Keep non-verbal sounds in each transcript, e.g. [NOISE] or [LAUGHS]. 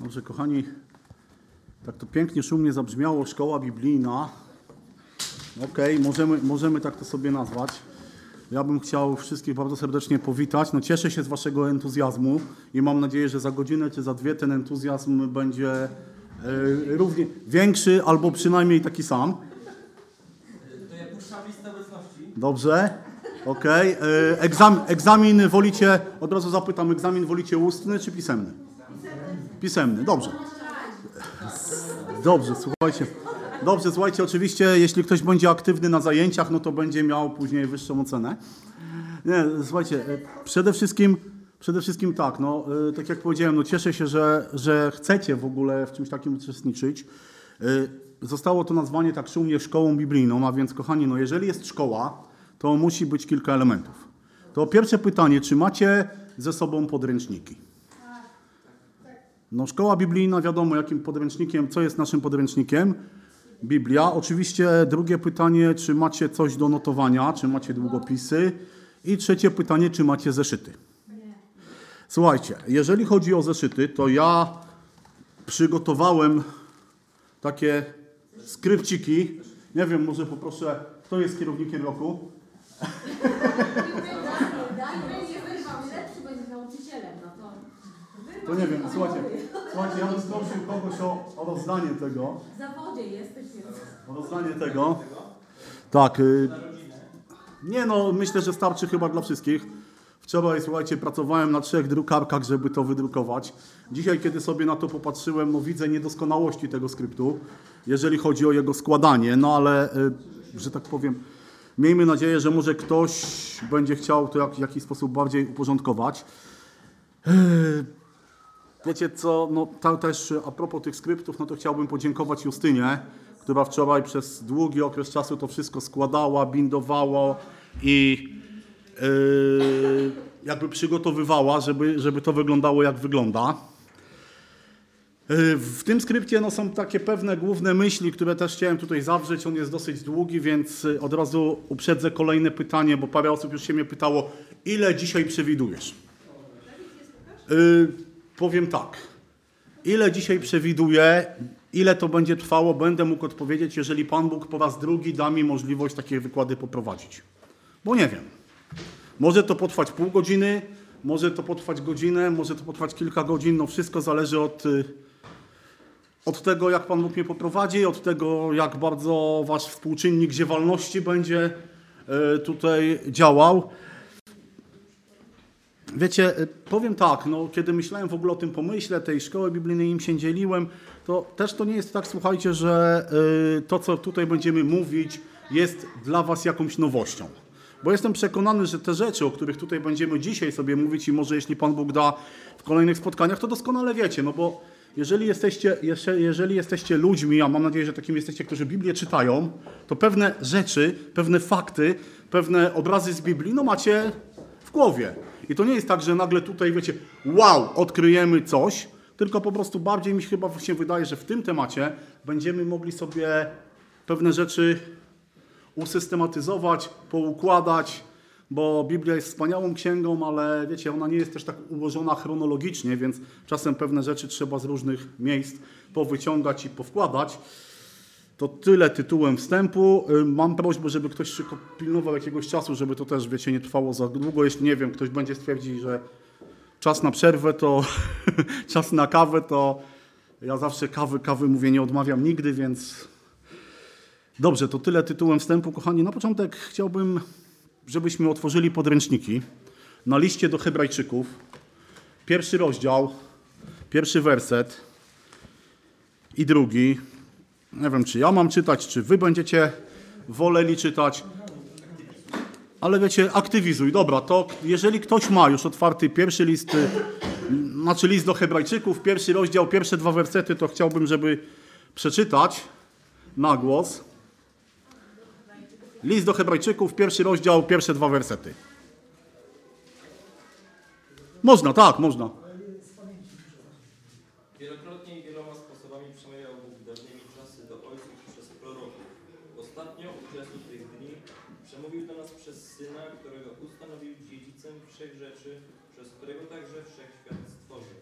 Dobrze, kochani, tak to pięknie, szumnie zabrzmiało szkoła biblijna. Okej, możemy, możemy tak to sobie nazwać. Ja bym chciał wszystkich bardzo serdecznie powitać. No, cieszę się z Waszego entuzjazmu i mam nadzieję, że za godzinę czy za dwie ten entuzjazm będzie e, równie większy albo przynajmniej taki sam. To ja puszczam listę obecności. Dobrze, okej. E, Egzam, egzamin wolicie, od razu zapytam, egzamin wolicie ustny czy pisemny? Pisemny, dobrze. Dobrze, słuchajcie. Dobrze, słuchajcie, oczywiście, jeśli ktoś będzie aktywny na zajęciach, no to będzie miał później wyższą ocenę. Nie, słuchajcie, e, przede wszystkim, przede wszystkim tak, no, e, tak jak powiedziałem, no cieszę się, że, że chcecie w ogóle w czymś takim uczestniczyć. E, Zostało to nazwanie tak szumnie szkołą biblijną, a więc kochani, no jeżeli jest szkoła, to musi być kilka elementów. To pierwsze pytanie, czy macie ze sobą podręczniki? No szkoła biblijna, wiadomo jakim podręcznikiem, co jest naszym podręcznikiem? Biblia. Oczywiście drugie pytanie, czy macie coś do notowania, czy macie długopisy? I trzecie pytanie, czy macie zeszyty? Słuchajcie, jeżeli chodzi o zeszyty, to ja przygotowałem takie skrypciki. Nie wiem, może poproszę, kto jest kierownikiem roku? Nie wyrwał, lepszy będzie nauczycielem, to... Nie wiem, słuchajcie, słuchajcie, ja bym prosił kogoś o, o rozdanie tego. W zawodzie jesteś. O rozdanie tego. Tak. Y, nie no, myślę, że starczy chyba dla wszystkich. Wczoraj, słuchajcie, pracowałem na trzech drukarkach, żeby to wydrukować. Dzisiaj, kiedy sobie na to popatrzyłem, no widzę niedoskonałości tego skryptu, jeżeli chodzi o jego składanie, no ale, y, że tak powiem, miejmy nadzieję, że może ktoś będzie chciał to jak, w jakiś sposób bardziej uporządkować. Wiecie co, no ta, też a propos tych skryptów, no to chciałbym podziękować Justynie, która wczoraj przez długi okres czasu to wszystko składała, bindowała i yy, jakby przygotowywała, żeby, żeby to wyglądało jak wygląda. Yy, W tym skrypcie no, są takie pewne główne myśli, które też chciałem tutaj zawrzeć. On jest dosyć długi, więc od razu uprzedzę kolejne pytanie, bo parę osób już się mnie pytało, ile dzisiaj przewidujesz? Powiem tak. Ile dzisiaj przewiduję, ile to będzie trwało, będę mógł odpowiedzieć, jeżeli Pan Bóg po raz drugi da mi możliwość takie wykłady poprowadzić. Bo nie wiem. Może to potrwać pół godziny, może to potrwać godzinę, może to potrwać kilka godzin. No wszystko zależy od, y, od tego, jak Pan Bóg mnie poprowadzi, od tego, jak bardzo Wasz współczynnik ziewalności będzie y, tutaj działał. Wiecie, y, powiem tak, no, kiedy myślałem w ogóle o tym pomyśle, tej szkoły biblijnej im się dzieliłem, to też to nie jest tak, słuchajcie, że y, to, co tutaj będziemy mówić, jest dla Was jakąś nowością. Bo jestem przekonany, że te rzeczy, o których tutaj będziemy dzisiaj sobie mówić i może jeśli Pan Bóg da w kolejnych spotkaniach, to doskonale wiecie, no bo jeżeli jesteście, jeżeli jesteście ludźmi, a mam nadzieję, że takimi jesteście, którzy Biblię czytają, to pewne rzeczy, pewne fakty, pewne obrazy z Biblii, no macie w głowie. I to nie jest tak, że nagle tutaj, wiecie, wow, odkryjemy coś, tylko po prostu bardziej mi się chyba się wydaje, że w tym temacie będziemy mogli sobie pewne rzeczy usystematyzować, poukładać, bo Biblia jest wspaniałą księgą, ale wiecie, ona nie jest też tak ułożona chronologicznie, więc czasem pewne rzeczy trzeba z różnych miejsc powyciągać i powkładać. To tyle tytułem wstępu. Y, Mam prośbę, żeby ktoś szybko pilnował jakiegoś czasu, żeby to też, wiecie, nie trwało za długo. Jeśli, nie wiem, ktoś będzie stwierdzić, że czas na przerwę, to [LAUGHS] czas na kawę, to ja zawsze kawy, kawy mówię, nie odmawiam nigdy, więc dobrze, to tyle tytułem wstępu. Kochani, na początek chciałbym, żebyśmy otworzyli podręczniki na liście do Hebrajczyków. Pierwszy rozdział, pierwszy werset i drugi. Nie wiem, czy ja mam czytać, czy wy będziecie woleli czytać. Ale wiecie, aktywizuj. Dobra, to jeżeli ktoś ma już otwarty pierwszy list, y, znaczy list do Hebrajczyków, pierwszy rozdział, pierwsze dwa wersety, to chciałbym, żeby przeczytać na głos. List do Hebrajczyków, pierwszy rozdział, pierwsze dwa wersety. Można, tak, można. Wielokrotnie i wieloma sposobami przemawiał Bóg dawnymi czasy do ojców przez proroków. Ostatnio, u czasu tych dni, przemówił do nas przez Syna, którego ustanowił dziedzicem wszech rzeczy, przez którego także wszechświat stworzył.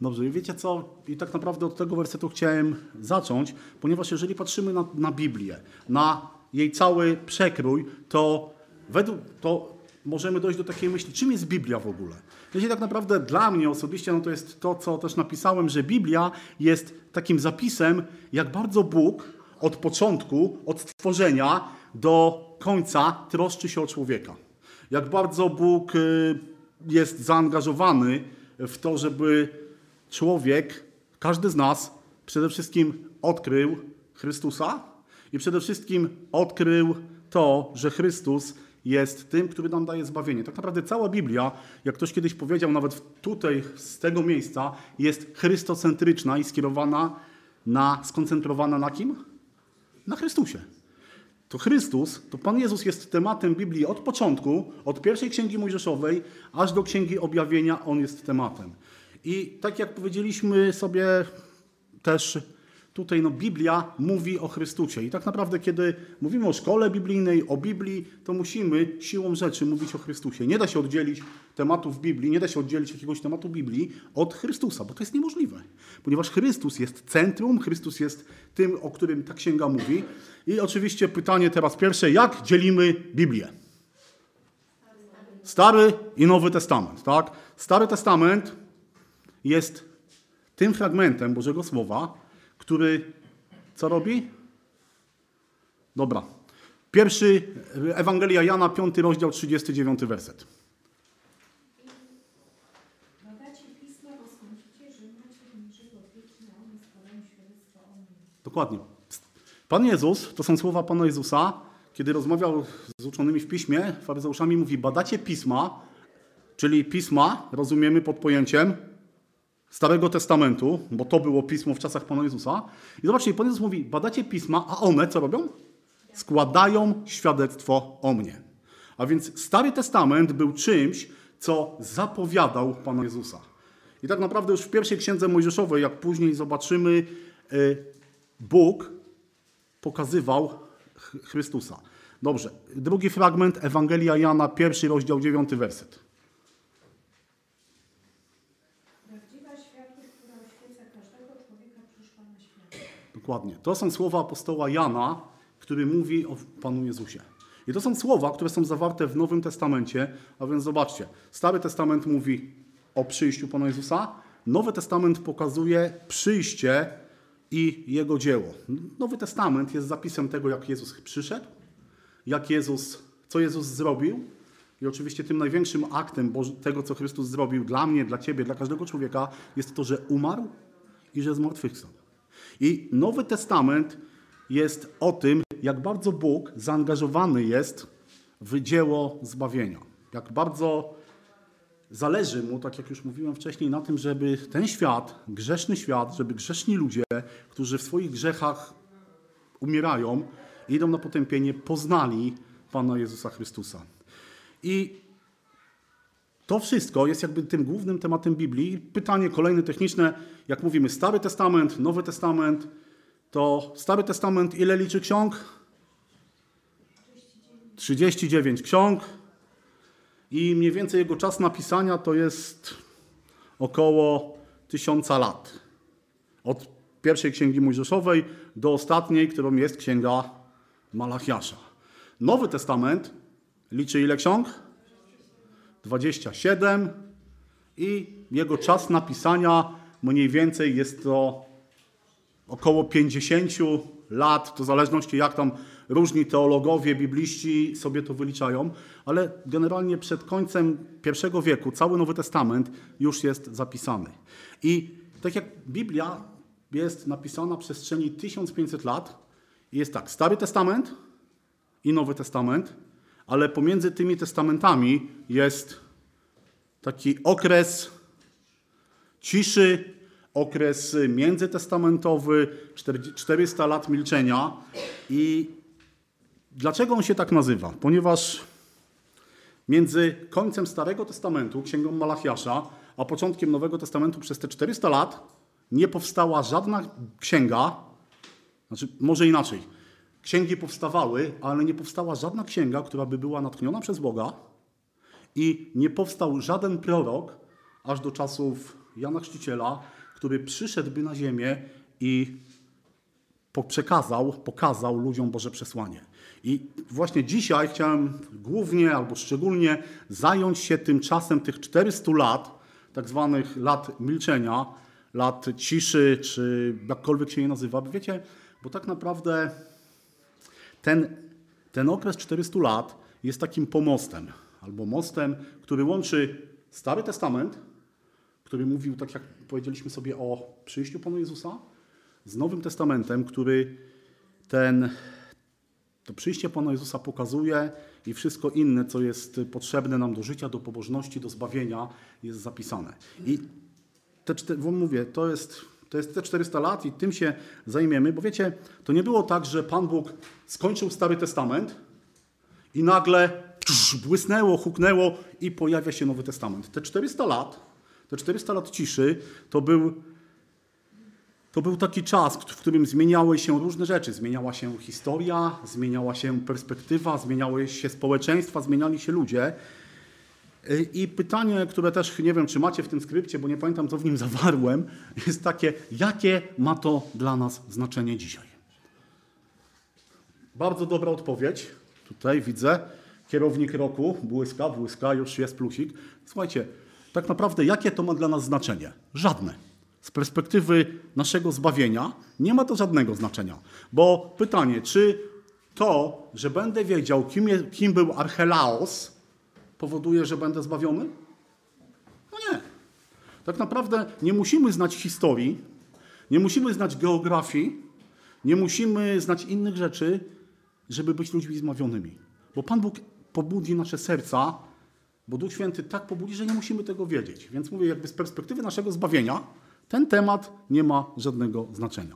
Dobrze, i wiecie co? I tak naprawdę od tego wersetu chciałem zacząć, ponieważ jeżeli patrzymy na, na Biblię, na jej cały przekrój, to według to możemy dojść do takiej myśli, czym jest Biblia w ogóle. Wiecie, tak naprawdę dla mnie osobiście no to jest to, co też napisałem, że Biblia jest takim zapisem, jak bardzo Bóg od początku, od stworzenia do końca troszczy się o człowieka. Jak bardzo Bóg y, jest zaangażowany w to, żeby człowiek, każdy z nas przede wszystkim odkrył Chrystusa i przede wszystkim odkrył to, że Chrystus jest tym, który nam daje zbawienie. Tak naprawdę cała Biblia, jak ktoś kiedyś powiedział, nawet tutaj z tego miejsca, jest chrystocentryczna i skierowana na, skoncentrowana na kim? Na Chrystusie. To Chrystus, to Pan Jezus jest tematem Biblii od początku, od pierwszej księgi Mojżeszowej, aż do księgi objawienia, on jest tematem. I tak jak powiedzieliśmy sobie też tutaj, no Biblia mówi o Chrystusie. I tak naprawdę, kiedy mówimy o szkole biblijnej, o Biblii, to musimy siłą rzeczy mówić o Chrystusie. Nie da się oddzielić tematów Biblii, nie da się oddzielić jakiegoś tematu Biblii od Chrystusa, bo to jest niemożliwe. Ponieważ Chrystus jest centrum, Chrystus jest tym, o którym ta księga mówi. I oczywiście pytanie teraz pierwsze, jak dzielimy Biblię? Stary i Nowy Testament, tak? Stary Testament jest tym fragmentem Bożego Słowa, który co robi? Dobra. Pierwszy, Ewangelia Jana, 5 rozdział, 39 werset. Dokładnie. Pan Jezus, to są słowa Pana Jezusa, kiedy rozmawiał z uczonymi w piśmie, faryzeuszami, mówi: Badacie pisma, czyli pisma, rozumiemy pod pojęciem Starego Testamentu, bo to było pismo w czasach Pana Jezusa. I zobaczcie, Pan Jezus mówi: Badacie pisma, a one co robią? Składają świadectwo o mnie. A więc Stary Testament był czymś, co zapowiadał Pana Jezusa. I tak naprawdę już w pierwszej księdze Mojżeszowej, jak później zobaczymy, y, Bóg pokazywał Ch- Chrystusa. Dobrze. Drugi fragment, Ewangelia Jana, pierwszy rozdział, dziewiąty werset. Prawdziwa światłość, która oświeca każdego człowieka, przyszła na świat. Dokładnie. To są słowa apostoła Jana, który mówi o Panu Jezusie. I to są słowa, które są zawarte w Nowym Testamencie, a więc zobaczcie, Stary Testament mówi o przyjściu Pana Jezusa, Nowy Testament pokazuje przyjście i Jego dzieło. Nowy Testament jest zapisem tego, jak Jezus przyszedł, jak Jezus, co Jezus zrobił i oczywiście tym największym aktem tego, co Chrystus zrobił dla mnie, dla Ciebie, dla każdego człowieka, jest to, że umarł i że zmartwychwstał. I Nowy Testament jest o tym, jak bardzo Bóg zaangażowany jest w dzieło zbawienia. Jak bardzo zależy mu, tak jak już mówiłem wcześniej, na tym, żeby ten świat, grzeszny świat, żeby grzeszni ludzie, którzy w swoich grzechach umierają, idą na potępienie, poznali Pana Jezusa Chrystusa. I to wszystko jest jakby tym głównym tematem Biblii. Pytanie kolejne techniczne, jak mówimy Stary Testament, Nowy Testament, to Stary Testament ile liczy ksiąg? 39 ksiąg i mniej więcej jego czas napisania to jest około tysiąca lat. Od pierwszej księgi Mojżeszowej do ostatniej, którą jest księga Malachiasza. Nowy Testament liczy ile ksiąg? 27 i jego czas napisania mniej więcej jest to około 50 lat, to w zależności jak tam różni teologowie, bibliści sobie to wyliczają, ale generalnie przed końcem I wieku cały Nowy Testament już jest zapisany. I tak jak Biblia jest napisana w przestrzeni 1500 lat, jest tak, Stary Testament i Nowy Testament, ale pomiędzy tymi testamentami jest taki okres ciszy, okres międzytestamentowy, 400 lat milczenia. I dlaczego on się tak nazywa? Ponieważ między końcem Starego Testamentu, księgą Malachiasza, a początkiem Nowego Testamentu przez te 400 lat nie powstała żadna księga, znaczy może inaczej. Księgi powstawały, ale nie powstała żadna księga, która by była natchniona przez Boga i nie powstał żaden prorok aż do czasów Jana Chrzciciela, który przyszedłby na ziemię i przekazał, pokazał ludziom Boże przesłanie. I właśnie dzisiaj chciałem głównie albo szczególnie zająć się tym czasem tych 400 lat, tak zwanych lat milczenia, lat ciszy, czy jakkolwiek się je nazywa. Wiecie, bo tak naprawdę ten, ten okres 400 lat jest takim pomostem, albo mostem, który łączy Stary Testament, który mówił, tak jak powiedzieliśmy sobie o przyjściu Pana Jezusa, z Nowym Testamentem, który ten, to przyjście Pana Jezusa pokazuje i wszystko inne, co jest potrzebne nam do życia, do pobożności, do zbawienia, jest zapisane. I te, czte- bo mówię, to jest, to jest te 400 lat i tym się zajmiemy, bo wiecie, to nie było tak, że Pan Bóg skończył Stary Testament i nagle błysnęło, huknęło i pojawia się Nowy Testament. Te 400 lat, te 400 lat ciszy to był to był taki czas, w którym zmieniały się różne rzeczy. Zmieniała się historia, zmieniała się perspektywa, zmieniały się społeczeństwa, zmieniali się ludzie. Y, I pytanie, które też nie wiem, czy macie w tym skrypcie, bo nie pamiętam, co w nim zawarłem, [LAUGHS] jest takie, jakie ma to dla nas znaczenie dzisiaj? Bardzo dobra odpowiedź. Tutaj widzę. Kierownik roku, błyska, błyska, już jest plusik. Słuchajcie, tak naprawdę jakie to ma dla nas znaczenie? Żadne. Z perspektywy naszego zbawienia nie ma to żadnego znaczenia. Bo pytanie, czy to, że będę wiedział, kim, je, kim był Archelaos, powoduje, że będę zbawiony? No nie. Tak naprawdę nie musimy znać historii, nie musimy znać geografii, nie musimy znać innych rzeczy, żeby być ludźmi zbawionymi. Bo Pan Bóg pobudzi nasze serca, bo Duch Święty tak pobudzi, że nie musimy tego wiedzieć. Więc mówię, jakby z perspektywy naszego zbawienia, ten temat nie ma żadnego znaczenia.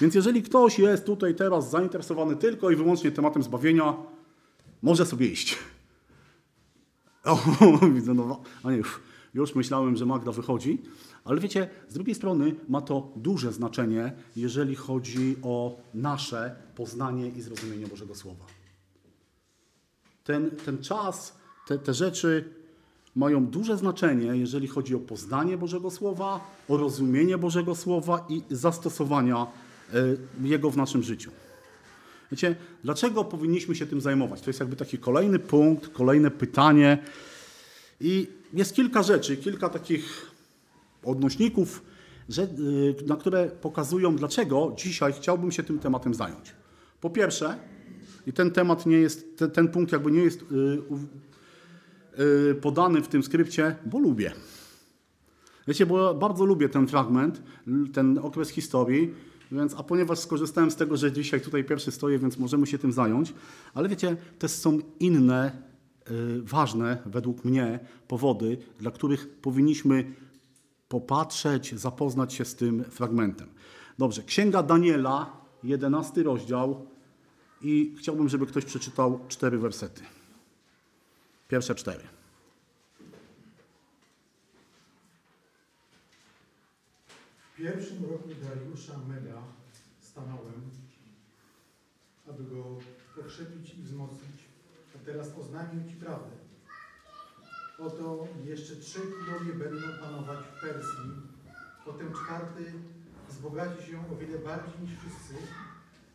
Więc jeżeli ktoś jest tutaj teraz zainteresowany tylko i wyłącznie tematem zbawienia, może sobie iść. O, [LAUGHS] widzę, no, a nie, już, myślałem, że Magda wychodzi. Ale wiecie, z drugiej strony ma to duże znaczenie, jeżeli chodzi o nasze poznanie i zrozumienie Bożego Słowa. Ten, ten czas, te, te rzeczy mają duże znaczenie, jeżeli chodzi o poznanie Bożego Słowa, o rozumienie Bożego Słowa i zastosowania y, Jego w naszym życiu. Wiecie, dlaczego powinniśmy się tym zajmować? To jest jakby taki kolejny punkt, kolejne pytanie. I jest kilka rzeczy, kilka takich odnośników, y, na które pokazują, dlaczego dzisiaj chciałbym się tym tematem zająć. Po pierwsze, i ten temat nie jest, ten, ten punkt jakby nie jest y, u- y, podany w tym skrypcie, bo lubię. Wiecie, bo bardzo lubię ten fragment, ten okres historii, więc, a ponieważ skorzystałem z tego, że dzisiaj tutaj pierwszy stoję, więc możemy się tym zająć, ale wiecie, też są inne y, ważne według mnie powody, dla których powinniśmy popatrzeć, zapoznać się z tym fragmentem. Dobrze, Księga Daniela, 11 rozdział i chciałbym, żeby ktoś przeczytał cztery wersety. Pierwsze cztery. W pierwszym roku Dariusza Meda stanąłem, aby go pokrzepić i wzmocnić, a teraz oznajmię Ci prawdę. Oto jeszcze trzy królowie będą panować w Persji, potem czwarty wzbogaci się o wiele bardziej niż wszyscy,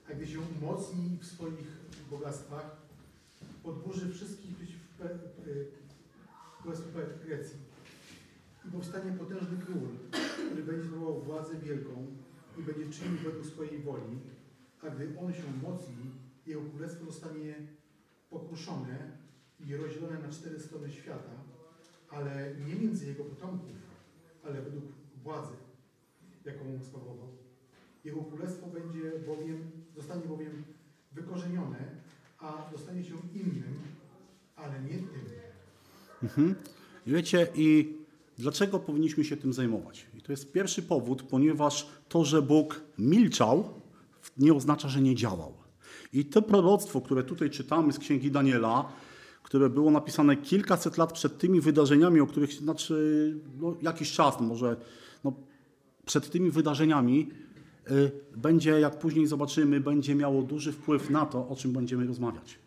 a gdy się umocni w swoich bogactwach, podburzy wszystkich Królestwu Pe- Grecji. I powstanie potężny król, który będzie sprawował władzę wielką i będzie czynił według swojej woli, a gdy on się umocni, jego królestwo zostanie pokruszone i rozdzielone na cztery strony świata, ale nie między jego potomków, ale według władzy, jaką sprawował. Jego królestwo będzie bowiem, zostanie bowiem wykorzenione, a dostanie się innym, ale nie tym. Mhm. Wiecie, i dlaczego powinniśmy się tym zajmować? I to jest pierwszy powód, ponieważ to, że Bóg milczał, nie oznacza, że nie działał. I to proroctwo, które tutaj czytamy z Księgi Daniela, które było napisane kilkaset lat przed tymi wydarzeniami, o których, znaczy no, jakiś czas, no może no, przed tymi wydarzeniami, y, będzie, jak później zobaczymy, będzie miało duży wpływ na to, o czym będziemy rozmawiać.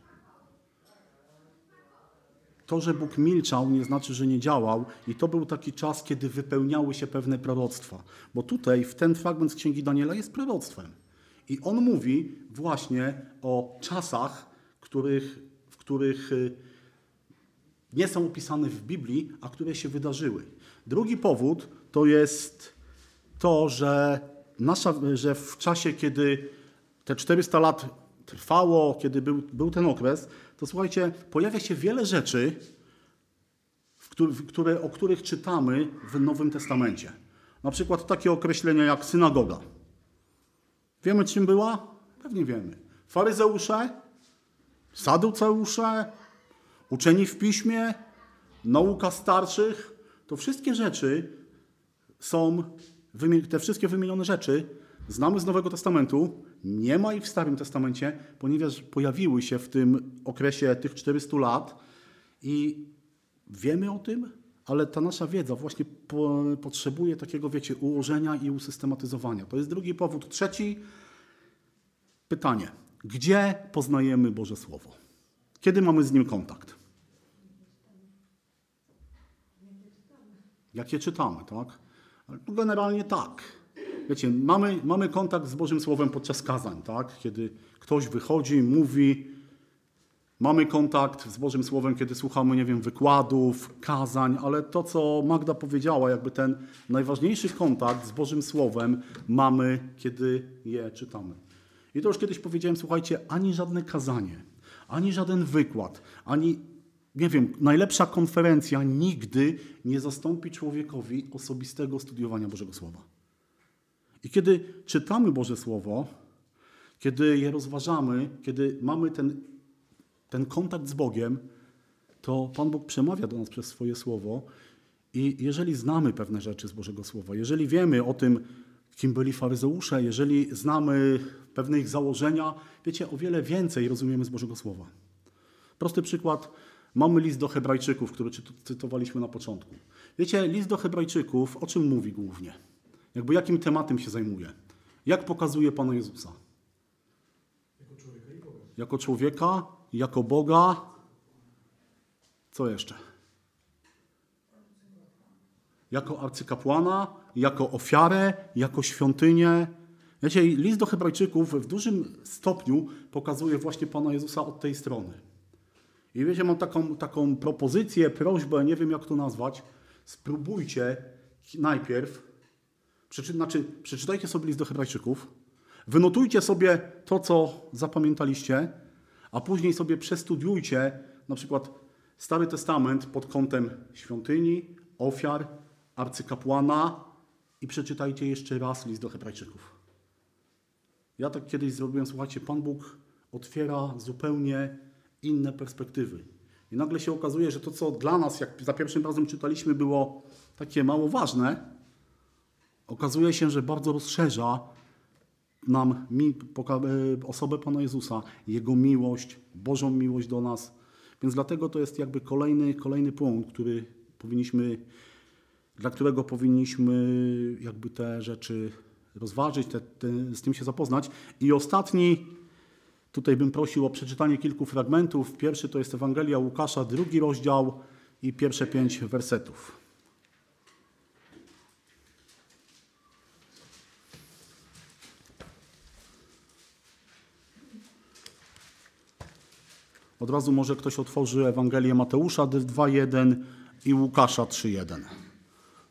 To, że Bóg milczał, nie znaczy, że nie działał, i to był taki czas, kiedy wypełniały się pewne proroctwa. Bo tutaj, w ten fragment z Księgi Daniela jest proroctwem. I on mówi właśnie o czasach, których, w których y, nie są opisane w Biblii, a które się wydarzyły. Drugi powód to jest to, że, nasza, że w czasie, kiedy te 400 lat trwało, kiedy był, był ten okres, to słuchajcie, pojawia się wiele rzeczy, które, o których czytamy w Nowym Testamencie. Na przykład takie określenia jak synagoga. Wiemy, czym była? Pewnie wiemy. Faryzeusze, saduceusze, uczeni w piśmie, nauka starszych, to wszystkie rzeczy są, te wszystkie wymienione rzeczy znamy z Nowego Testamentu, nie ma ich w Starym Testamencie, ponieważ pojawiły się w tym okresie tych 400 lat i wiemy o tym, ale ta nasza wiedza właśnie po, potrzebuje takiego, wiecie, ułożenia i usystematyzowania. To jest drugi powód. Trzeci, pytanie. Gdzie poznajemy Boże Słowo? Kiedy mamy z Nim kontakt? Jak je czytamy, tak? Tu generalnie tak. Wiecie, mamy, mamy kontakt z Bożym Słowem podczas kazań, tak? Kiedy ktoś wychodzi, mówi. Mamy kontakt z Bożym Słowem, kiedy słuchamy, nie wiem, wykładów, kazań, ale to, co Magda powiedziała, jakby ten najważniejszy kontakt z Bożym Słowem mamy, kiedy je czytamy. I to już kiedyś powiedziałem, słuchajcie, ani żadne kazanie, ani żaden wykład, ani, nie wiem, najlepsza konferencja nigdy nie zastąpi człowiekowi osobistego studiowania Bożego Słowa. I kiedy czytamy Boże Słowo, kiedy je rozważamy, kiedy mamy ten, ten kontakt z Bogiem, to Pan Bóg przemawia do nas przez swoje Słowo i jeżeli znamy pewne rzeczy z Bożego Słowa, jeżeli wiemy o tym, kim byli faryzeusze, jeżeli znamy pewne ich założenia, wiecie, o wiele więcej rozumiemy z Bożego Słowa. Prosty przykład. Mamy list do Hebrajczyków, który cytowaliśmy na początku. Wiecie, list do Hebrajczyków o czym mówi głównie? Jakby jakim tematem się zajmuje? Jak pokazuje Pana Jezusa? Jako człowieka i Boga. Jako człowieka, jako Boga. Co jeszcze? Jako arcykapłana, jako ofiarę, jako świątynię. Wiecie, list do Hebrajczyków w dużym stopniu pokazuje właśnie Pana Jezusa od tej strony. I wiecie, mam taką, taką propozycję, prośbę, nie wiem jak to nazwać. Spróbujcie najpierw, przeczy, znaczy, przeczytajcie sobie list do Hebrajczyków, wynotujcie sobie to, co zapamiętaliście, a później sobie przestudiujcie na przykład Stary Testament pod kątem świątyni, ofiar, arcykapłana i przeczytajcie jeszcze raz list do Hebrajczyków. Ja tak kiedyś zrobiłem, słuchajcie, Pan Bóg otwiera zupełnie inne perspektywy. I nagle się okazuje, że to, co dla nas, jak za pierwszym razem czytaliśmy, było takie mało ważne, okazuje się, że bardzo rozszerza nam mi, e, osobę Pana Jezusa, Jego miłość, Bożą miłość do nas. Więc dlatego to jest jakby kolejny, kolejny punkt, który powinniśmy, dla którego powinniśmy jakby te rzeczy rozważyć, te, te, z tym się zapoznać. I ostatni, tutaj bym prosił o przeczytanie kilku fragmentów. Pierwszy to jest Ewangelia Łukasza, drugi rozdział i pierwsze pięć wersetów. Od razu może ktoś otworzy Ewangelię Mateusza 2.1 i Łukasza 3.1.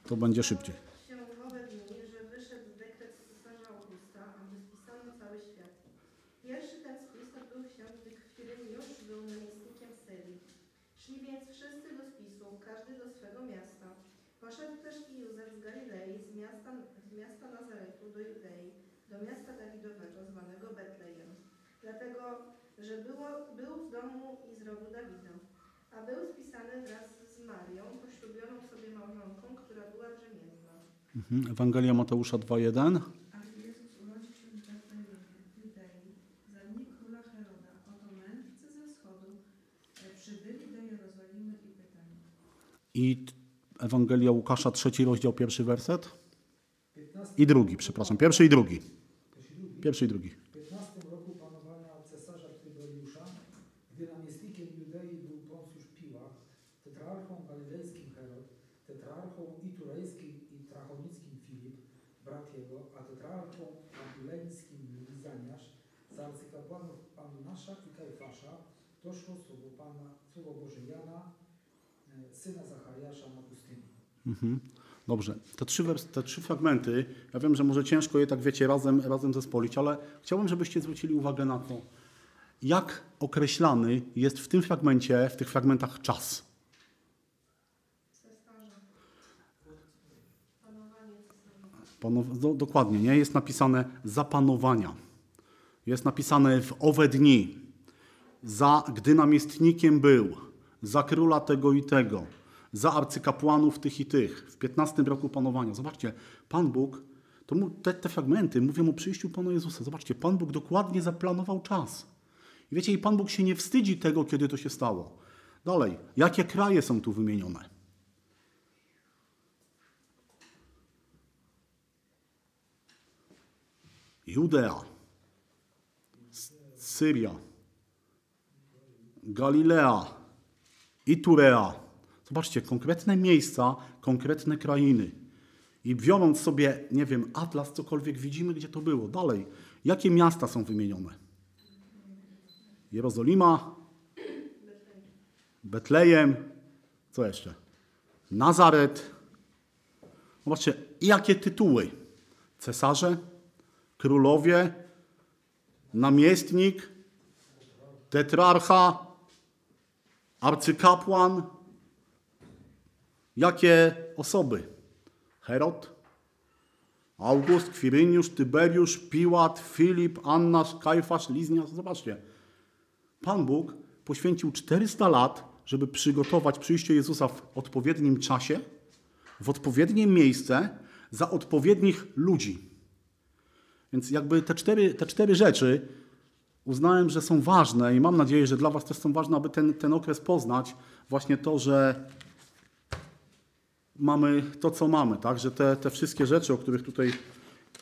To będzie szybciej. się w owe dni, że wyszedł dekret cesarza Augusta, aby spisano cały świat. Pierwszy ten spis odbył się, gdy Kwiriniusz był namiestnikiem Syrii. Szli więc wszyscy do spisu, każdy do swego miasta. Poszedł też i Józef z Galilei, z miasta, z miasta Nazaretu do Judei, do miasta Dawidowego, zwanego Betlejem. Dlatego, że było, był z domu i z rodu Dawida. A był spisany wraz z Marią, poślubioną sobie małżonką, która była brzemienna. Mhm. Ewangelia Mateusza 2.1. A gdy Jezus urodził się w Betleemie, w Judei, za dni króla Heroda, oto mędrcy ze wschodu e, przybyli do Jerozolimy i Ewangelia Łukasza, trzeci rozdział, pierwszy werset. 15 I drugi, przepraszam. Pierwszy i drugi. Pierwszy i drugi. W 15 roku panowania cesarza Tyberiusza, gdy namiestnikiem Judei był Poncjusz Piłat, Cezarskiego, a tetrarchą apuleńskim Lizaniasz, za arcykapłanów Annasza i Kajfasza, doszło słowo Pana, słowo Boże Jana, e, syna Zachariasza na pustyni. Mhm. Dobrze, te trzy, te trzy fragmenty, ja wiem, że może ciężko je tak, wiecie, razem, razem zespolić, ale chciałbym, żebyście zwrócili uwagę na to, jak określany jest w tym fragmencie, w tych fragmentach czas. Cesarza. Panowanie cesarza. Panow- do, dokładnie, nie? Jest napisane zapanowania. Jest napisane w owe dni, za, gdy namiestnikiem był, za króla tego i tego, za arcykapłanów tych i tych, w 15 roku panowania. Zobaczcie, Pan Bóg, to mu, te, te fragmenty mówią o przyjściu Pana Jezusa. Zobaczcie, Pan Bóg dokładnie zaplanował czas. I wiecie, i Pan Bóg się nie wstydzi tego, kiedy to się stało. Dalej, jakie kraje są tu wymienione? Judea, Syria, Galilea, Iturea. Zobaczcie, konkretne miejsca, konkretne krainy. I biorąc sobie, nie wiem, atlas, cokolwiek widzimy, gdzie to było. Dalej, jakie miasta są wymienione? Jerozolima, Betlejem, co jeszcze? Nazaret. Zobaczcie, i jakie tytuły? Cesarze, królowie, namiestnik, tetrarcha, arcykapłan. Jakie osoby? Herod, August, Kwiryniusz, Tyberiusz, Piłat, Filip, Annasz, Kajfasz, Lizniasz. Zobaczcie. Pan Bóg poświęcił 400 lat, żeby przygotować przyjście Jezusa w odpowiednim czasie, w odpowiednie miejsce, za odpowiednich ludzi. Więc jakby te cztery, te cztery rzeczy uznałem, że są ważne i mam nadzieję, że dla Was też są ważne, aby ten, ten okres poznać. Właśnie to, że mamy to, co mamy, tak? Że te, te wszystkie rzeczy, o których tutaj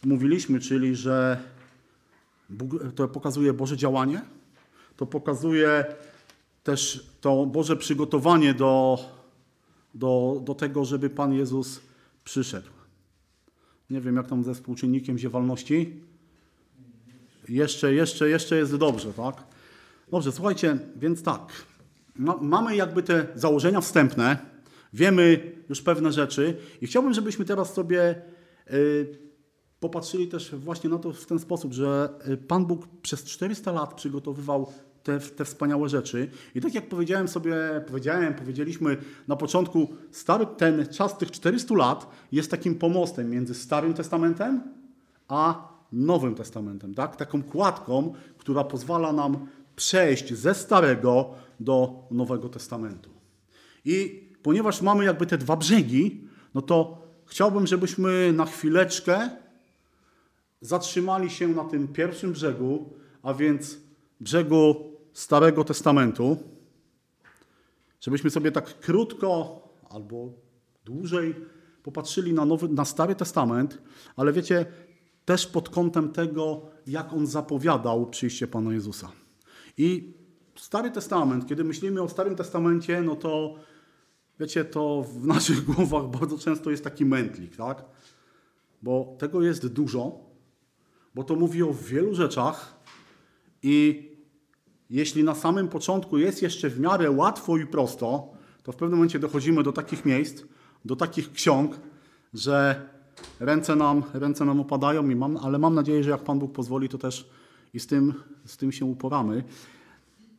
mówiliśmy, czyli że Bóg, to pokazuje Boże działanie, to pokazuje też to Boże przygotowanie do, do, do tego, żeby Pan Jezus przyszedł. Nie wiem, jak tam ze współczynnikiem ziewalności. Jeszcze, jeszcze, jeszcze jest dobrze, tak? Dobrze, słuchajcie, więc tak. Ma, mamy jakby te założenia wstępne, wiemy już pewne rzeczy i chciałbym, żebyśmy teraz sobie y, popatrzyli też właśnie na to w ten sposób, że y, Pan Bóg przez 400 lat przygotowywał te, te wspaniałe rzeczy. I tak jak powiedziałem sobie, powiedziałem, powiedzieliśmy na początku, stary, ten czas tych 400 lat jest takim pomostem między Starym Testamentem a Nowym Testamentem, tak? Taką kładką, która pozwala nam przejść ze Starego do Nowego Testamentu. I ponieważ mamy jakby te dwa brzegi, no to chciałbym, żebyśmy na chwileczkę zatrzymali się na tym pierwszym brzegu, a więc brzegu Starego Testamentu, żebyśmy sobie tak krótko albo dłużej popatrzyli na, nowy, na Stary Testament, ale wiecie, też pod kątem tego, jak on zapowiadał przyjście Pana Jezusa. I Stary Testament, kiedy myślimy o Starym Testamencie, no to wiecie, to w naszych [LAUGHS] głowach bardzo często jest taki mętlik, tak? Bo tego jest dużo, bo to mówi o wielu rzeczach i jeśli na samym początku jest jeszcze w miarę łatwo i prosto, to w pewnym momencie dochodzimy do takich miejsc, do takich ksiąg, że ręce nam, ręce nam opadają, mam, ale mam nadzieję, że jak Pan Bóg pozwoli, to też i z tym, z tym się uporamy.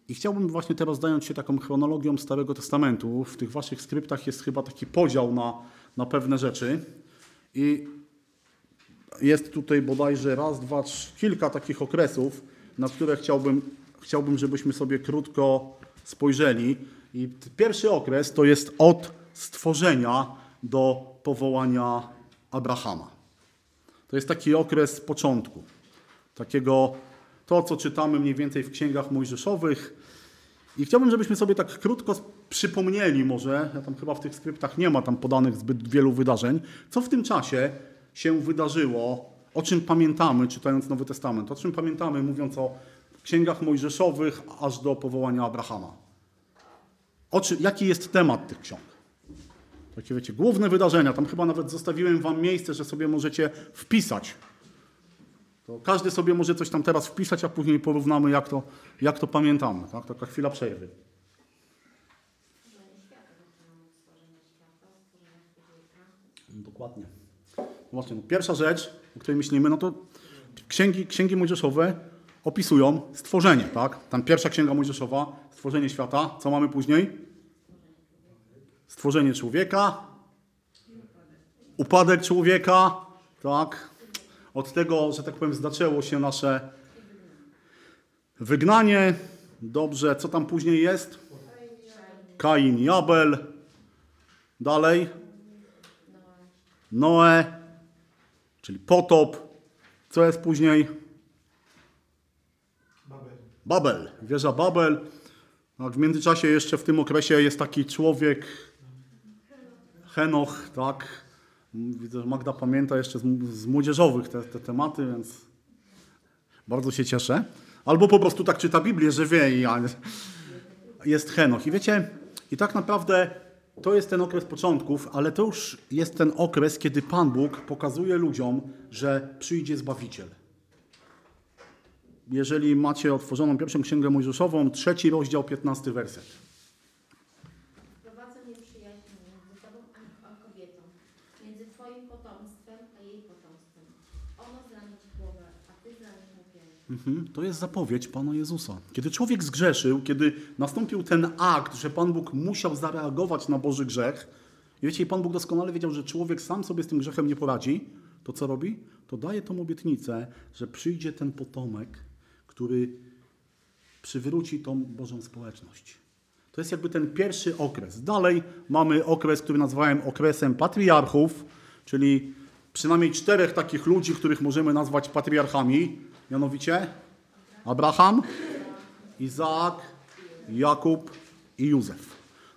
I chciałbym właśnie teraz zająć się taką chronologią Starego Testamentu. W tych waszych skryptach jest chyba taki podział na, na pewne rzeczy. I jest tutaj bodajże raz, dwa, trzy, kilka takich okresów, na które chciałbym, chciałbym, żebyśmy sobie krótko spojrzeli. I pierwszy okres to jest od stworzenia do powołania Abrahama. To jest taki okres początku. Takiego, to co czytamy mniej więcej w księgach mojżeszowych. I chciałbym, żebyśmy sobie tak krótko przypomnieli może, ja tam chyba w tych skryptach nie ma tam podanych zbyt wielu wydarzeń, co w tym czasie się wydarzyło, o czym pamiętamy, czytając Nowy Testament, o czym pamiętamy, mówiąc o księgach mojżeszowych, aż do powołania Abrahama. O czy, jaki jest temat tych ksiąg? Takie wiecie, główne wydarzenia. Tam chyba nawet zostawiłem wam miejsce, że sobie możecie wpisać. To każdy sobie może coś tam teraz wpisać, a później porównamy, jak to, jak to pamiętamy. Tak? Taka chwila przerwy. Dokładnie. Właśnie, no pierwsza rzecz, o której myślimy, no to księgi, księgi mojżeszowe opisują stworzenie, tak? Tam pierwsza księga mojżeszowa, stworzenie świata. Co mamy później? Stworzenie człowieka, upadek człowieka, tak? Od tego, że tak powiem, zaczęło się nasze wygnanie. Dobrze, co tam później jest? Kain i Abel. Dalej. Noe, czyli potop. Co jest później? Babel. Wieża Babel. No, w międzyczasie jeszcze w tym okresie jest taki człowiek, Henoch, tak. Widzę, że Magda pamięta jeszcze z, młodzieżowych te, te tematy, więc bardzo się cieszę. Albo po prostu tak czyta Biblię, że wie i jest Henoch. I wiecie, i tak naprawdę to jest ten okres początków, ale to już jest ten okres, kiedy Pan Bóg pokazuje ludziom, że przyjdzie Zbawiciel jeżeli macie otworzoną pierwszą księgę Mojżeszową, trzeci rozdział, 15 werset. Prowadzę nieprzyjaźń między tobą a kobietą, między twoim potomstwem a jej potomstwem. Ono ci głowę, a ty mu. Mhm. To jest zapowiedź Pana Jezusa. Kiedy człowiek zgrzeszył, kiedy nastąpił ten akt, że Pan Bóg musiał zareagować na Boży grzech, i wiecie, i Pan Bóg doskonale wiedział, że człowiek sam sobie z tym grzechem nie poradzi, to co robi? To daje tą obietnicę, że przyjdzie ten potomek, który przywróci tą Bożą społeczność. To jest jakby ten pierwszy okres. Dalej mamy okres, który nazwałem okresem patriarchów, czyli przynajmniej czterech takich ludzi, których możemy nazwać patriarchami, mianowicie Abraham, Izaak, Jakub i Józef.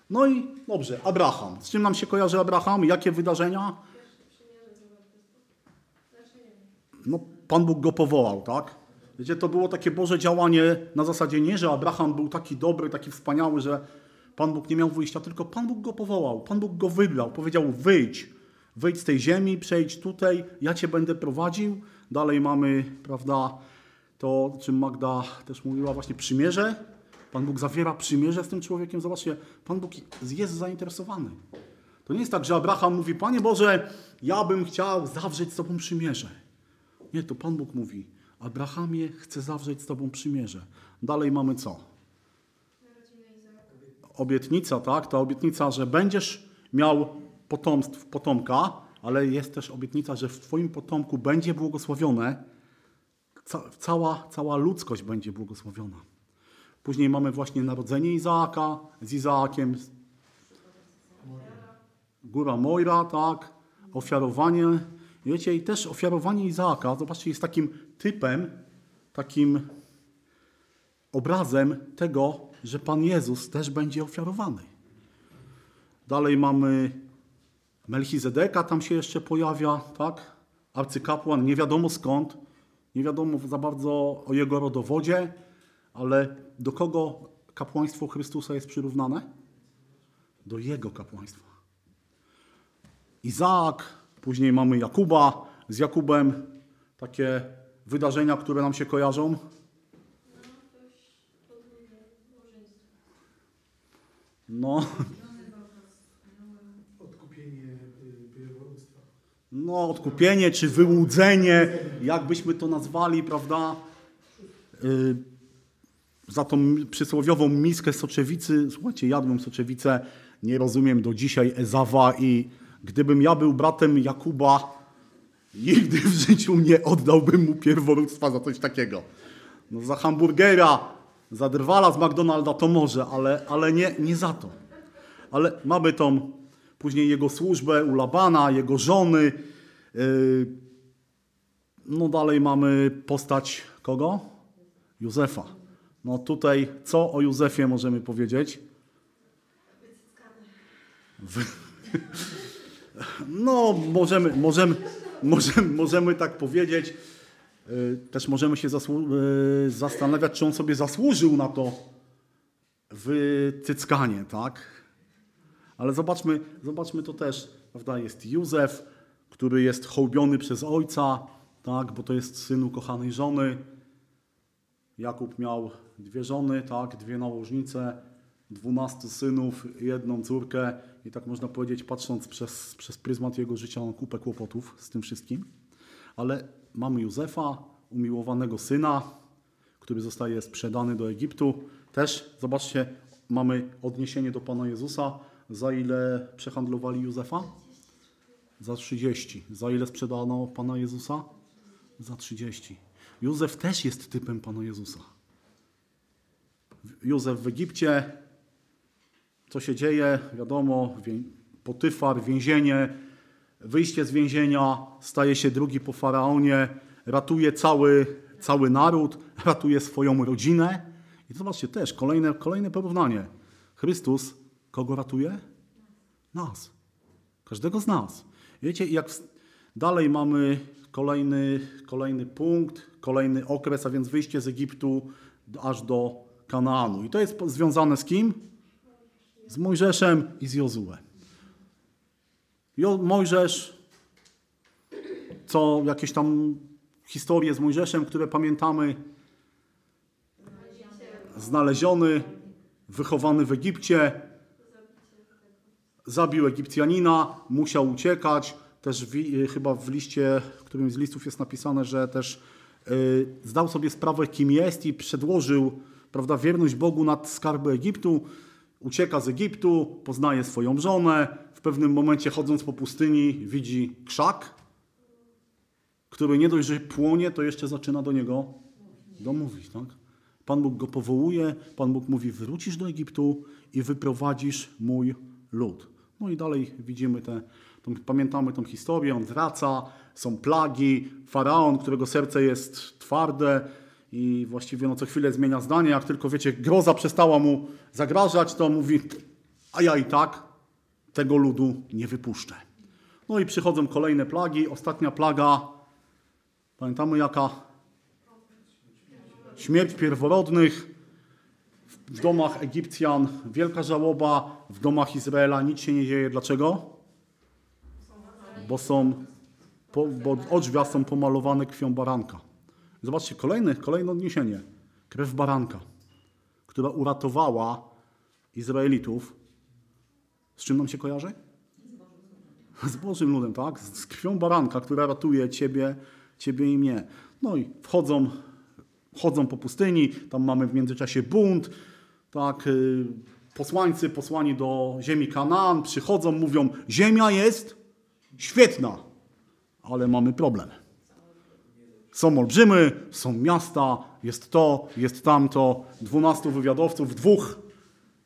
No i dobrze, Abraham. Z czym nam się kojarzy Abraham? Jakie wydarzenia? No, Pan Bóg go powołał, tak? Wiecie, to było takie Boże działanie na zasadzie nie, że Abraham był taki dobry, taki wspaniały, że Pan Bóg nie miał wyjścia, tylko Pan Bóg go powołał, Pan Bóg go wybrał, powiedział wyjdź, wyjdź z tej ziemi, przejdź tutaj, ja Cię będę prowadził. Dalej mamy, prawda, to, o czym Magda też mówiła, właśnie przymierze. Pan Bóg zawiera przymierze z tym człowiekiem. Zobaczcie, Pan Bóg jest zainteresowany. To nie jest tak, że Abraham mówi, Panie Boże, ja bym chciał zawrzeć z Tobą przymierze. Nie, to Pan Bóg mówi, Abrahamie, chcę zawrzeć z Tobą przymierze. Dalej mamy co? Obietnica, tak? Ta obietnica, że będziesz miał potomstw, potomka, ale jest też obietnica, że w Twoim potomku będzie błogosławione, ca, cała, cała ludzkość będzie błogosławiona. Później mamy właśnie narodzenie Izaaka z Izaakiem, góra Mojra, tak? Ofiarowanie. Wiecie, i też ofiarowanie Izaaka, zobaczcie, jest takim typem, takim obrazem tego, że Pan Jezus też będzie ofiarowany. Dalej mamy Melchizedeka, tam się jeszcze pojawia, tak? Arcykapłan, nie wiadomo skąd, nie wiadomo za bardzo o jego rodowodzie, ale do kogo kapłaństwo Chrystusa jest przyrównane? Do jego kapłaństwa. Izaak, później mamy Jakuba, z Jakubem. Takie wydarzenia, które nam się kojarzą. No, Odkupienie y, no, odkupienie czy wyłudzenie, jakbyśmy to nazwali, prawda? Y, za tą przysłowiową miskę soczewicy, słuchajcie, jadłem soczewicę, nie rozumiem do dzisiaj Ezawa i gdybym ja był bratem Jakuba, nigdy w życiu nie oddałbym mu pierworództwa za coś takiego. No za hamburgera, za drwala z McDonalda to może, ale, ale nie, nie za to. Ale mamy tą później jego służbę u Labana, jego żony. Yy, no dalej mamy postać kogo? Józefa. No tutaj co o Józefie możemy powiedzieć? [LAUGHS] No możemy, możemy, możemy, możemy tak powiedzieć. Yy, Też możemy się yy, zastanawiać, czy on sobie zasłużył na to wycyckanie, tak? Ale zobaczmy, zobaczmy to też, prawda, jest Józef, który jest hołbiony przez ojca, tak, bo to jest syn ukochanej żony. Jakub miał dwie żony, tak, dwie nałożnice, dwunastu synów, jedną córkę i tak można powiedzieć, patrząc przez, przez pryzmat jego życia, on kupę kłopotów z tym wszystkim. Ale mamy Józefa, umiłowanego syna, który zostaje sprzedany do Egiptu. Też, zobaczcie, mamy odniesienie do Pana Jezusa. Za ile przehandlowali Józefa? Za 30. Za ile sprzedano Pana Jezusa? Za 30. Józef też jest typem Pana Jezusa. Józef w Egipcie, co się dzieje? Wiadomo, Potyfar, więzienie, wyjście z więzienia, staje się drugi po faraonie, ratuje cały, cały naród, [LAUGHS] ratuje swoją rodzinę. I zobaczcie też, kolejne, kolejne porównanie. Chrystus kogo ratuje? Nas. Każdego z nas. Wiecie, jak dalej mamy kolejny, kolejny punkt, kolejny okres, a więc wyjście z Egiptu aż do Kanaanu. I to jest związane z kim? Z Mojżeszem i z Jozue. Jo, Mojżesz, co jakieś tam historie z Mojżeszem, które pamiętamy, znaleziony, wychowany w Egipcie, zabił Egipcjanina, musiał uciekać. Też w, chyba w liście, w którymś z listów jest napisane, że też y, zdał sobie sprawę, kim jest i przedłożył prawda, wierność Bogu nad skarby Egiptu. Ucieka z Egiptu, poznaje swoją żonę. W pewnym momencie, chodząc po pustyni, widzi krzak, który nie dość, że płonie, to jeszcze zaczyna do niego domówić. Tak? Pan Bóg go powołuje, Pan Bóg mówi: Wrócisz do Egiptu i wyprowadzisz mój lud. No i dalej widzimy tą, pamiętamy tą historię, on wraca, są plagi, faraon, którego serce jest twarde i właściwie no, co chwilę zmienia zdanie. Jak tylko wiecie, groza przestała mu zagrażać, to mówi: A ja i tak tego ludu nie wypuszczę. No i przychodzą kolejne plagi. Ostatnia plaga, pamiętamy jaka? Śmierć pierworodnych. W domach Egipcjan wielka żałoba, w domach Izraela nic się nie dzieje. Dlaczego? Bo są, bo odrzwia są pomalowane krwią baranka. Zobaczcie, kolejne, kolejne odniesienie. Krew baranka, która uratowała Izraelitów. Z czym nam się kojarzy? Z Bożym ludem, tak? Z krwią baranka, która ratuje ciebie, ciebie i mnie. No i wchodzą, chodzą po pustyni, tam mamy w międzyczasie bunt, tak? y, Posłańcy posłani do ziemi Kanaan przychodzą, mówią: Ziemia jest świetna, ale mamy problem. Są olbrzymy, są miasta, jest to, jest tamto, dwunastu wywiadowców, dwóch.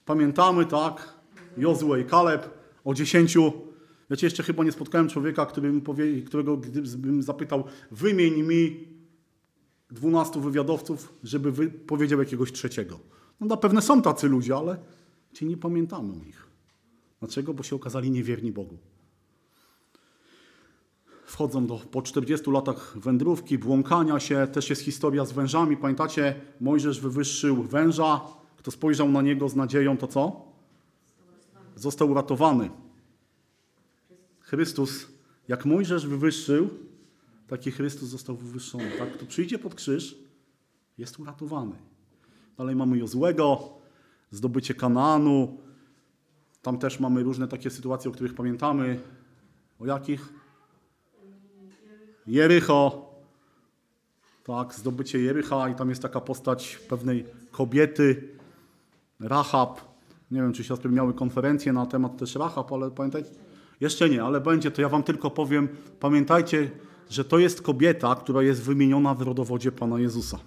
Pamiętamy, tak? Jozue i Kaleb o dziesięciu. Wiecie, jeszcze chyba nie spotkałem człowieka, powie, którego gdybym zapytał, wymień mi dwunastu wywiadowców, żeby wy, powiedział jakiegoś trzeciego. No zapewne są tacy ludzie, ale ci nie pamiętamy o nich. Dlaczego? Bo się okazali niewierni Bogu. Wchodzą do, po 40 latach wędrówki, błąkania się, też jest historia z wężami. Pamiętacie, Mojżesz wywyższył węża, kto spojrzał na niego z nadzieją, to co? Został uratowany. Chrystus, jak Mojżesz wywyższył, taki Chrystus został wywyższony. Tak? Kto przyjdzie pod krzyż, jest uratowany. Dalej mamy Jozłego, zdobycie Kanaanu. Tam też mamy różne takie sytuacje, o których pamiętamy. O jakich? Jericho. Tak, zdobycie Jericha i tam jest taka postać pewnej kobiety, Rahab. Nie wiem, czy siostry miały konferencję na temat też Rahab, ale pamiętajcie, jeszcze nie, ale będzie, to ja wam tylko powiem, pamiętajcie, że to jest kobieta, która jest wymieniona w rodowodzie Pana Jezusa.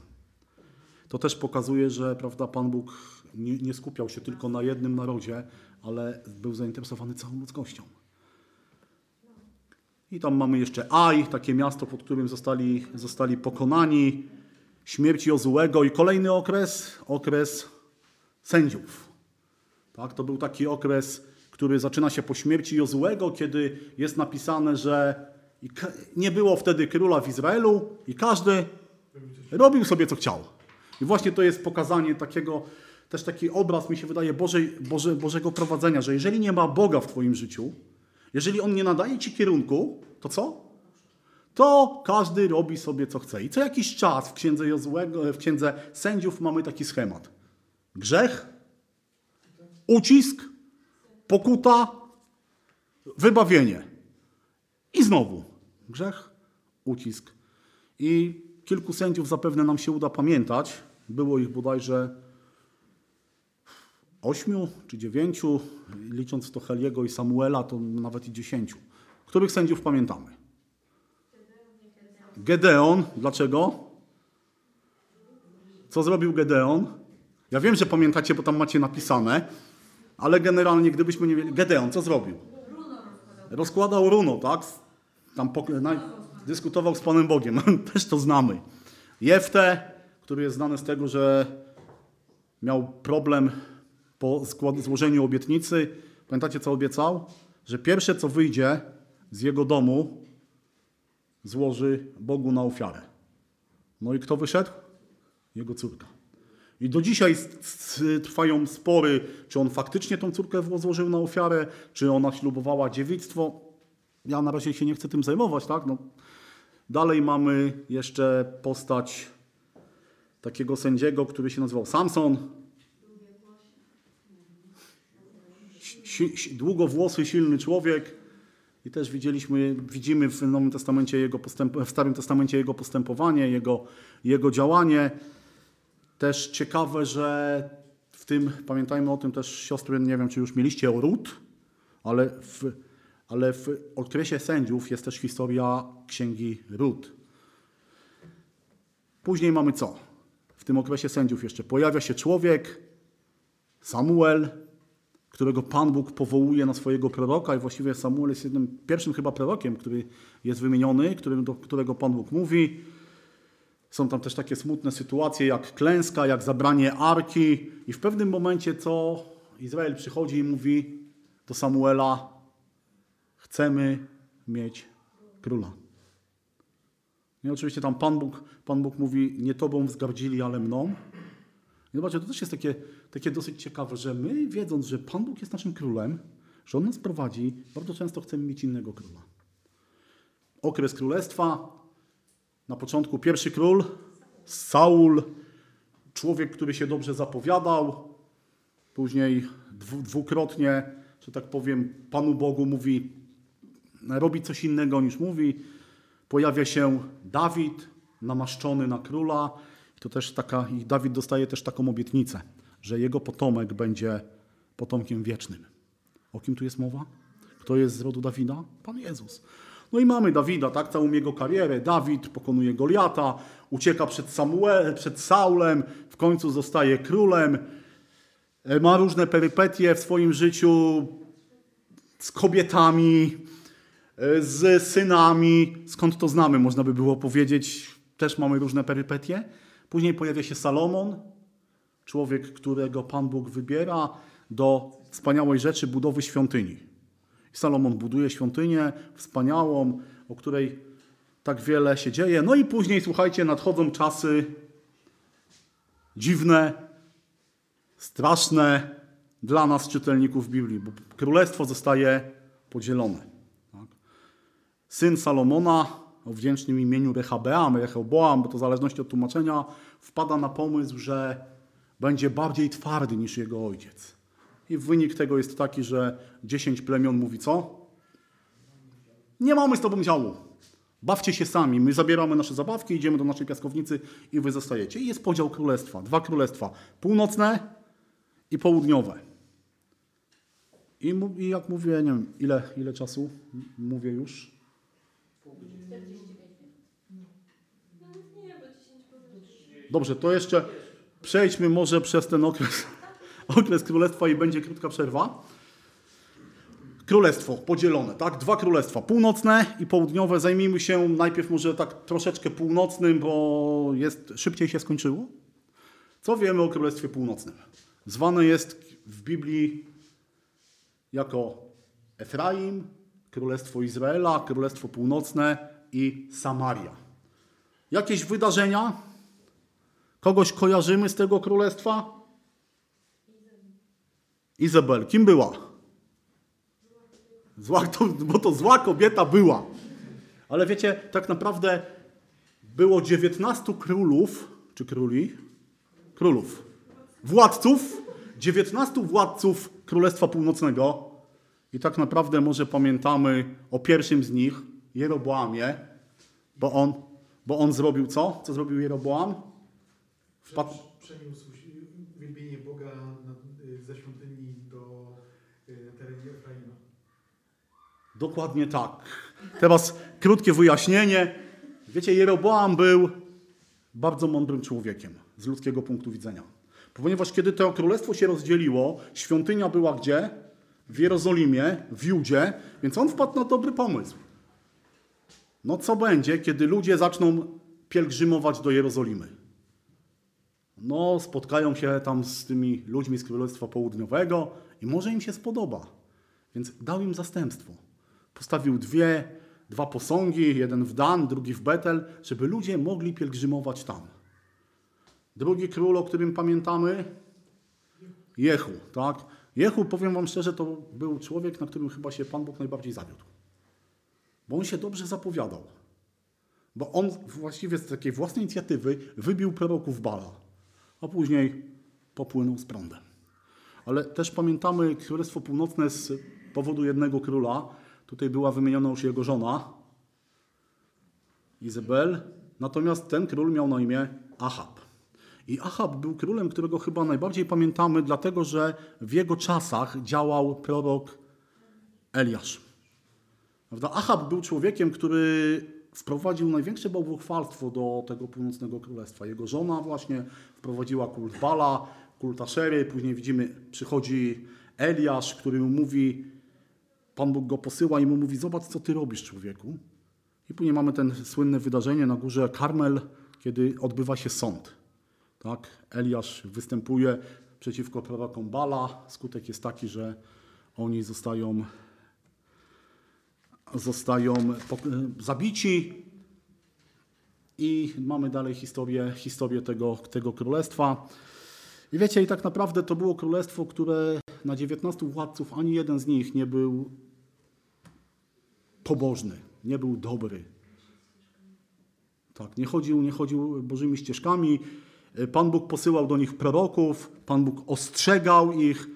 To też pokazuje, że prawda, Pan Bóg nie, nie skupiał się tylko na jednym narodzie, ale był zainteresowany całą ludzkością. I tam mamy jeszcze Aj, takie miasto, pod którym zostali, zostali pokonani, śmierć Jozułego i kolejny okres, okres sędziów. Tak, to był taki okres, który zaczyna się po śmierci Jozułego, kiedy jest napisane, że nie było wtedy króla w Izraelu i każdy robił sobie co chciał. I właśnie to jest pokazanie takiego, też taki obraz, mi się wydaje, Bożej, Boże, Bożego prowadzenia, że jeżeli nie ma Boga w Twoim życiu, jeżeli On nie nadaje Ci kierunku, to co? To każdy robi sobie co chce. I co jakiś czas w księdze, Jozłego, w księdze sędziów mamy taki schemat. Grzech, ucisk, pokuta, wybawienie. I znowu grzech, ucisk. I kilku sędziów zapewne nam się uda pamiętać. Było ich bodajże ośmiu czy dziewięciu, licząc to Heliego i Samuela, to nawet i dziesięciu. Których sędziów pamiętamy? Gedeon. Dlaczego? Co zrobił Gedeon? Ja wiem, że pamiętacie, bo tam macie napisane, ale generalnie, gdybyśmy nie wiedzieli... Gedeon, co zrobił? Rozkładał runo, tak? Tam dyskutował z Panem Bogiem. [LAUGHS] Też to znamy. Jeftę, który jest znany z tego, że miał problem po złożeniu obietnicy. Pamiętacie, co obiecał? Że pierwsze, co wyjdzie z jego domu, złoży Bogu na ofiarę. No i kto wyszedł? Jego córka. I do dzisiaj trwają spory, czy on faktycznie tą córkę złożył na ofiarę, czy ona ślubowała dziewictwo. Ja na razie się nie chcę tym zajmować, tak? No. Dalej mamy jeszcze postać takiego sędziego, który się nazywał Samson. Długowłosy, silny człowiek. I też widzieliśmy, widzimy w Nowym Testamencie jego postęp, w Starym Testamencie jego postępowanie, jego, jego działanie. Też ciekawe, że w tym, pamiętajmy o tym też siostry, nie wiem czy już mieliście o Rut, ale w, ale w okresie sędziów jest też historia księgi Rut. Później mamy co? W tym okresie sędziów jeszcze pojawia się człowiek, Samuel, którego Pan Bóg powołuje na swojego proroka i właściwie Samuel jest jednym pierwszym chyba prorokiem, który jest wymieniony, którym, do którego Pan Bóg mówi. Są tam też takie smutne sytuacje jak klęska, jak zabranie arki i w pewnym momencie co Izrael przychodzi i mówi do Samuela chcemy mieć króla. I oczywiście tam Pan Bóg, Pan Bóg mówi nie tobą wzgardzili, ale mną. I zobaczcie, to też jest takie, takie dosyć ciekawe, że my, wiedząc, że Pan Bóg jest naszym królem, że On nas prowadzi, bardzo często chcemy mieć innego króla. Okres królestwa. Na początku pierwszy król, Saul, człowiek, który się dobrze zapowiadał. Później dwu, dwukrotnie, że tak powiem, Panu Bogu mówi, robi coś innego niż mówi. Pojawia się Dawid, namaszczony na króla. To też taka, i Dawid dostaje też taką obietnicę, że jego potomek będzie potomkiem wiecznym. O kim tu jest mowa? Kto jest z rodu Dawida? Pan Jezus. No i mamy Dawida, tak, całą jego karierę. Dawid pokonuje Goliata, ucieka przed, Samuel, przed Saulem, w końcu zostaje królem. E, Ma różne perypetie w swoim życiu z kobietami, e, z synami. Skąd to znamy, można by było powiedzieć. Też mamy różne perypetie. Później pojawia się Salomon, człowiek, którego Pan Bóg wybiera do wspaniałej rzeczy budowy świątyni. Salomon buduje świątynię wspaniałą, o której tak wiele się dzieje. No i później, słuchajcie, nadchodzą czasy dziwne, straszne dla nas, czytelników Biblii, bo królestwo zostaje podzielone. Tak? Syn Salomona o wdzięcznym imieniu Rehabeam, Rehoboam, bo to w zależności od tłumaczenia, wpada na pomysł, że będzie bardziej twardy niż jego ojciec. I wynik tego jest taki, że dziesięć plemion mówi co? Nie mamy z tobą działu. Bawcie się sami. My zabieramy nasze zabawki, idziemy do naszej piaskownicy i wy zostajecie. I jest podział królestwa. Dwa królestwa. Północne i południowe. I, i jak mówię, nie wiem, ile, ile czasu mówię już? Dobrze, to jeszcze przejdźmy może przez ten okres, [LAUGHS] okres królestwa i będzie krótka przerwa. Królestwo podzielone, tak? Dwa królestwa, północne i południowe. Zajmijmy się najpierw może tak troszeczkę północnym, bo jest, szybciej się skończyło. Co wiemy o Królestwie Północnym? Zwane jest w Biblii jako Efraim, Królestwo Izraela, Królestwo Północne i Samaria. Jakieś wydarzenia? Kogoś kojarzymy z tego królestwa? Izabel, kim była? Zła, to, bo to zła kobieta była. Ale wiecie, tak naprawdę było 19 królów, czy króli? Królów. Władców, 19 władców Królestwa Północnego. I tak naprawdę może pamiętamy o pierwszym z nich, Jeroboamie, bo on, bo on zrobił co? Co zrobił Jeroboam? Wpadł, Przeniósł wielbienie Boga y, ze świątyni do y, terenu Efraima. Dokładnie tak. Teraz krótkie wyjaśnienie. Wiecie, Jeroboam był bardzo mądrym człowiekiem z ludzkiego punktu widzenia. Ponieważ kiedy to królestwo się rozdzieliło, świątynia była gdzie? W Jerozolimie, w Judzie, więc on wpadł na dobry pomysł. No co będzie, kiedy ludzie zaczną pielgrzymować do Jerozolimy? No, spotkają się tam z tymi ludźmi z Królestwa Południowego i może im się spodoba. Więc dał im zastępstwo. Postawił dwie, dwa posągi, jeden w Dan, drugi w Betel, żeby ludzie mogli pielgrzymować tam. Drugi król, o którym pamiętamy, Jehu, tak? Jehu, powiem wam szczerze, to był człowiek, na którym chyba się Pan Bóg najbardziej zawiódł. Bo on się dobrze zapowiadał. Bo on właściwie z takiej własnej inicjatywy wybił proroków Bala, a później popłynął z prądem. Ale też pamiętamy Królestwo Północne z powodu jednego króla. Tutaj była wymieniona już jego żona, Izabel. Natomiast ten król miał na imię Ahab. I Ahab był królem, którego chyba najbardziej pamiętamy, dlatego że w jego czasach działał prorok Eliasz. Prawda? Ahab był człowiekiem, który wprowadził największe bałwochwalstwo do tego północnego królestwa. Jego żona właśnie wprowadziła kult Bala, kult Aszery. Później widzimy, przychodzi Eliasz, który mu mówi, Pan Bóg go posyła i mu mówi, zobacz co ty robisz człowieku. I później mamy ten słynne wydarzenie na górze Karmel, kiedy odbywa się sąd. Tak? Eliasz występuje przeciwko prorokom Bala. Skutek jest taki, że oni zostają, zostają pok- zabici. I mamy dalej historię, historię tego, tego królestwa. I wiecie, i tak naprawdę to było królestwo, które na 19 władców ani jeden z nich nie był pobożny, nie był dobry. Tak, nie chodził, nie chodził Bożymi ścieżkami. Pan Bóg posyłał do nich proroków, Pan Bóg ostrzegał ich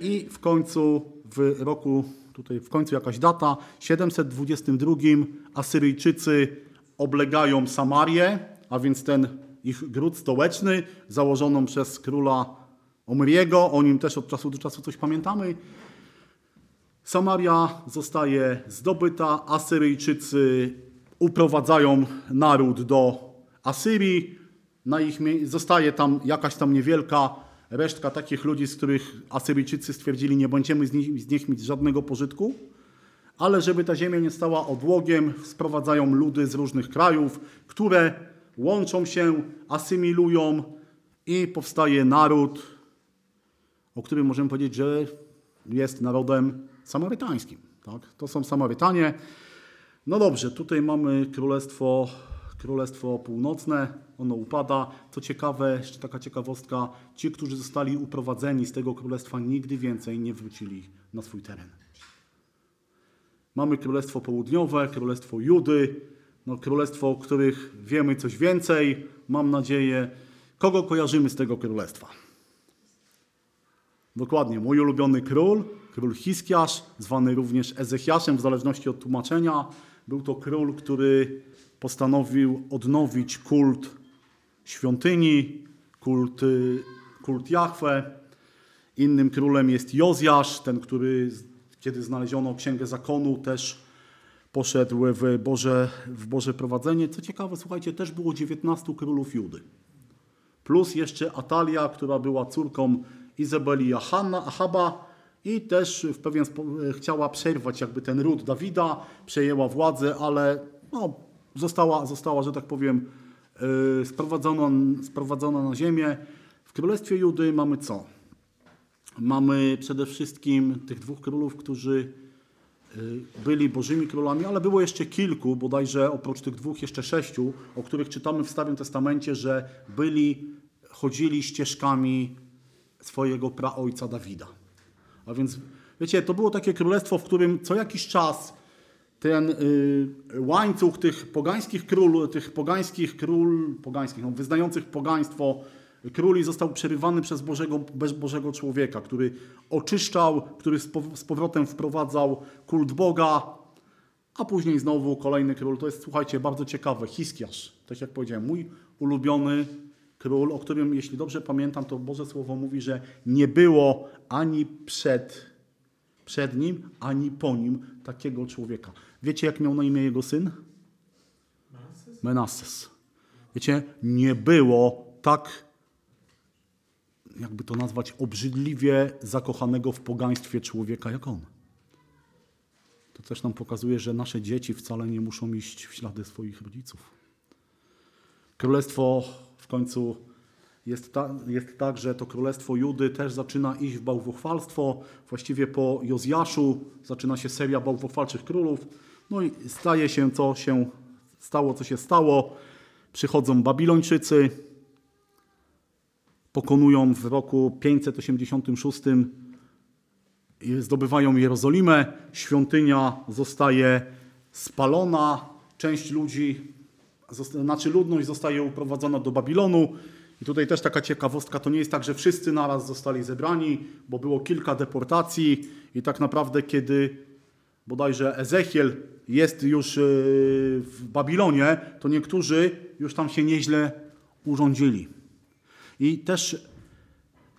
i w końcu w roku, tutaj w końcu jakaś data, 722 Asyryjczycy oblegają Samarię, a więc ten ich gród stołeczny, założoną przez króla Omriego, o nim też od czasu do czasu coś pamiętamy. Samaria zostaje zdobyta, Asyryjczycy uprowadzają naród do Asyrii, na ich, zostaje tam jakaś tam niewielka resztka takich ludzi, z których Asyryjczycy stwierdzili, nie będziemy z nich, z nich mieć żadnego pożytku, ale żeby ta ziemia nie stała odłogiem, sprowadzają ludy z różnych krajów, które łączą się, asymilują i powstaje naród, o którym możemy powiedzieć, że jest narodem samarytańskim. Tak? To są Samarytanie. No dobrze, tutaj mamy królestwo, królestwo północne, ono upada. Co ciekawe, jeszcze taka ciekawostka, ci, którzy zostali uprowadzeni z tego królestwa, nigdy więcej nie wrócili na swój teren. Mamy królestwo południowe, królestwo Judy, no, królestwo, o których wiemy coś więcej, mam nadzieję. Kogo kojarzymy z tego królestwa? Dokładnie, mój ulubiony król, król Hiskiasz, zwany również Ezechiaszem, w zależności od tłumaczenia. Był to król, który postanowił odnowić kult świątyni, kult, y, kult Jahwe. Innym królem jest Jozjasz, ten, który, kiedy znaleziono Księgę Zakonu, też poszedł w Boże, w Boże prowadzenie. Co ciekawe, słuchajcie, też było 19 królów Judy. Plus jeszcze Atalia, która była córką Izabeli i Ahaba i też w pewien sposób chciała przerwać jakby ten ród Dawida, przejęła władzę, ale no, została, została, że tak powiem, yy, sprowadzona, sprowadzona na ziemię. W Królestwie Judy mamy co? Mamy przede wszystkim tych dwóch królów, którzy y, byli bożymi królami, ale było jeszcze kilku, bodajże oprócz tych dwóch jeszcze sześciu, o których czytamy w Starym Testamencie, że byli, chodzili ścieżkami swojego praojca Dawida. A więc, wiecie, to było takie królestwo, w którym co jakiś czas ten y, łańcuch tych pogańskich król, tych pogańskich król, pogańskich, no, wyznających pogaństwo króli został przerywany przez Bożego, Bożego człowieka, który oczyszczał, który z powrotem wprowadzał kult Boga, a później znowu kolejny król. To jest, słuchajcie, bardzo ciekawe. Hiskiarz, tak jak powiedziałem, mój ulubiony król, o którym, jeśli dobrze pamiętam, to Boże Słowo mówi, że nie było ani przed, przed nim, ani po nim takiego człowieka. Wiecie, jak miał na imię jego syn? Menasses. Wiecie, nie było tak, jakby to nazwać, obrzydliwie zakochanego w pogaństwie człowieka jak on. To też nam pokazuje, że nasze dzieci wcale nie muszą iść w ślady swoich rodziców. Królestwo w końcu jest, ta, jest tak, że to królestwo Judy też zaczyna iść w bałwochwalstwo. Właściwie po Jozjaszu zaczyna się seria bałwochwalczych królów. No i staje się, co się stało, co się stało. Przychodzą Babilończycy, pokonują w roku 586 i zdobywają Jerozolimę, świątynia zostaje spalona, część ludzi, znaczy ludność zostaje uprowadzona do Babilonu. I tutaj też taka ciekawostka, to nie jest tak, że wszyscy naraz zostali zebrani, bo było kilka deportacji i tak naprawdę kiedy bodajże Ezechiel jest już yy, w Babilonie, to niektórzy już tam się nieźle urządzili. I też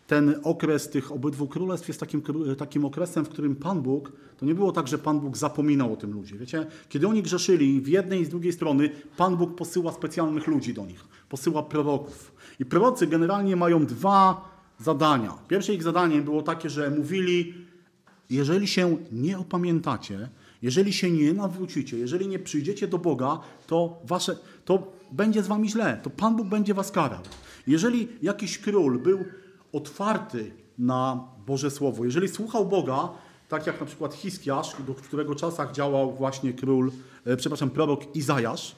ten okres tych obydwu królestw jest takim, kró- takim okresem, w którym Pan Bóg, to nie było tak, że Pan Bóg zapominał o tym ludzie. Wiecie, kiedy oni grzeszyli, w jednej i z drugiej strony, Pan Bóg posyła specjalnych ludzi do nich, posyła proroków. I prorocy generalnie mają dwa zadania. Pierwsze ich zadanie było takie, że mówili, jeżeli się nie opamiętacie, jeżeli się nie nawrócicie, jeżeli nie przyjdziecie do Boga, to, wasze, to będzie z wami źle, to Pan Bóg będzie was karał. Jeżeli jakiś król był otwarty na Boże Słowo, jeżeli słuchał Boga, tak jak na przykład Hiskiarz, do którego czasach działał właśnie król, e, przepraszam, prorok Izajasz,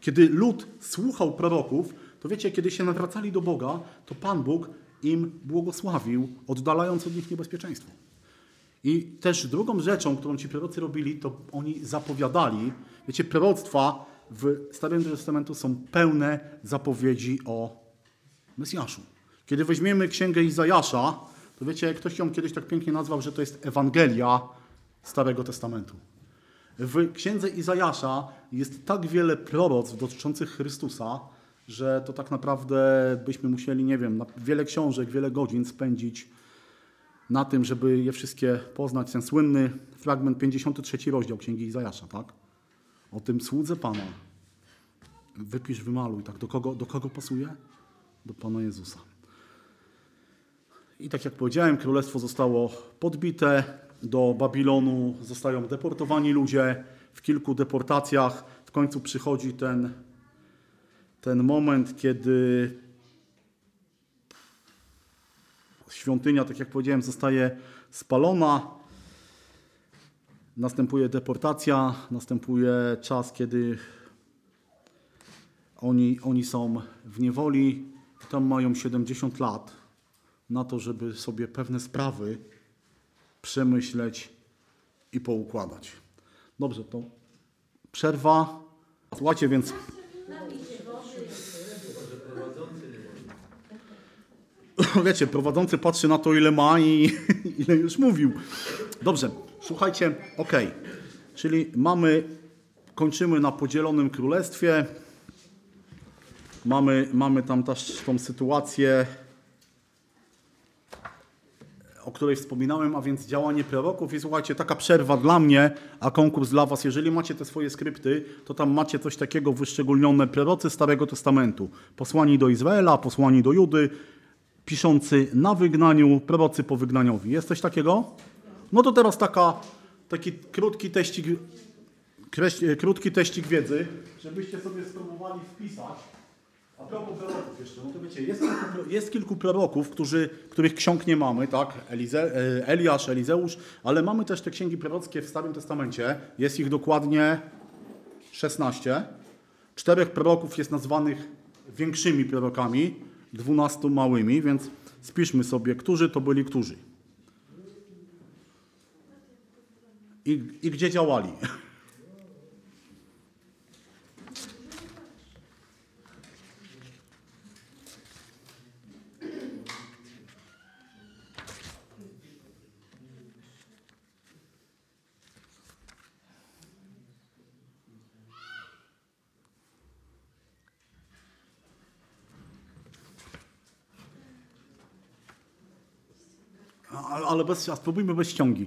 kiedy lud słuchał proroków, to wiecie, kiedy się nawracali do Boga, to Pan Bóg im błogosławił, oddalając od nich niebezpieczeństwo. I też drugą rzeczą, którą ci prorocy robili, to oni zapowiadali. Wiecie, proroctwa w Starym Testamentu są pełne zapowiedzi o Mesjaszu. Kiedy weźmiemy księgę Izajasza, to wiecie, ktoś ją kiedyś tak pięknie nazwał, że to jest Ewangelia Starego Testamentu. W księdze Izajasza jest tak wiele proroctw dotyczących Chrystusa, że to tak naprawdę byśmy musieli, nie wiem, wiele książek, wiele godzin spędzić na tym, żeby je wszystkie poznać. Ten słynny fragment 53 rozdział Księgi Izajasza, tak? O tym słudze Pana. Wypisz, wymaluj, tak? Do kogo, do kogo pasuje? Do Pana Jezusa. I tak jak powiedziałem, królestwo zostało podbite, do Babilonu zostają deportowani ludzie w kilku deportacjach. W końcu przychodzi ten, ten moment, kiedy świątynia, tak jak powiedziałem, zostaje spalona. Następuje deportacja, następuje czas, kiedy oni, oni są w niewoli tam mają 70 lat na to, żeby sobie pewne sprawy przemyśleć i poukładać. Dobrze, to przerwa. Słuchajcie, więc [LAUGHS] wiecie, prowadzący patrzy na to, ile ma i [LAUGHS] ile już mówił. Dobrze, słuchajcie, ok. Czyli mamy, kończymy na podzielonym królestwie. Mamy, mamy tam też tą sytuację, o której wspominałem, a więc działanie proroków. I słuchajcie, taka przerwa dla mnie, a konkurs dla Was. Jeżeli macie te swoje skrypty, to tam macie coś takiego wyszczególnione prorocy Starego Testamentu. Posłani do Izraela, posłani do Judy, piszący na wygnaniu, prorocy po wygnaniowi. Jest coś takiego? No to teraz taka, taki krótki teścik, kreś- krótki teścik wiedzy, żebyście sobie spróbowali wpisać. A propos proroków jeszcze, no to wiecie, jest kilku, jest kilku proroków, którzy, których ksiąg nie mamy, tak? Elize, e, Eliasz, Elizeusz, ale mamy też te księgi prorockie w Starym Testamencie. Jest ich dokładnie 16. Czterech proroków jest nazwanych większymi prorokami, 12 małymi, więc spiszmy sobie, którzy to byli którzy. I, i gdzie działali. [LAUGHS] Ale bez, a spróbujmy bez ściągi.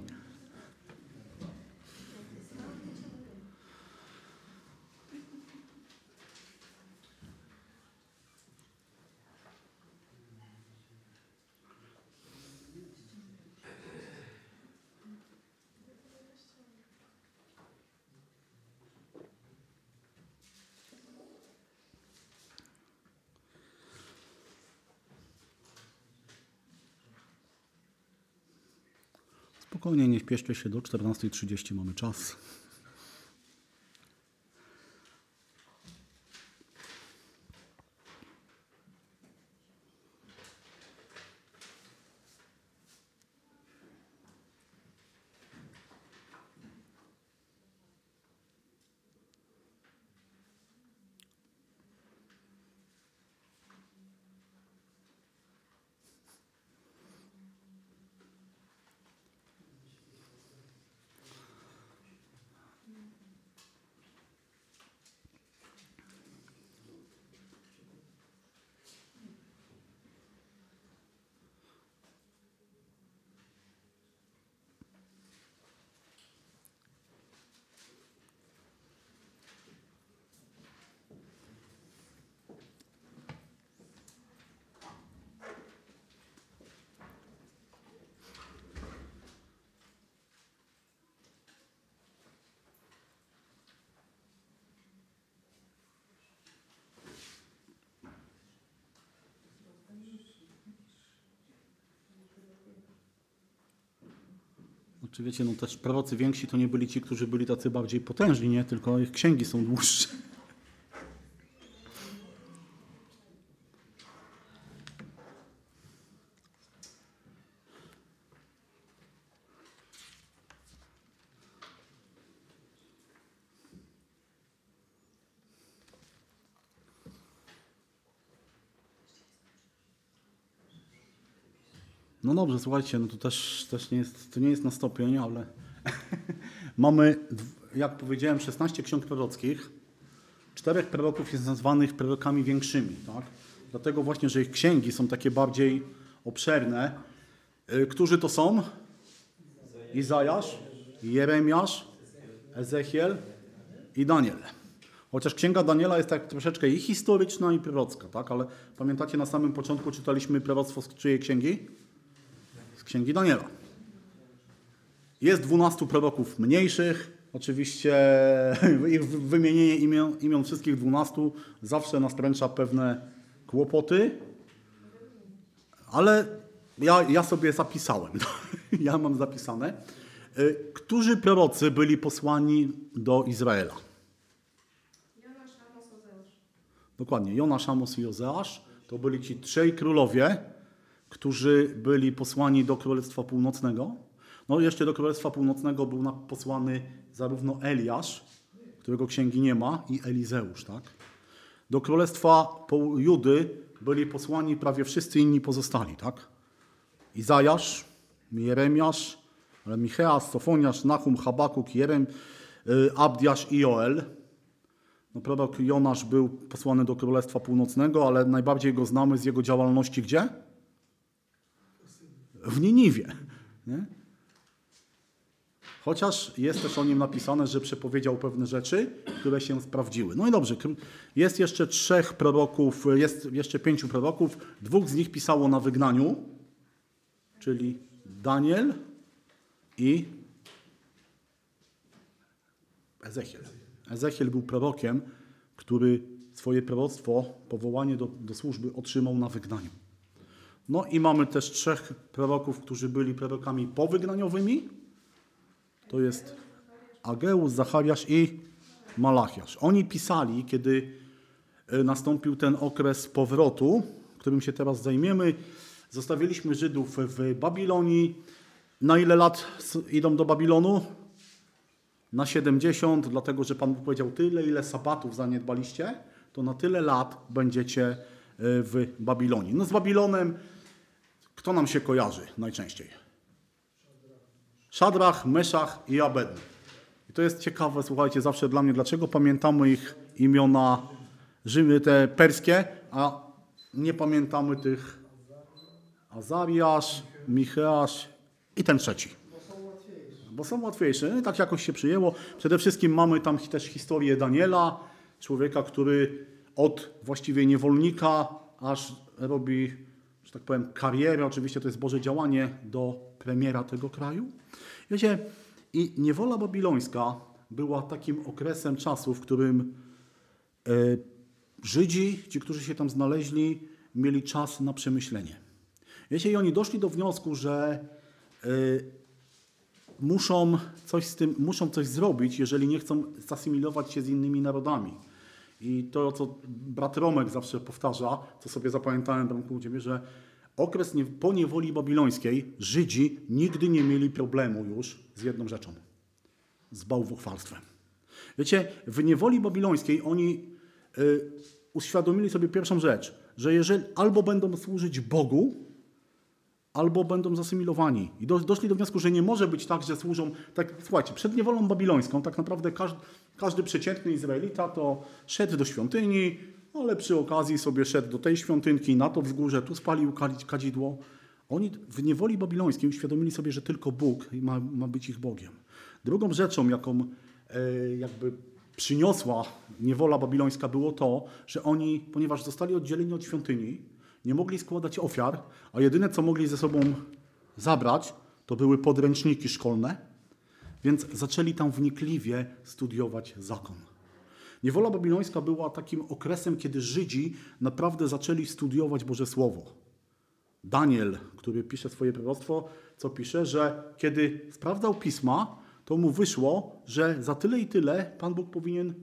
Spokojnie, nie śpieszcie się, do 14.30 mamy czas. Czy wiecie, no też prorocy więksi to nie byli ci, którzy byli tacy bardziej potężni, nie? Tylko ich księgi są dłuższe. No dobrze, słuchajcie, no to też, też nie jest, to nie jest na stopień, ale [LAUGHS] mamy, jak powiedziałem, 16 ksiąg prorockich. Czterech proroków jest nazwanych prorokami większymi, tak? Dlatego właśnie, że ich księgi są takie bardziej obszerne. Y, Którzy to są? Izajasz, Jeremiasz, Ezechiel i Daniel. Chociaż księga Daniela jest tak troszeczkę i historyczna, i prorocka, tak? Ale pamiętacie, na samym początku czytaliśmy proroctwo z czyjej księgi? Księgi Daniela. Jest dwunastu proroków mniejszych. Oczywiście [LAUGHS] ich wy- wymienienie imion, imion wszystkich dwunastu zawsze nastręcza pewne kłopoty, ale ja, ja sobie zapisałem. [LAUGHS] ja mam zapisane. Y, Którzy prorocy byli posłani do Izraela? Jonasz, Amos, Ozeusz. Dokładnie, Jonasz, Amos i Ozeasz to byli ci trzej królowie, którzy byli posłani do Królestwa Północnego. No jeszcze do Królestwa Północnego był posłany zarówno Eliasz, którego księgi nie ma, i Elizeusz, tak? Do Królestwa Judy byli posłani prawie wszyscy inni pozostali, tak? Izajasz, Jeremiasz, ale Micheas, Sofoniasz, Nahum, Habakuk, Jerem, y, Abdiasz i Joel. No, prorok Jonasz był posłany do Królestwa Północnego, ale najbardziej go znamy z jego działalności gdzie? W Niniwie. Nie? Chociaż jest też o nim napisane, że przepowiedział pewne rzeczy, które się sprawdziły. No i dobrze, jest jeszcze trzech proroków, jest jeszcze pięciu proroków. Dwóch z nich pisało na wygnaniu, czyli Daniel i Ezechiel. Ezechiel był prorokiem, który swoje proroctwo, powołanie do, do służby otrzymał na wygnaniu. No i mamy też trzech proroków, którzy byli prorokami powygnaniowymi. To jest Ageusz, Zachariasz i Malachiasz. Oni pisali, kiedy e, nastąpił ten okres powrotu, którym się teraz zajmiemy. Zostawiliśmy Żydów w Babilonii. Na ile lat idą do Babilonu? na 70, dlatego że Pan powiedział tyle, ile sabatów zaniedbaliście, to na tyle lat będziecie y, w Babilonie. No z Babilonem kto nam się kojarzy najczęściej? Szadrach, Meszach i Abednego. I to jest ciekawe, słuchajcie, zawsze dla mnie, dlaczego pamiętamy ich imiona Rzymy te perskie, a nie pamiętamy tych Azariasz, Micheasz i ten trzeci. Bo są łatwiejsze. No i tak jakoś się przyjęło. Przede wszystkim mamy tam też historię Daniela, człowieka, który od właściwie niewolnika aż robi, że tak powiem, karierę. Oczywiście to jest Boże działanie do premiera tego kraju. Wiecie, i niewola babilońska była takim okresem czasu, w którym e, Żydzi, ci, którzy się tam znaleźli, mieli czas na przemyślenie. Wiecie, i oni doszli do wniosku, że y, muszą coś z tym, muszą coś zrobić, jeżeli nie chcą zasymilować się z innymi narodami. I to, co brat Romek zawsze powtarza, co sobie zapamiętałem tam u Ciebie, że okres nie, po niewoli babilońskiej Żydzi nigdy nie mieli problemu już z jedną rzeczą. Z bałwochwalstwem. Wiecie, w niewoli babilońskiej oni y, uświadomili sobie pierwszą rzecz, że jeżeli albo będą służyć Bogu, albo będą zasymilowani. I do, doszli do wniosku, że nie może być tak, że służą. Tak, słuchajcie, przed niewolą babilońską tak naprawdę każdy, każdy przeciętny Izraelita to szedł do świątyni, ale przy okazji sobie szedł do tej świątynki, na to wzgórze, tu spalił kadzi- kadzidło. Oni w niewoli babilońskiej uświadomili sobie, że tylko Bóg ma, ma być ich Bogiem. Drugą rzeczą, jaką e, jakby przyniosła niewola babilońska, było to, że oni, ponieważ zostali oddzieleni od świątyni, nie mogli składać ofiar, a jedyne, co mogli ze sobą zabrać, to były podręczniki szkolne, więc zaczęli tam wnikliwie studiować zakon. Niewola babilońska była takim okresem, kiedy Żydzi naprawdę zaczęli studiować Boże Słowo. Daniel, który pisze swoje proroctwo, co pisze, że kiedy sprawdzał pisma, to mu wyszło, że za tyle i tyle Pan Bóg powinien,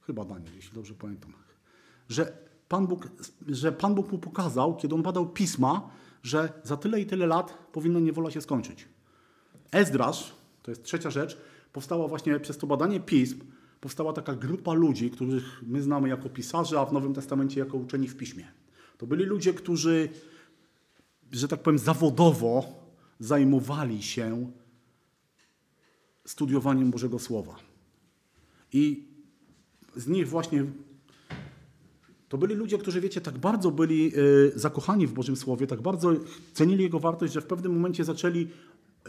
chyba Daniel, jeśli dobrze pamiętam, że Pan Bóg, że Pan Bóg mu pokazał, kiedy on badał pisma, że za tyle i tyle lat powinna niewola się skończyć. Ezdrasz, to jest trzecia rzecz, powstała właśnie przez to badanie pism, powstała taka grupa ludzi, których my znamy jako pisarze, a w Nowym Testamencie jako uczeni w piśmie. To byli ludzie, którzy, że tak powiem, zawodowo zajmowali się studiowaniem Bożego Słowa. I z nich właśnie to byli ludzie, którzy, wiecie, tak bardzo byli y, zakochani w Bożym Słowie, tak bardzo cenili jego wartość, że w pewnym momencie zaczęli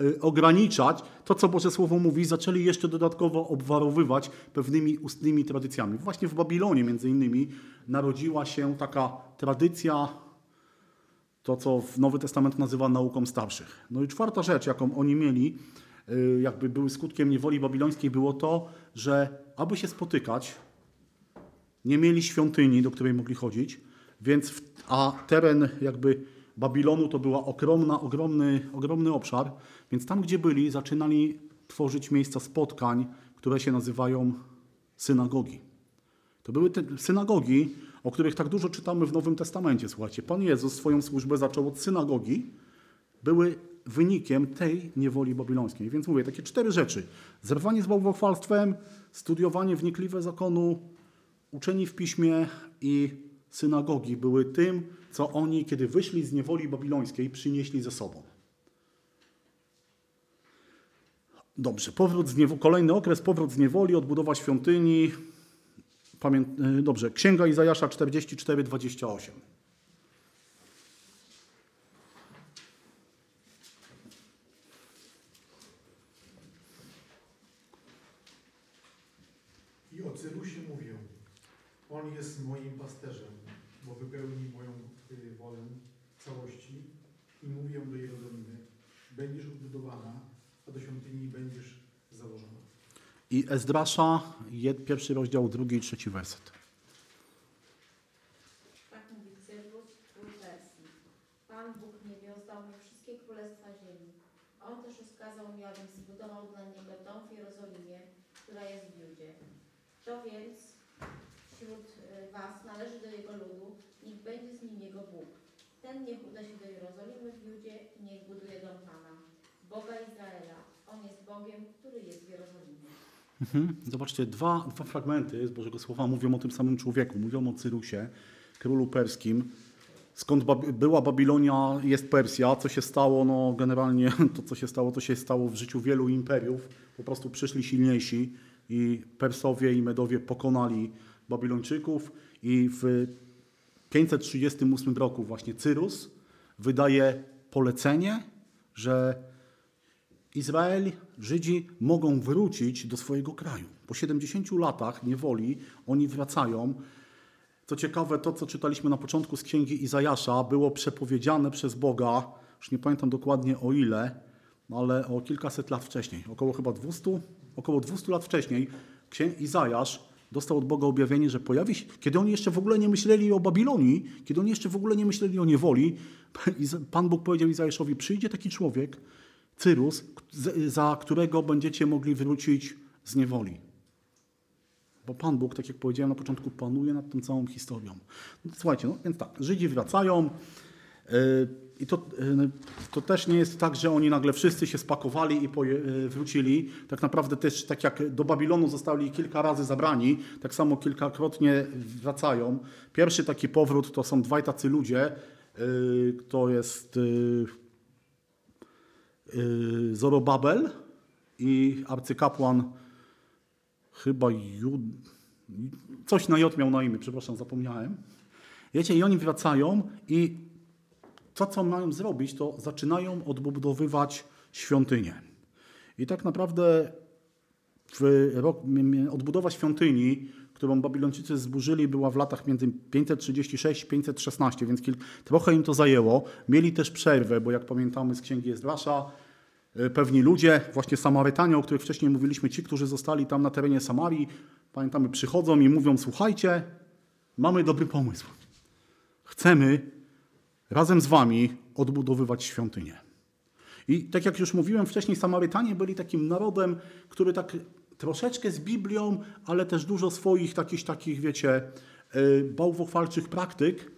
y, ograniczać to, co Boże Słowo mówi, zaczęli jeszcze dodatkowo obwarowywać pewnymi ustnymi tradycjami. Właśnie w Babilonie między innymi narodziła się taka tradycja, to co w Nowy Testament nazywa nauką starszych. No i czwarta rzecz, jaką oni mieli, y, jakby były skutkiem niewoli babilońskiej, było to, że aby się spotykać, nie mieli świątyni, do której mogli chodzić, więc w, a teren jakby Babilonu to była ogromna, ogromny, ogromny obszar, więc tam, gdzie byli, zaczynali tworzyć miejsca spotkań, które się nazywają synagogi. To były te synagogi, o których tak dużo czytamy w Nowym Testamencie. Słuchajcie, Pan Jezus swoją służbę zaczął od synagogi, były wynikiem tej niewoli babilońskiej. Więc mówię, takie cztery rzeczy. Zerwanie z bałwochwalstwem, studiowanie wnikliwe zakonu, uczeni w piśmie i synagogi były tym, co oni, kiedy wyszli z niewoli babilońskiej, przynieśli ze sobą. Dobrze, powrót z niewo- kolejny okres, powrót z niewoli, odbudowa świątyni. Pamię... y, Dobrze, Księga Izajasza 44, 28. I o Cyrusie on jest moim pasterzem, bo wypełni moją y, wolę w całości i mówię do Jerozolimy, będziesz odbudowana, a do świątyni będziesz założona. I Ezdrasza, pierwszy rozdział, drugi i trzeci werset. Tak mówi Cyrus, król Persji. Pan Bóg niebios dał mi wszystkie królestwa ziemi. On też rozkazał mi, abym zbudował dla niego dom w Jerozolimie, która jest w Judzie. Kto więc wśród y, was należy do jego ludu, niech będzie z nim jego Bóg. Ten niech uda się do Jerozolimy w Judzie i niech buduje dom Pana, Boga Izraela. On jest Bogiem, który jest w Jerozolimie. Mhm. Zobaczcie, dwa, dwa fragmenty z Bożego Słowa mówią o tym samym człowieku. Mówią o Cyrusie, królu perskim. Skąd Bab- była Babilonia, jest Persja. Co się stało? No, generalnie to, co się stało, to się stało w życiu wielu imperiów. Po prostu przyszli silniejsi i Persowie i Medowie pokonali Babilończyków i w 538 roku właśnie Cyrus wydaje polecenie, że Izrael, Żydzi mogą wrócić do swojego kraju. Po 70 latach niewoli oni wracają. Co ciekawe, to co czytaliśmy na początku z księgi Izajasza było przepowiedziane przez Boga, już nie pamiętam dokładnie o ile, no ale o kilkaset lat wcześniej, około chyba 200, około 200 lat wcześniej, księg Izajasz dostał od Boga objawienie, że pojawi się, kiedy oni jeszcze w ogóle nie myśleli o Babilonii, kiedy oni jeszcze w ogóle nie myśleli o niewoli, [LAUGHS] Pan Bóg powiedział Izajaszowi, przyjdzie taki człowiek, Cyrus, za którego będziecie mogli wrócić z niewoli. Bo Pan Bóg, tak jak powiedziałem na początku, panuje nad tą całą historią. No, słuchajcie, no więc tak, Żydzi wracają yy, i to, yy, to też nie jest tak, że oni nagle wszyscy się spakowali i poje, yy, wrócili. Tak naprawdę też, tak jak do Babilonu zostali kilka razy zabrani, tak samo kilkakrotnie wracają. Pierwszy taki powrót to są dwaj tacy ludzie, to jest... Yy, Zorobabel i arcykapłan chyba Jud... Coś na J miał na imię, przepraszam, zapomniałem. Wiecie, i oni wracają i to, co mają zrobić, to zaczynają odbudowywać świątynię. I tak naprawdę rok, odbudowa świątyni, którą Babilończycy zburzyli, była w latach między 536 516, więc trochę im to zajęło. Mieli też przerwę, bo jak pamiętamy z księgi Ezdrasza, y, pewni ludzie, właśnie Samarytanie, o których wcześniej mówiliśmy, ci, którzy zostali tam na terenie Samarii, pamiętamy, przychodzą i mówią: Słuchajcie, mamy dobry pomysł. Chcemy razem z wami odbudowywać świątynię. I tak jak już mówiłem wcześniej, Samarytanie byli takim narodem, który tak troszeczkę z Biblią, ale też dużo swoich takich, takich wiecie, y, bałwochwalczych praktyk.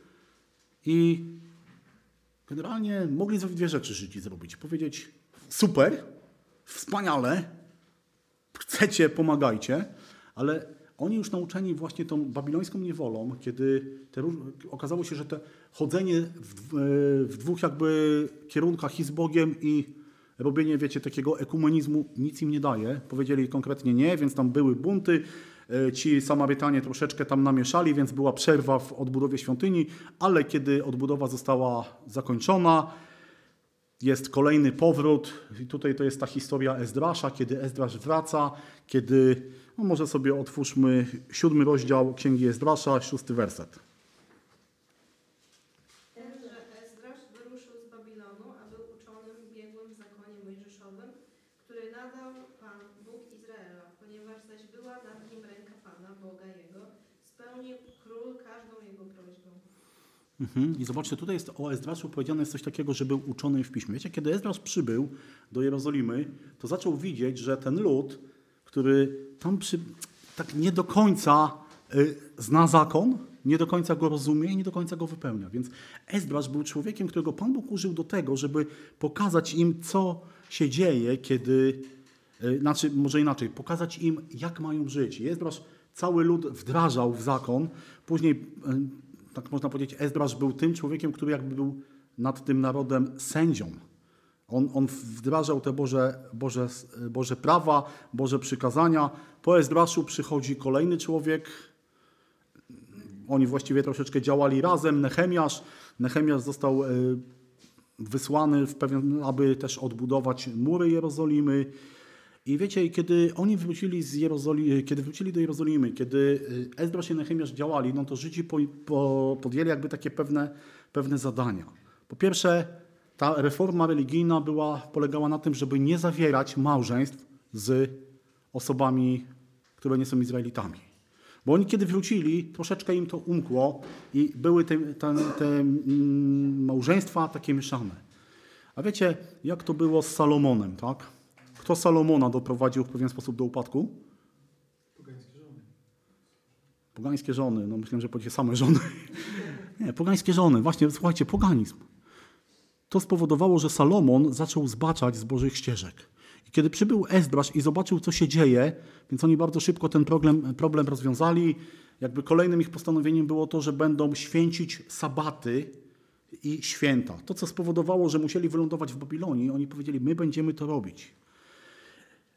I generalnie mogli dwie rzeczy Żydzi zrobić. Powiedzieć super, wspaniale, chcecie, pomagajcie, ale oni już nauczeni właśnie tą babilońską niewolą, kiedy te, okazało się, że to chodzenie w, w dwóch jakby kierunkach i z Bogiem i robienie, wiecie, takiego ekumenizmu nic im nie daje. Powiedzieli konkretnie nie, więc tam były bunty. E, Ci Samarytanie troszeczkę tam namieszali, więc była przerwa w odbudowie świątyni, ale kiedy odbudowa została zakończona, jest kolejny powrót i tutaj to jest ta historia Ezdrasza, kiedy Ezdrasz wraca, kiedy, no może sobie otwórzmy siódmy rozdział Księgi Ezdrasza, szósty werset. Tenże Ezdrasz wyruszył z Babilonu, a był uczonym biegłym w zakonie mojżeszowym, który nadał Pan, Bóg Izraela, ponieważ zaś była nad nim ręka Pana, Boga jego, spełnił król każdą jego prośbę. Mhm. I zobaczcie, tutaj jest o Ezdraszu powiedziane jest coś takiego, że był uczony w piśmie. Wiecie, kiedy Ezdrasz przybył do Jerozolimy, to zaczął widzieć, że ten lud, który tam przy, tak nie do końca y, zna zakon, nie do końca go rozumie i nie do końca go wypełnia. Więc Ezdrasz był człowiekiem, którego Pan Bóg użył do tego, żeby pokazać im, co się dzieje, kiedy, y, znaczy może inaczej, pokazać im, jak mają żyć. I cały lud wdrażał w zakon. Później, y, tak można powiedzieć, Ezdrasz był tym człowiekiem, który jakby był nad tym narodem sędzią. On, on wdrażał te Boże, Boże, Boże prawa, Boże przykazania. Po Ezdraszu przychodzi kolejny człowiek. Oni właściwie troszeczkę działali razem. Nehemiasz. Nehemiasz został e, wysłany, w pewien, aby też odbudować mury Jerozolimy. I wiecie, kiedy oni wrócili z Jerozolimy, kiedy wrócili do Jerozolimy, kiedy e, Ezdrasz i Nehemiasz działali, no to Żydzi po, po, podjęli jakby takie pewne, pewne zadania. Po pierwsze, ta reforma religijna była, polegała na tym, żeby nie zawierać małżeństw z osobami, które nie są Izraelitami. Bo oni kiedy wrócili, troszeczkę im to umkło i były te, te, te mm, małżeństwa takie mieszane. A wiecie, jak to było z Salomonem, tak? Kto Salomona doprowadził w pewien sposób do upadku? Pogańskie żony. Pogańskie żony. No myślę, że powiedzie same żony. [LAUGHS] Nie, pogańskie żony. Właśnie, słuchajcie, poganizm. To spowodowało, że Salomon zaczął zbaczać z Bożych ścieżek. I Kiedy przybył Ezdrasz i zobaczył, co się dzieje, więc oni bardzo szybko ten problem, problem rozwiązali. Jakby kolejnym ich postanowieniem było to, że będą święcić sabaty i święta. To, co spowodowało, że musieli wylądować w Babilonii, oni powiedzieli, my będziemy to robić.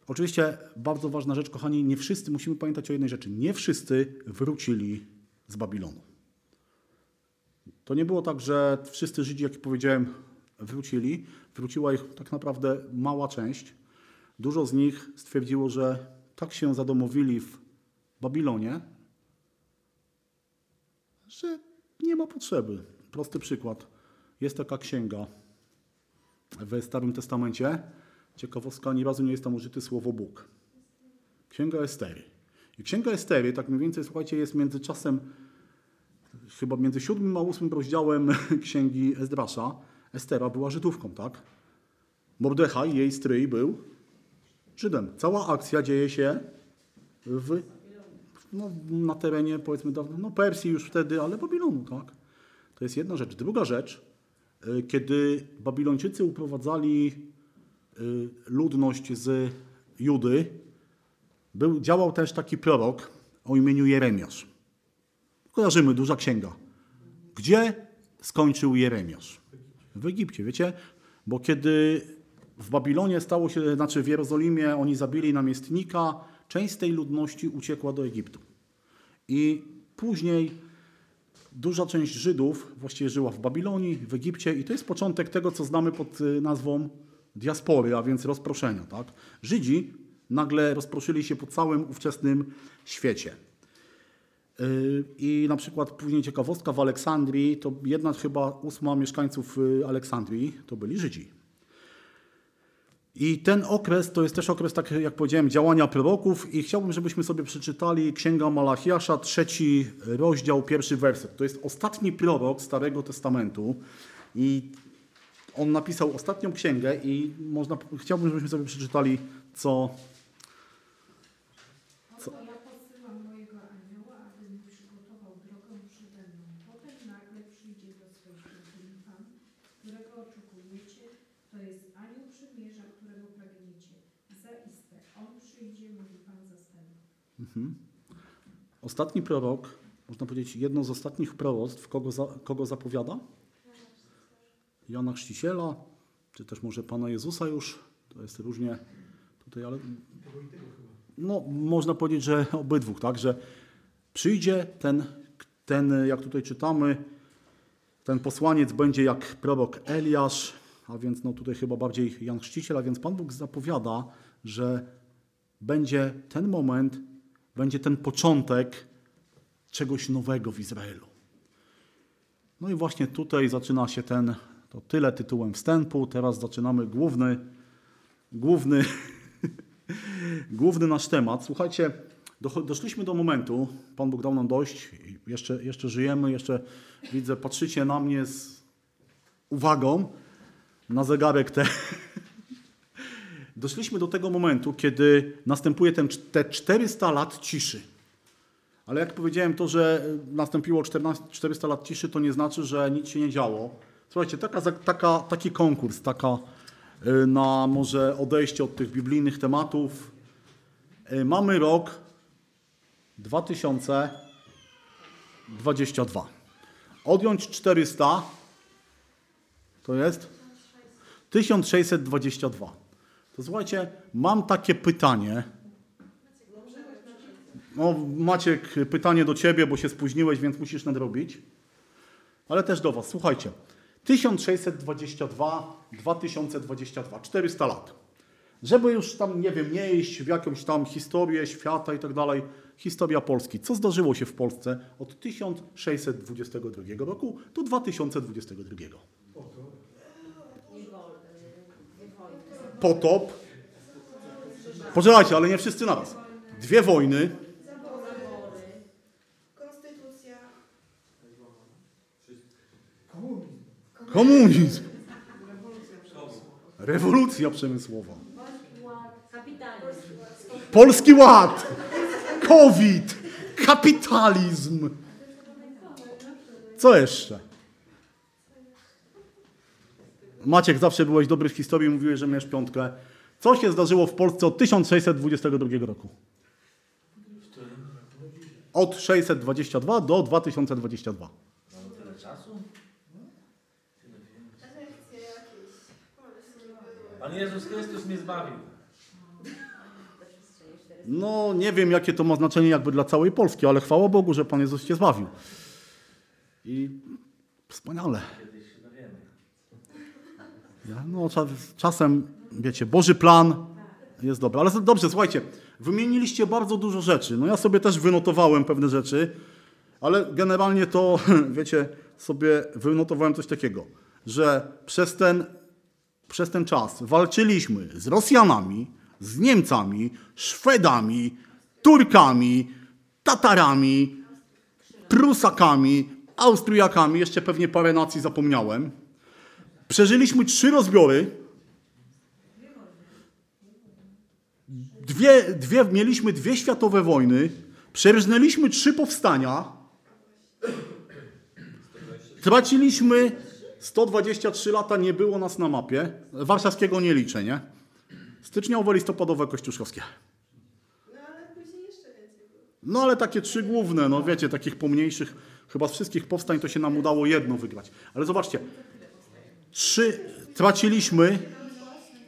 Oczywiście bardzo ważna rzecz, kochani, nie wszyscy, musimy pamiętać o jednej rzeczy, nie wszyscy wrócili z Babilonu. To nie było tak, że wszyscy Żydzi, jak powiedziałem, wrócili. Wróciła ich tak naprawdę mała część. Dużo z nich stwierdziło, że tak się zadomowili w Babilonie, że nie ma potrzeby. Prosty przykład. Jest taka księga w Starym Testamencie. Ciekawostka, ani razu nie jest tam użyte słowo Bóg. Księga Estery. I księga Estery, tak mniej więcej, słuchajcie, jest między czasem, chyba między siódmym a ósmym rozdziałem [LAUGHS] księgi Ezdrasza. Estera była Żydówką, tak? Mordechaj, jej stryj, był Żydem. Cała akcja dzieje się w, no, na terenie, powiedzmy, dawno, no Persji już wtedy, ale Babilonu, tak? To jest jedna rzecz. Druga rzecz, y, kiedy Babilończycy uprowadzali ludność z Judy, był, działał też taki prorok o imieniu Jeremiasz. Kojarzymy, duża księga. Gdzie skończył Jeremiasz? W Egipcie, wiecie? Bo kiedy w Babilonie stało się, znaczy w Jerozolimie oni zabili namiestnika, część z tej ludności uciekła do Egiptu. I później duża część Żydów właściwie żyła w Babilonii, w Egipcie i to jest początek tego, co znamy pod y, nazwą diaspory, a więc rozproszenia. Tak? Żydzi nagle rozproszyli się po całym ówczesnym świecie. Yy, I na przykład później ciekawostka w Aleksandrii, to jedna chyba ósma mieszkańców y, Aleksandrii to byli Żydzi. I ten okres to jest też okres, tak jak powiedziałem, działania proroków i chciałbym, żebyśmy sobie przeczytali Księga Malachiasza, trzeci rozdział, pierwszy werset. To jest ostatni prorok Starego Testamentu i on napisał ostatnią księgę i można, chciałbym, żebyśmy sobie przeczytali, co... Zastępów. Mhm. Ostatni prorok, można powiedzieć, jedno z ostatnich proroctw, kogo, za, kogo zapowiada? Jana Chrzciciela, czy też może Pana Jezusa już, to jest różnie tutaj, ale no, można powiedzieć, że obydwu, tak, że przyjdzie ten, ten, jak tutaj czytamy, ten posłaniec będzie jak prorok Eliasz, a więc no tutaj chyba bardziej Jan Chrzciciel, a więc Pan Bóg zapowiada, że będzie ten moment, będzie ten początek czegoś nowego w Izraelu. No i właśnie tutaj zaczyna się ten, to tyle tytułem wstępu, teraz zaczynamy główny, główny [LAUGHS] główny nasz temat. Słuchajcie, do, doszliśmy do momentu, Pan Bóg dał nam dość, jeszcze, jeszcze żyjemy, jeszcze widzę, patrzycie na mnie z uwagą, na zegarek te. [LAUGHS] Doszliśmy do tego momentu, kiedy następuje ten, te 400 lat ciszy. Ale jak powiedziałem, to, że nastąpiło 14, 400 lat ciszy, to nie znaczy, że nic się nie działo. Słuchajcie, taka, taka, taki konkurs, taka y, na może odejście od tych biblijnych tematów. Y, Mamy rok 2022. Odjąć 400 to jest 1622. To słuchajcie, mam takie pytanie. No, Maciek, pytanie do ciebie, bo się spóźniłeś, więc musisz nadrobić. Ale też do was. Słuchajcie, 1622, 2022, 400 lat. Żeby już tam, nie wiem, nie iść w jakąś tam historię świata i tak dalej, historia Polski. Co zdarzyło się w Polsce od 1622 roku do 2022? Oto. Potop. Poczekajcie, ale nie wszyscy naraz. Dwie wojny, Konstytucja, Komunizm. Komunizm, rewolucja przemysłowa. Polski Ład, COVID, kapitalizm. Co jeszcze? Maciek, zawsze byłeś dobry w historii, mówiłeś, że miałeś piątkę. Co się zdarzyło w Polsce od 1622 roku? Od 622 do 2022. Mamy tyle czasu? Lekcje jakieś. Powiedz mi, Pan Jezus Chrystus mnie zbawił. No, nie wiem, jakie to ma znaczenie jakby dla całej Polski, ale chwała Bogu, że Pan Jezus Cię zbawił. I wspaniale. Kiedyś się dowiemy. Ja, No, cza- czasem, wiecie, Boży plan jest dobry. Ale dobrze, słuchajcie, wymieniliście bardzo dużo rzeczy. No ja sobie też wynotowałem pewne rzeczy, ale generalnie to, [LAUGHS] wiecie, sobie wynotowałem coś takiego, że przez ten, przez ten czas walczyliśmy z Rosjanami, z Niemcami, Szwedami, Turkami, Tatarami, Prusakami, Austriakami, jeszcze pewnie parę nacji zapomniałem. Przeżyliśmy trzy rozbiory. Dwie, dwie, mieliśmy dwie światowe wojny. Przerżnęliśmy trzy powstania. Traciliśmy 123 lata, nie było nas na mapie. Warszawskiego nie liczę, nie? Styczniowe, listopadowe, kościuszkowskie. No ale później jeszcze więcej. No ale takie trzy główne, no wiecie, takich pomniejszych, chyba z wszystkich powstań to się nam udało jedno wygrać. Ale zobaczcie, trzy, traciliśmy,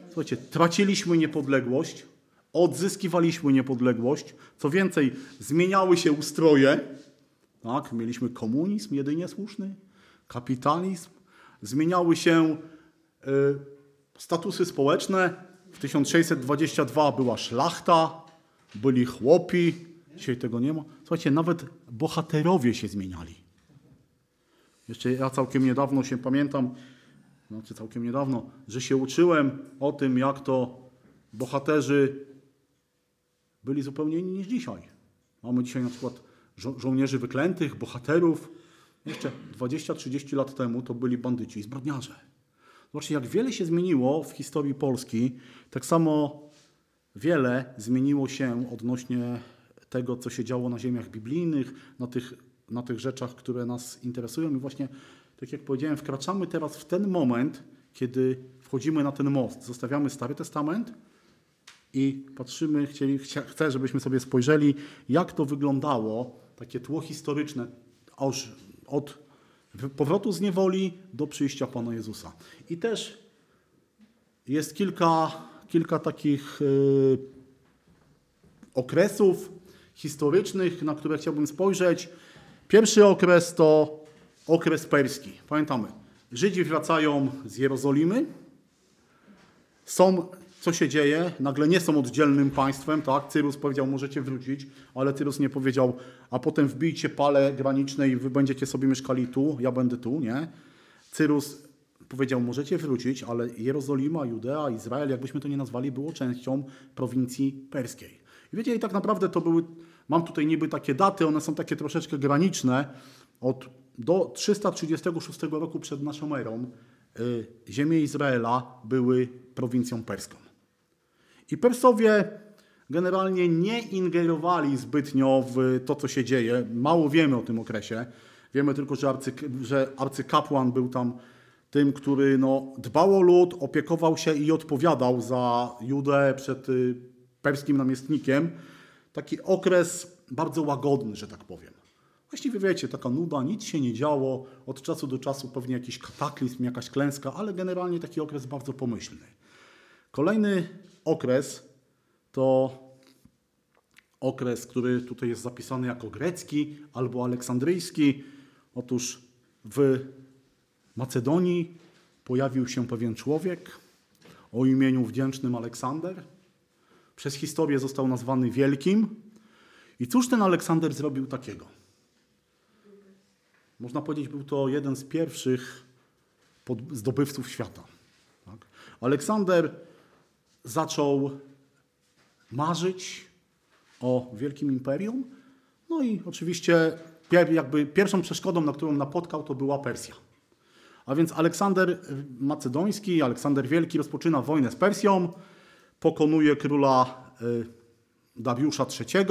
słuchajcie, traciliśmy niepodległość, odzyskiwaliśmy niepodległość, co więcej, zmieniały się ustroje, tak, mieliśmy komunizm jedynie słuszny, kapitalizm, zmieniały się y, statusy społeczne. W 1622 była szlachta, byli chłopi, dzisiaj tego nie ma. Słuchajcie, nawet bohaterowie się zmieniali. Jeszcze ja całkiem niedawno się pamiętam, znaczy całkiem niedawno, że się uczyłem o tym, jak to bohaterzy byli zupełnie inni niż dzisiaj. Mamy dzisiaj na przykład żo- żołnierzy wyklętych, bohaterów. Jeszcze 20-30 lat temu to byli bandyci i zbrodniarze. Zobaczcie, jak wiele się zmieniło w historii Polski, tak samo wiele zmieniło się odnośnie tego, co się działo na ziemiach biblijnych, na tych, na tych rzeczach, które nas interesują. I właśnie, tak jak powiedziałem, wkraczamy teraz w ten moment, kiedy wchodzimy na ten most. Zostawiamy Stary Testament i patrzymy, chcieli, chcę, żebyśmy sobie spojrzeli, jak to wyglądało, takie tło historyczne, aż od powrotu z niewoli do przyjścia Pana Jezusa. I też jest kilka, kilka takich y, okresów historycznych, na które chciałbym spojrzeć. Pierwszy okres to okres perski. Pamiętamy, Żydzi wracają z Jerozolimy, są, co się dzieje, nagle nie są oddzielnym państwem, tak? Cyrus powiedział, możecie wrócić, ale Cyrus nie powiedział, a potem wbijcie pale graniczne i wy będziecie sobie mieszkali tu, ja będę tu, nie? Cyrus powiedział, możecie wrócić, ale Jerozolima, Judea, Izrael, jakbyśmy to nie nazwali, było częścią prowincji perskiej. I wiecie, i tak naprawdę to były, mam tutaj niby takie daty, one są takie troszeczkę graniczne, od do 336 roku przed naszą erą y, ziemie Izraela były prowincją perską. I Persowie generalnie nie ingerowali zbytnio w to, co się dzieje. Mało wiemy o tym okresie. Wiemy tylko, że, że arcykapłan był tam tym, który no, dbał o lud, opiekował się i odpowiadał za Judę przed y, perskim namiestnikiem. Taki okres bardzo łagodny, że tak powiem. Właściwie wiecie, taka nuda, nic się nie działo, od czasu do czasu pewnie jakiś kataklizm, jakaś klęska, ale generalnie taki okres bardzo pomyślny. Kolejny okres to okres, który tutaj jest zapisany jako grecki albo aleksandryjski. Otóż w Macedonii pojawił się pewien człowiek o imieniu wdzięcznym Aleksander. Przez historię został nazwany Wielkim. I cóż ten Aleksander zrobił takiego? Można powiedzieć, był to jeden z pierwszych zdobywców świata. Tak? Aleksander zaczął marzyć o wielkim imperium. No i oczywiście jakby pierwszą przeszkodą, na którą napotkał, to była Persja. A więc Aleksander Macedoński, Aleksander Wielki rozpoczyna wojnę z Persją, pokonuje króla y, Dariusza III,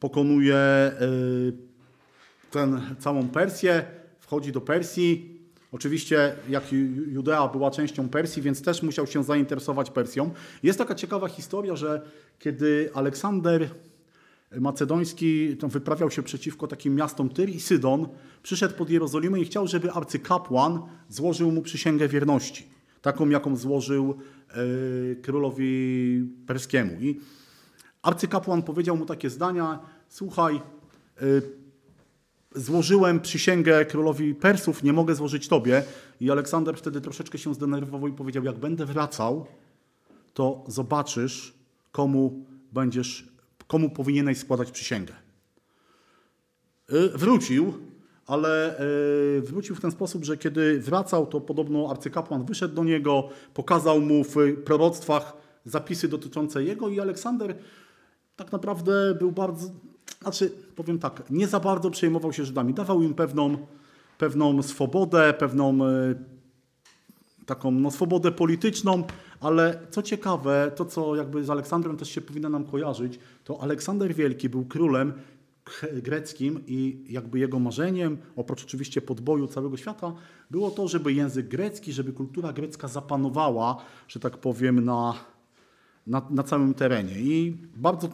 pokonuje y, ten, całą Persję, wchodzi do Persji Oczywiście, jak Ju- Judea była częścią Persji, więc też musiał się zainteresować Persją. Jest taka ciekawa historia, że kiedy Aleksander Macedoński wyprawiał się przeciwko takim miastom Tyr i Sydon, przyszedł pod Jerozolimę i chciał, żeby arcykapłan złożył mu przysięgę wierności. Taką, jaką złożył e, królowi perskiemu. I arcykapłan powiedział mu takie zdania: Słuchaj, y, złożyłem przysięgę królowi Persów, nie mogę złożyć tobie. I Aleksander wtedy troszeczkę się zdenerwował i powiedział: Jak będę wracał, to zobaczysz, komu będziesz, komu powinieneś składać przysięgę. Y, Wrócił, ale y, wrócił w ten sposób, że kiedy wracał, to podobno arcykapłan wyszedł do niego, pokazał mu w proroctwach zapisy dotyczące jego i Aleksander tak naprawdę był bardzo, znaczy powiem tak, nie za bardzo przejmował się Żydami. Dawał im pewną, pewną swobodę, pewną e, taką no, swobodę polityczną, ale co ciekawe, to co jakby z Aleksandrem też się powinno nam kojarzyć, to Aleksander Wielki był królem greckim i jakby jego marzeniem, oprócz oczywiście podboju całego świata, było to, żeby język grecki, żeby kultura grecka zapanowała, że tak powiem, na, na, na całym terenie. I bardzo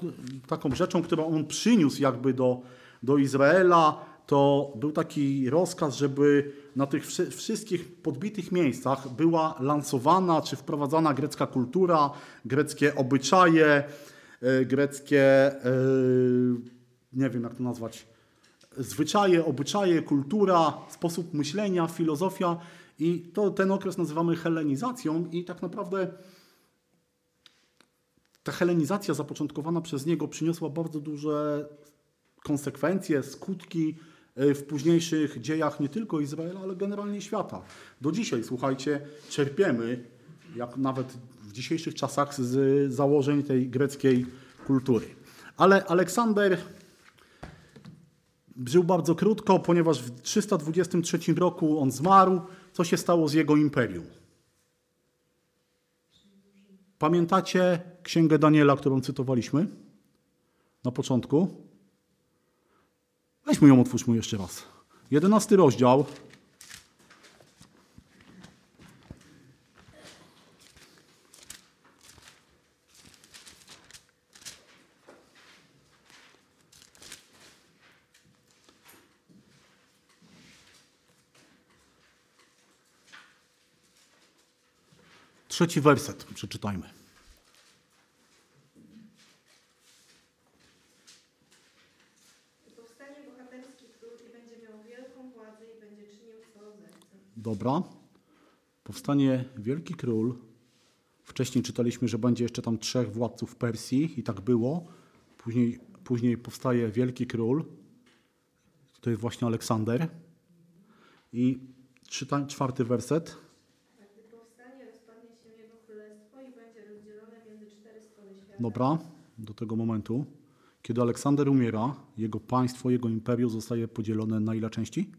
taką rzeczą, którą on przyniósł jakby do, do Izraela, to był taki rozkaz, żeby na tych wszy- wszystkich podbitych miejscach była lansowana czy wprowadzana grecka kultura, greckie obyczaje, e, greckie, e, nie wiem jak to nazwać, zwyczaje, obyczaje, kultura, sposób myślenia, filozofia i to, ten okres nazywamy helenizacją i tak naprawdę ta helenizacja zapoczątkowana przez niego przyniosła bardzo duże konsekwencje, skutki y, w późniejszych dziejach nie tylko Izraela, ale generalnie świata. Do dzisiaj, słuchajcie, czerpiemy, jak nawet w dzisiejszych czasach, z założeń tej greckiej kultury. Ale Aleksander żył bardzo krótko, ponieważ w 323 roku on zmarł. Co się stało z jego imperium? Pamiętacie księgę Daniela, którą cytowaliśmy na początku? Weźmy ją, otwórzmy jeszcze raz. Jedenasty rozdział. Trzeci werset przeczytajmy. Powstanie bohaterski król i będzie miał wielką władzę i będzie czynił co zechce. Dobra. Powstanie wielki król. Wcześniej czytaliśmy, że będzie jeszcze tam trzech władców Persji i tak było. Później, później powstaje wielki król. To jest właśnie Aleksander. I czyta, czwarty werset. A gdy powstanie, rozpadnie się jego królestwo i będzie rozdzielone między cztery strony świata. Dobra, do tego momentu. Kiedy Aleksander umiera, jego państwo, jego imperium zostaje podzielone na ile części?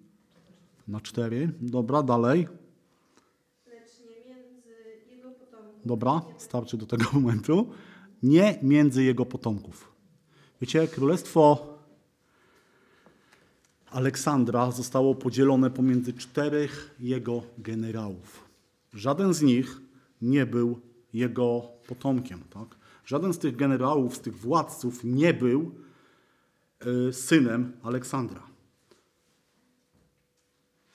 Na cztery. Dobra, dalej. Lecz nie między jego potomków. Dobra, starczy do tego [LAUGHS] momentu. Nie między jego potomków. Wiecie, królestwo Aleksandra zostało podzielone pomiędzy czterech jego generałów. Żaden z nich nie był jego potomkiem. Tak? Żaden z tych generałów, z tych władców nie był y, synem Aleksandra.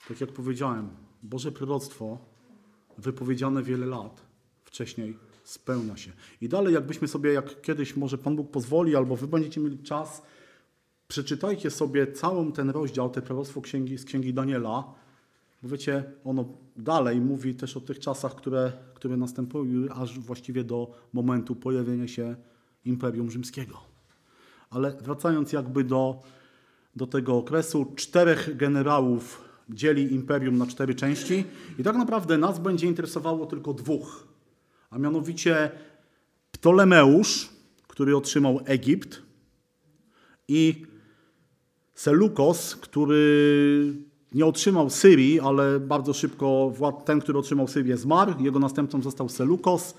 Tak jak powiedziałem, Boże proroctwo wypowiedziane wiele lat wcześniej spełnia się. I dalej, jakbyśmy sobie, jak kiedyś może Pan Bóg pozwoli, albo wy będziecie mieli czas, przeczytajcie sobie całą ten rozdział, te proroctwo księgi, z księgi Daniela, bo wiecie, ono dalej mówi też o tych czasach, które, które następują, aż właściwie do momentu pojawienia się Imperium Rzymskiego. Ale wracając jakby do, do tego okresu, czterech generałów dzieli imperium na cztery części i tak naprawdę nas będzie interesowało tylko dwóch, a mianowicie Ptolemeusz, który otrzymał Egipt i Selukos, który nie otrzymał Syrii, ale bardzo szybko wład- ten, który otrzymał Syrię zmarł, jego następcą został Selukos.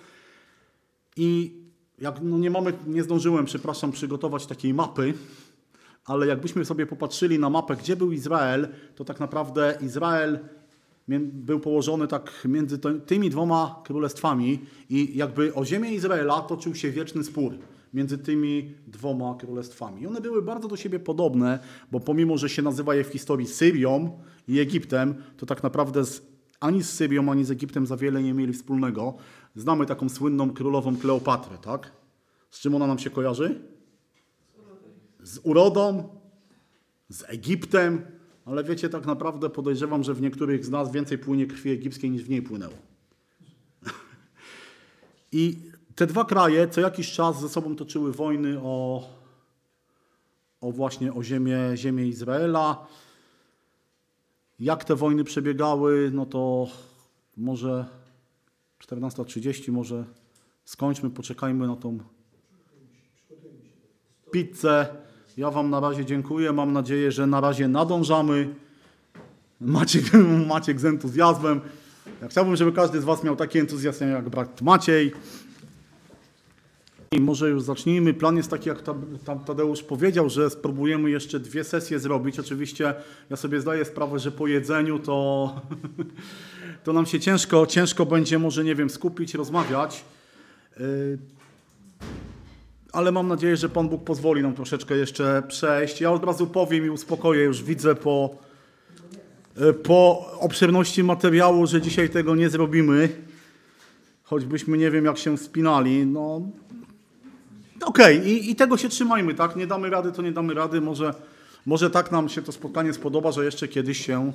I jak no nie mamy, nie zdążyłem, przepraszam, przygotować takiej mapy, ale jakbyśmy sobie popatrzyli na mapę, gdzie był Izrael, to tak naprawdę Izrael był położony tak między tymi dwoma królestwami i jakby o ziemię Izraela toczył się wieczny spór między tymi dwoma królestwami. I one były bardzo do siebie podobne, bo pomimo, że się nazywa je w historii Syrią i Egiptem, to tak naprawdę z, ani z Syrią, ani z Egiptem za wiele nie mieli wspólnego. Znamy taką słynną królową Kleopatrę, tak? Z czym ona nam się kojarzy? Z urodą, z Egiptem, ale wiecie, tak naprawdę podejrzewam, że w niektórych z nas więcej płynie krwi egipskiej niż w niej płynęło. [LAUGHS] I te dwa kraje co jakiś czas ze sobą toczyły wojny o, o właśnie o ziemię, ziemię Izraela. Jak te wojny przebiegały, no to może 14.30, może skończmy, poczekajmy na tą pizzę. Ja Wam na razie dziękuję. Mam nadzieję, że na razie nadążamy. Maciek, [LAUGHS] Maciek z entuzjazmem. Ja chciałbym, żeby każdy z Was miał taki entuzjazm jak brat Maciej. I może już zacznijmy. Plan jest taki, jak Tadeusz powiedział, że spróbujemy jeszcze dwie sesje zrobić. Oczywiście ja sobie zdaję sprawę, że po jedzeniu to, [LAUGHS] to nam się ciężko, ciężko będzie może, nie wiem, skupić, rozmawiać. Yy, ale mam nadzieję, że Pan Bóg pozwoli nam troszeczkę jeszcze przejść. Ja od razu powiem i uspokoję, już widzę po, e, po obszerności materiału, że dzisiaj tego nie zrobimy. Choćbyśmy nie wiem, jak się spinali. No, okej, i, i tego się trzymajmy, tak? Nie damy rady, to nie damy rady. Może, może tak nam się to spotkanie spodoba, że jeszcze kiedyś się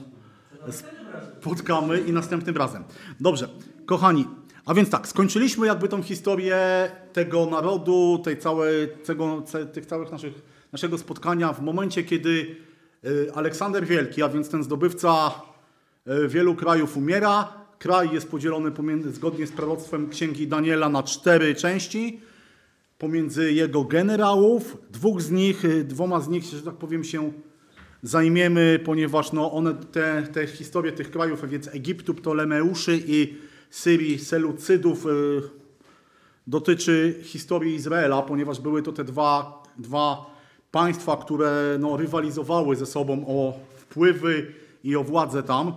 spotkamy i następnym razem. Dobrze, kochani, a więc tak, skończyliśmy jakby tą historię tego narodu, tej całej, tego, tych całych naszych, naszego spotkania w momencie, kiedy y, Aleksander Wielki, a więc ten zdobywca y, wielu krajów umiera. Kraj jest podzielony pomiędzy, zgodnie z proroctwem Księgi Daniela na cztery części pomiędzy jego generałów. Dwóch z nich, y, dwoma z nich, że tak powiem, się zajmiemy, ponieważ no one, te, te historie tych krajów, a więc Egiptu, Ptolemeuszy i Syrii, Selucydów, y, dotyczy historii Izraela, ponieważ były to te dwa, dwa państwa, które no, rywalizowały ze sobą o wpływy i o władzę tam.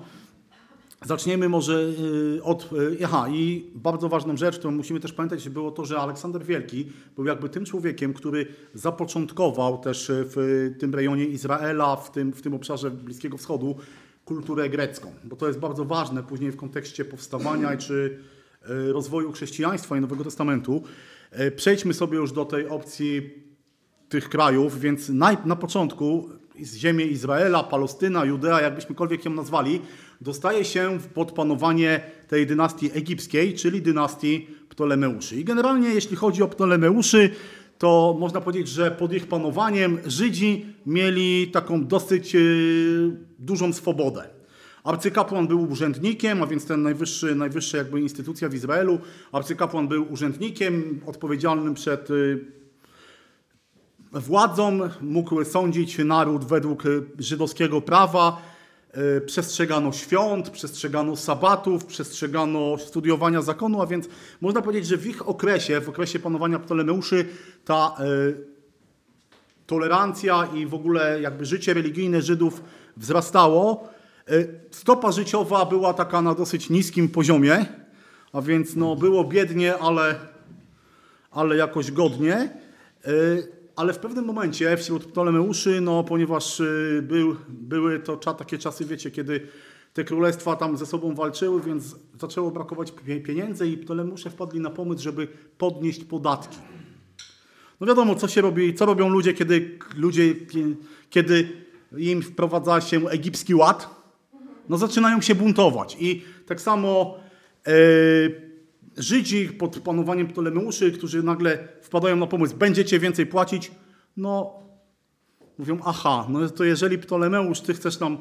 Zaczniemy może y, od. y, Aha, i bardzo ważną rzecz, którą musimy też pamiętać, było to, że Aleksander Wielki był jakby tym człowiekiem, który zapoczątkował też y, w tym rejonie Izraela, w tym, w tym obszarze Bliskiego Wschodu, kulturę grecką. Bo to jest bardzo ważne później w kontekście powstawania czy rozwoju chrześcijaństwa i Nowego Testamentu. Przejdźmy sobie już do tej opcji tych krajów, więc na, na początku ziemię Izraela, Palestyna, Judea, jakbyśmykolwiek ją nazwali, dostaje się pod panowanie tej dynastii egipskiej, czyli dynastii Ptolemeuszy. I generalnie jeśli chodzi o Ptolemeuszy, to można powiedzieć, że pod ich panowaniem Żydzi mieli taką dosyć e, dużą swobodę. Arcykapłan był urzędnikiem, a więc ten najwyższy, najwyższa jakby instytucja w Izraelu. Arcykapłan był urzędnikiem odpowiedzialnym przed y, władzą, mógł sądzić naród według y, żydowskiego prawa. Y, Przestrzegano świąt, przestrzegano sabatów, przestrzegano studiowania zakonu, a więc można powiedzieć, że w ich okresie, w okresie panowania Ptolemeuszy, ta y, tolerancja i w ogóle jakby życie religijne Żydów wzrastało. Y, Stopa życiowa była taka na dosyć niskim poziomie, a więc no, było biednie, ale, ale jakoś godnie. Ale w pewnym momencie wśród Ptolemeuszy, no, ponieważ y, był, były to takie czasy, wiecie, kiedy te królestwa tam ze sobą walczyły, więc zaczęło brakować pie- pieniędzy i Ptolemeusze wpadli na pomysł, żeby podnieść podatki. No wiadomo, co się robi, co robią ludzie, kiedy, ludzie, kiedy im wprowadza się egipski ład. No zaczynają się buntować. I tak samo e, Żydzi pod panowaniem Ptolemeuszy, którzy nagle wpadają na pomysł, będziecie więcej płacić, no mówią, aha, no to jeżeli Ptolemeusz, ty chcesz nam,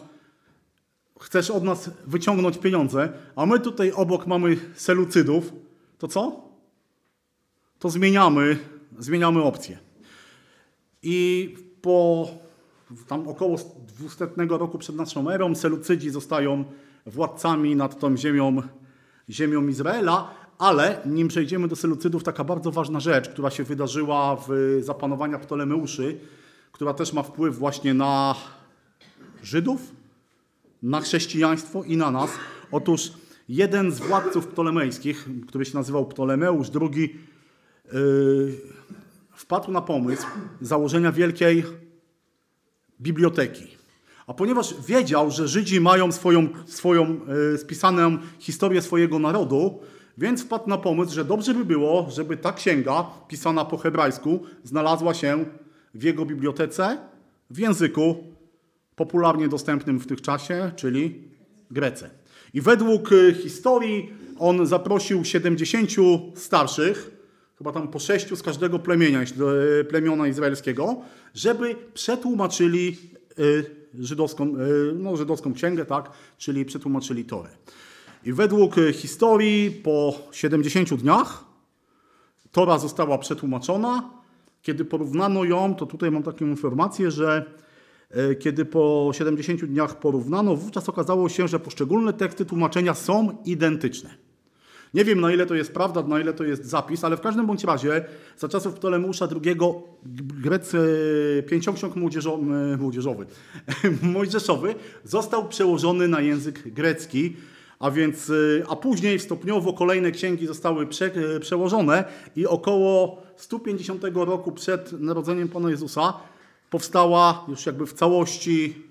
chcesz od nas wyciągnąć pieniądze, a my tutaj obok mamy Selucydów, to co? To zmieniamy, zmieniamy opcję. I po tam około 200 roku przed naszą erą Selucydzi zostają władcami nad tą ziemią, ziemią Izraela, ale nim przejdziemy do Selucydów, taka bardzo ważna rzecz, która się wydarzyła w zapanowania Ptolemeuszy, która też ma wpływ właśnie na Żydów, na chrześcijaństwo i na nas. Otóż jeden z władców ptolemejskich, który się nazywał Ptolemeusz II, yy, wpadł na pomysł założenia wielkiej biblioteki. A ponieważ wiedział, że Żydzi mają swoją, swoją yy, spisaną historię swojego narodu, więc wpadł na pomysł, że dobrze by było, żeby ta księga, pisana po hebrajsku, znalazła się w jego bibliotece w języku popularnie dostępnym w tym czasie, czyli Grece. I według y, historii on zaprosił 70 starszych, chyba tam po sześciu z każdego plemienia, y, plemiona izraelskiego, żeby przetłumaczyli y, żydowską, no, żydowską księgę, tak, czyli przetłumaczyli Torę. I według y, historii po 70 dniach Tora została przetłumaczona. Kiedy porównano ją, to tutaj mam taką informację, że e, kiedy po 70 dniach porównano, wówczas okazało się, że poszczególne teksty tłumaczenia są identyczne. Nie wiem, na ile to jest prawda, na ile to jest zapis, ale w każdym bądź razie za czasów Ptolemeusza II Grec, e, pięcioksiąg młodzieżo- e, młodzieżowy, [LAUGHS] mojżeszowy został przełożony na język grecki, a więc, y, a później stopniowo kolejne księgi zostały prze, y, przełożone i około 150 roku przed narodzeniem Pana Jezusa powstała już jakby w całości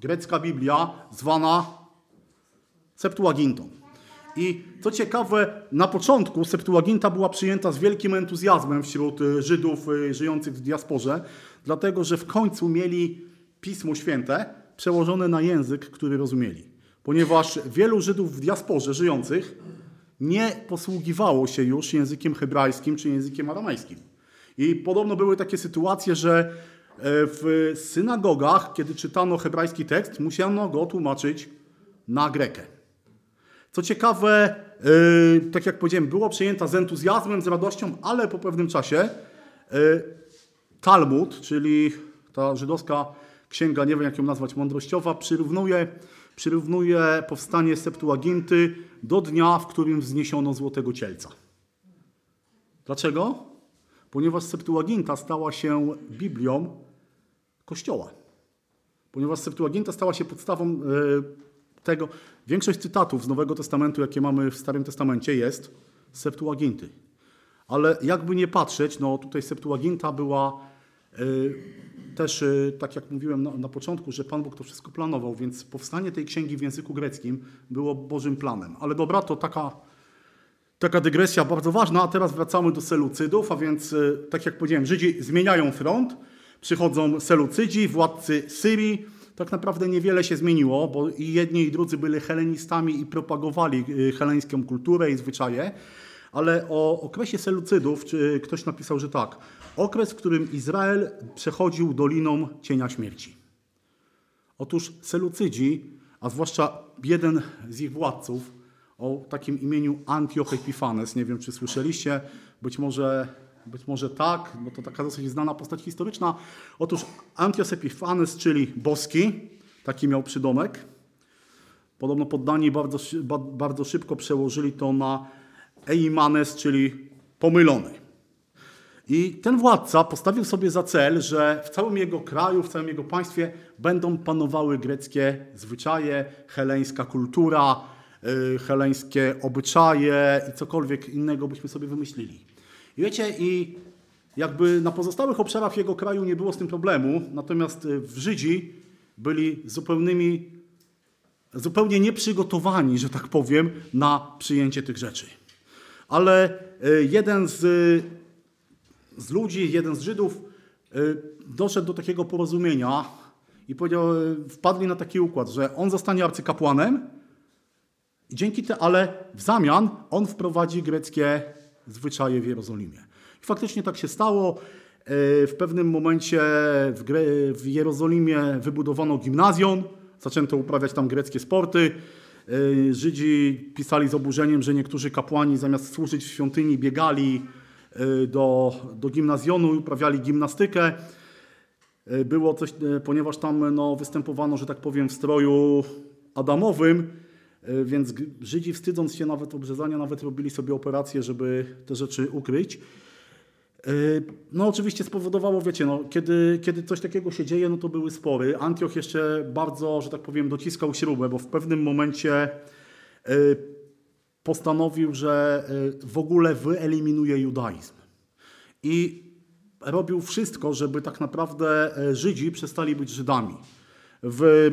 grecka Biblia zwana Septuagintą. I co ciekawe, na początku Septuaginta była przyjęta z wielkim entuzjazmem wśród y, Żydów żyjących w diasporze, dlatego że w końcu mieli Pismo Święte przełożone na język, który rozumieli. Ponieważ wielu Żydów w diasporze żyjących nie posługiwało się już językiem hebrajskim czy językiem aramejskim. I podobno były takie sytuacje, że e, w synagogach, kiedy czytano hebrajski tekst, musiano go tłumaczyć na grekę. Co ciekawe, yy, tak jak powiedziałem, było przyjęta z entuzjazmem, z radością, ale po pewnym czasie yy, Talmud, czyli ta żydowska księga, nie wiem jak ją nazwać, mądrościowa, przyrównuje, przyrównuje powstanie Septuaginty do dnia, w którym wzniesiono złotego cielca. Dlaczego? Ponieważ Septuaginta stała się Biblią Kościoła. Ponieważ Septuaginta stała się podstawą e, tego. Większość cytatów z Nowego Testamentu, jakie mamy w Starym Testamencie, jest Septuaginty. Ale jakby nie patrzeć, no tutaj Septuaginta była e, też, e, tak jak mówiłem na, na początku, że Pan Bóg to wszystko planował, więc powstanie tej księgi w języku greckim było Bożym planem. Ale dobra, to taka, taka dygresja bardzo ważna, a teraz wracamy do Selucydów, a więc, e, tak jak powiedziałem, Żydzi zmieniają front, przychodzą Selucydzi, władcy Syrii, tak naprawdę niewiele się zmieniło, bo i jedni i drudzy byli helenistami i propagowali y, heleńską kulturę i zwyczaje, ale o okresie Selucydów czy ktoś napisał, że tak, okres, w którym Izrael przechodził doliną cienia śmierci. Otóż Selucydzi, a zwłaszcza jeden z ich władców o takim imieniu Antioch Epifanes, nie wiem czy słyszeliście, być może być może tak, bo to taka dosyć znana postać historyczna. Otóż Antioch Epiphanes, czyli boski, taki miał przydomek. Podobno poddani bardzo, bardzo szybko przełożyli to na Eimanes, czyli pomylony. I ten władca postawił sobie za cel, że w całym jego kraju, w całym jego państwie będą panowały greckie zwyczaje, heleńska kultura, yy, heleńskie obyczaje i cokolwiek innego byśmy sobie wymyślili. I wiecie, i jakby na pozostałych obszarach jego kraju nie było z tym problemu, natomiast y, w Żydzi byli zupełnymi, zupełnie nieprzygotowani, że tak powiem, na przyjęcie tych rzeczy. Ale y, jeden z, z ludzi, jeden z Żydów y, doszedł do takiego porozumienia i powiedział, wpadli na taki układ, że on zostanie arcykapłanem, dzięki te, ale w zamian on wprowadzi greckie zwyczaje w Jerozolimie. I faktycznie tak się stało. E, W pewnym momencie w, w Jerozolimie wybudowano gimnazjon, zaczęto uprawiać tam greckie sporty. E, Żydzi pisali z oburzeniem, że niektórzy kapłani zamiast służyć w świątyni biegali e, do, do gimnazjonu i uprawiali gimnastykę. E, Było coś, ponieważ tam no, występowano, że tak powiem, w stroju adamowym, więc Żydzi wstydząc się nawet obrzezania, nawet robili sobie operacje, żeby te rzeczy ukryć. E, No oczywiście spowodowało, wiecie, no, kiedy, kiedy coś takiego się dzieje, no to były spory. Antioch jeszcze bardzo, że tak powiem, dociskał śrubę, bo w pewnym momencie y, postanowił, że y, w ogóle wyeliminuje judaizm. I robił wszystko, żeby tak naprawdę Żydzi przestali być Żydami. W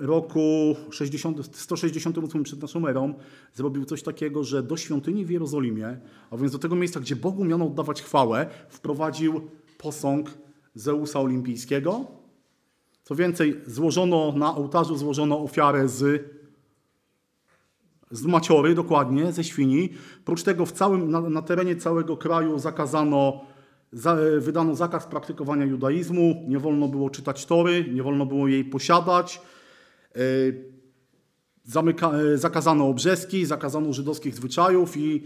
roku 60, 168 przed naszą erą zrobił coś takiego, że do świątyni w Jerozolimie, a więc do tego miejsca, gdzie Bogu miano oddawać chwałę, wprowadził posąg Zeusa Olimpijskiego. Co więcej, złożono na ołtarzu złożono ofiarę z, z maciory, dokładnie, ze świni. Prócz tego w całym, na, na terenie całego kraju zakazano za, wydano zakaz praktykowania judaizmu, nie wolno było czytać Tory, nie wolno było jej posiadać. E, Zamyka, e, zakazano obrzeski, zakazano żydowskich zwyczajów i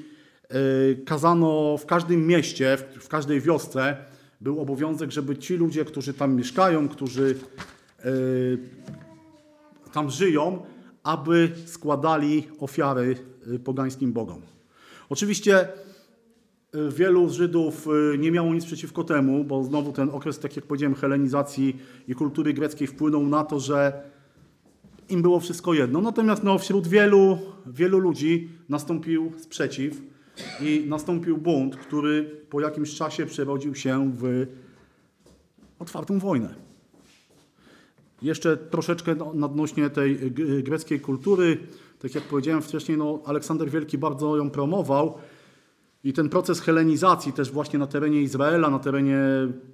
e, kazano w każdym mieście, w, każdej wiosce był obowiązek, żeby ci ludzie, którzy tam mieszkają, którzy tam żyją, aby składali ofiary pogańskim bogom. Oczywiście Wielu Żydów nie miało nic przeciwko temu, bo znowu ten okres, tak jak powiedziałem, helenizacji i kultury greckiej wpłynął na to, że im było wszystko jedno. Natomiast no, wśród wielu, wielu ludzi nastąpił sprzeciw i nastąpił bunt, który po jakimś czasie przerodził się w otwartą wojnę. Jeszcze troszeczkę no, odnośnie tej g- greckiej kultury. Tak jak powiedziałem wcześniej, no, Aleksander Wielki bardzo ją promował. I ten proces helenizacji też właśnie na terenie Izraela, na terenie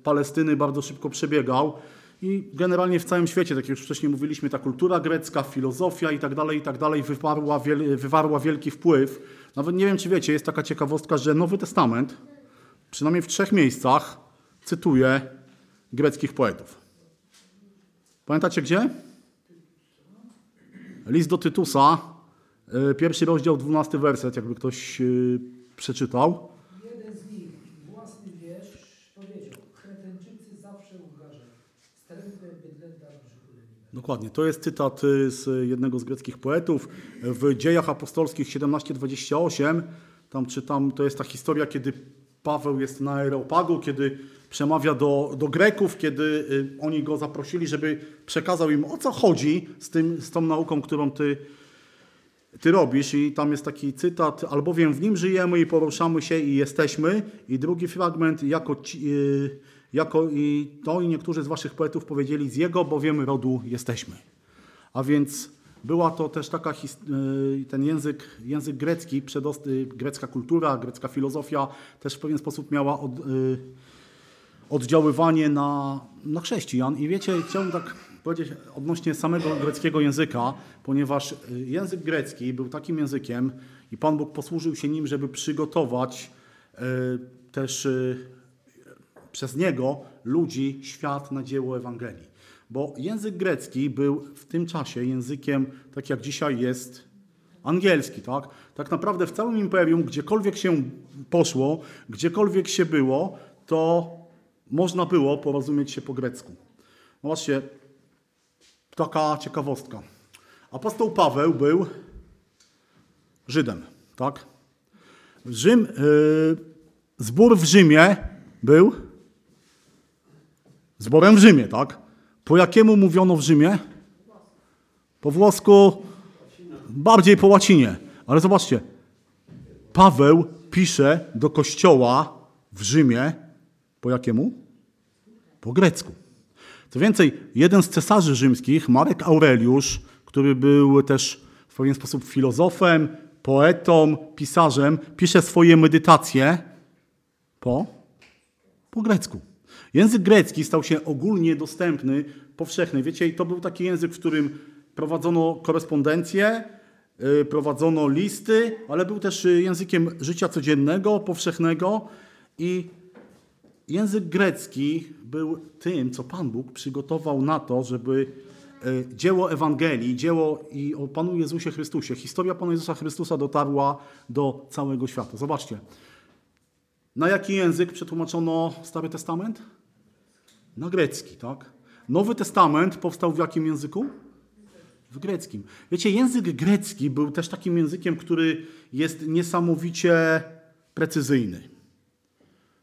Palestyny bardzo szybko przebiegał. I generalnie w całym świecie, tak jak już wcześniej mówiliśmy, ta kultura grecka, filozofia i tak dalej, i tak dalej wywarła, wywarła wielki wpływ. Nawet nie wiem, czy wiecie, jest taka ciekawostka, że Nowy Testament, przynajmniej w trzech miejscach, cytuje greckich poetów. Pamiętacie gdzie? List do Tytusa, y, pierwszy rozdział, dwunasty werset, jakby ktoś y, przeczytał. Jeden z nich, własny wiersz, powiedział, Kretenczycy zawsze ukaże, wstrętne bydlęta w brzuchu leniwe. Dokładnie, to jest cytat y, z jednego z greckich poetów. W dziejach apostolskich 17:28 tam czytam, to jest ta historia, kiedy Paweł jest na Areopagu, kiedy przemawia do, do Greków, kiedy y, oni go zaprosili, żeby przekazał im o co chodzi z, tym, z tą nauką, którą ty, ty robisz. I tam jest taki cytat, albowiem w nim żyjemy i poruszamy się i jesteśmy. I drugi fragment, jako, ci, y, jako i to i niektórzy z waszych poetów powiedzieli, z jego bowiem rodu jesteśmy. A więc była to też taka, y, ten język, język grecki, przedost- y, grecka kultura, grecka filozofia też w pewien sposób miała od, y, oddziaływanie na, na chrześcijan. I wiecie, chciałbym tak powiedzieć odnośnie samego greckiego języka, ponieważ y, język grecki był takim językiem i Pan Bóg posłużył się nim, żeby przygotować też przez niego ludzi, świat na dzieło Ewangelii. Bo język grecki był w tym czasie językiem, tak jak dzisiaj jest angielski, tak? Tak naprawdę w całym imperium, gdziekolwiek się poszło, gdziekolwiek się było, to można było porozumieć się po grecku. No właśnie, taka ciekawostka. Apostoł Paweł był Żydem, tak? Rzym, yy, zbór w Rzymie był zborem w Rzymie, tak? Po jakiemu mówiono w Rzymie? Po włosku, bardziej po łacinie. Ale zobaczcie, Paweł pisze do kościoła w Rzymie po jakiemu? Po grecku. Co więcej, jeden z cesarzy rzymskich, Marek Aureliusz, który był też w pewien sposób filozofem, poetą, pisarzem, pisze swoje medytacje po, po grecku. Język grecki stał się ogólnie dostępny, powszechny. Wiecie, to był taki język, w którym prowadzono korespondencję, y, prowadzono listy, ale był też y, językiem życia codziennego, powszechnego i język grecki był tym, co Pan Bóg przygotował na to, żeby y, dzieło Ewangelii, dzieło i o Panu Jezusie Chrystusie, historia Pana Jezusa Chrystusa dotarła do całego świata. Zobaczcie, na jaki język przetłumaczono Stary Testament? Na grecki, tak? Nowy Testament powstał w jakim języku? W greckim. Wiecie, język grecki był też takim językiem, który jest niesamowicie precyzyjny.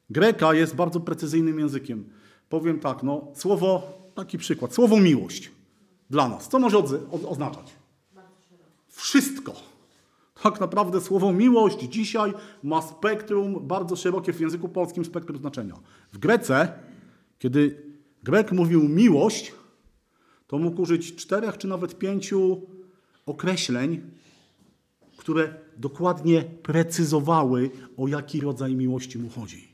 Greka jest bardzo precyzyjnym językiem. Powiem tak, no, słowo, taki przykład, słowo miłość dla nas. Co może o- oznaczać? Wszystko. Tak naprawdę słowo miłość dzisiaj ma spektrum bardzo szerokie w języku polskim spektrum znaczenia. W Grece, kiedy Grek mówił miłość, to mógł użyć czterech czy nawet pięciu określeń, które dokładnie precyzowały, o jaki rodzaj miłości mu chodzi.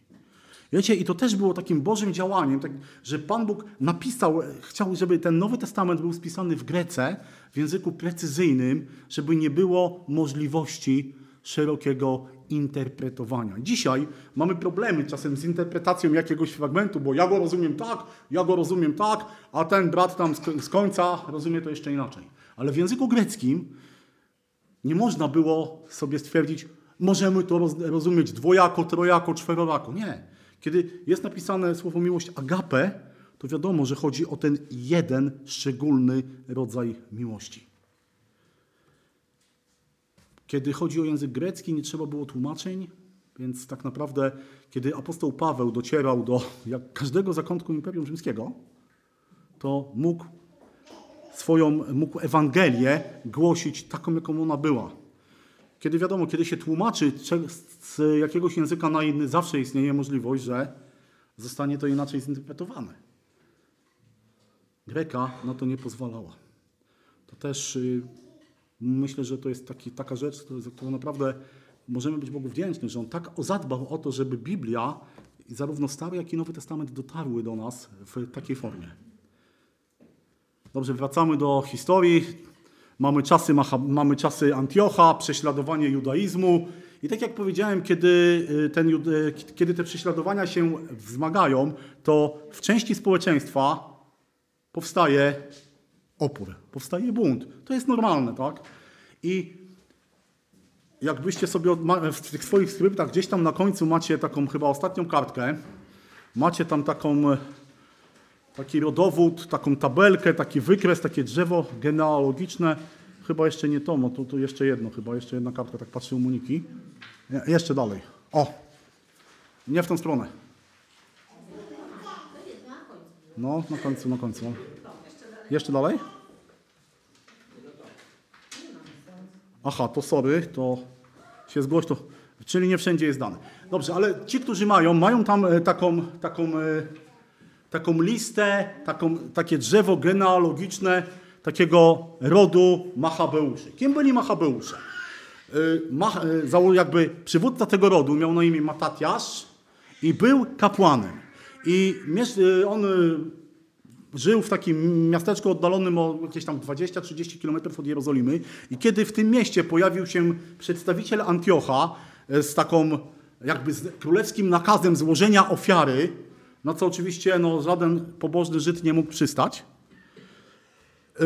Wiecie, i to też było takim Bożym działaniem, tak, że Pan Bóg napisał, chciał, żeby ten Nowy Testament był spisany w Grece, w języku precyzyjnym, żeby nie było możliwości szerokiego interpretowania. Dzisiaj mamy problemy czasem z interpretacją jakiegoś fragmentu, bo ja go rozumiem tak, ja go rozumiem tak, a ten brat tam z, końca rozumie to jeszcze inaczej. Ale w języku greckim nie można było sobie stwierdzić, możemy to roz, rozumieć dwojako, trojako, czwororako. Nie. Kiedy jest napisane słowo miłość agape, to wiadomo, że chodzi o ten jeden szczególny rodzaj miłości. Kiedy chodzi o język grecki, nie trzeba było tłumaczeń, więc tak naprawdę, kiedy apostoł Paweł docierał do jak każdego zakątku Imperium Rzymskiego, to mógł swoją, mógł Ewangelię głosić taką, jaką ona była. Kiedy wiadomo, kiedy się tłumaczy z jakiegoś języka na inny, zawsze istnieje możliwość, że zostanie to inaczej zinterpretowane. Greka na to nie pozwalała. To też yy, myślę, że to jest taki, taka rzecz, za którą naprawdę możemy być Bogu wdzięczni, że On tak zadbał o to, żeby Biblia, zarówno Stary, jak i Nowy Testament dotarły do nas w takiej formie. Dobrze, wracamy do historii. Mamy czasy, mamy czasy Antiocha, prześladowanie judaizmu. I tak jak powiedziałem, kiedy, ten, kiedy te prześladowania się wzmagają, to w części społeczeństwa powstaje opór, powstaje bunt. To jest normalne, tak? I jakbyście sobie w tych swoich skryptach gdzieś tam na końcu macie taką chyba ostatnią kartkę, macie tam taką taki rodowód, taką tabelkę, taki wykres, takie drzewo genealogiczne. Chyba jeszcze nie to, no to jeszcze jedno, chyba jeszcze jedna kartka, tak patrzę u Moniki. Je, jeszcze dalej. O! Nie w tą stronę. No, na końcu, na końcu. Jeszcze dalej? Aha, to sorry, to się zgłoś, to, czyli nie wszędzie jest dane. Dobrze, ale ci, którzy mają, mają tam e, taką, taką, e, taką listę, taką, takie drzewo genealogiczne takiego rodu Machabeuszy. Kim byli Machabeusze? E, jakby przywódca tego rodu miał na imię Matatiasz i był kapłanem. I on żył w takim miasteczku oddalonym o jakieś tam 20-30 km od Jerozolimy i kiedy w tym mieście pojawił się przedstawiciel Antiocha e, z taką jakby z królewskim nakazem złożenia ofiary, na co oczywiście no, żaden pobożny Żyd nie mógł przystać, e,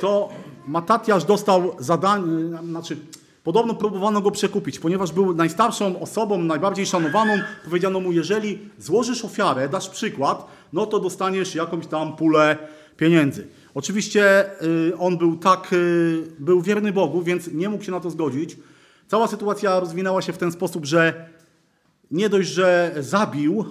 to Matatiasz dostał zadanie, znaczy Podobno próbowano go przekupić, ponieważ był najstarszą osobą, najbardziej szanowaną. Powiedziano mu, jeżeli złożysz ofiarę, dasz przykład, no to dostaniesz jakąś tam pulę pieniędzy. Oczywiście y, on był tak, y, był wierny Bogu, więc nie mógł się na to zgodzić. Cała sytuacja rozwinęła się w ten sposób, że nie dość, że zabił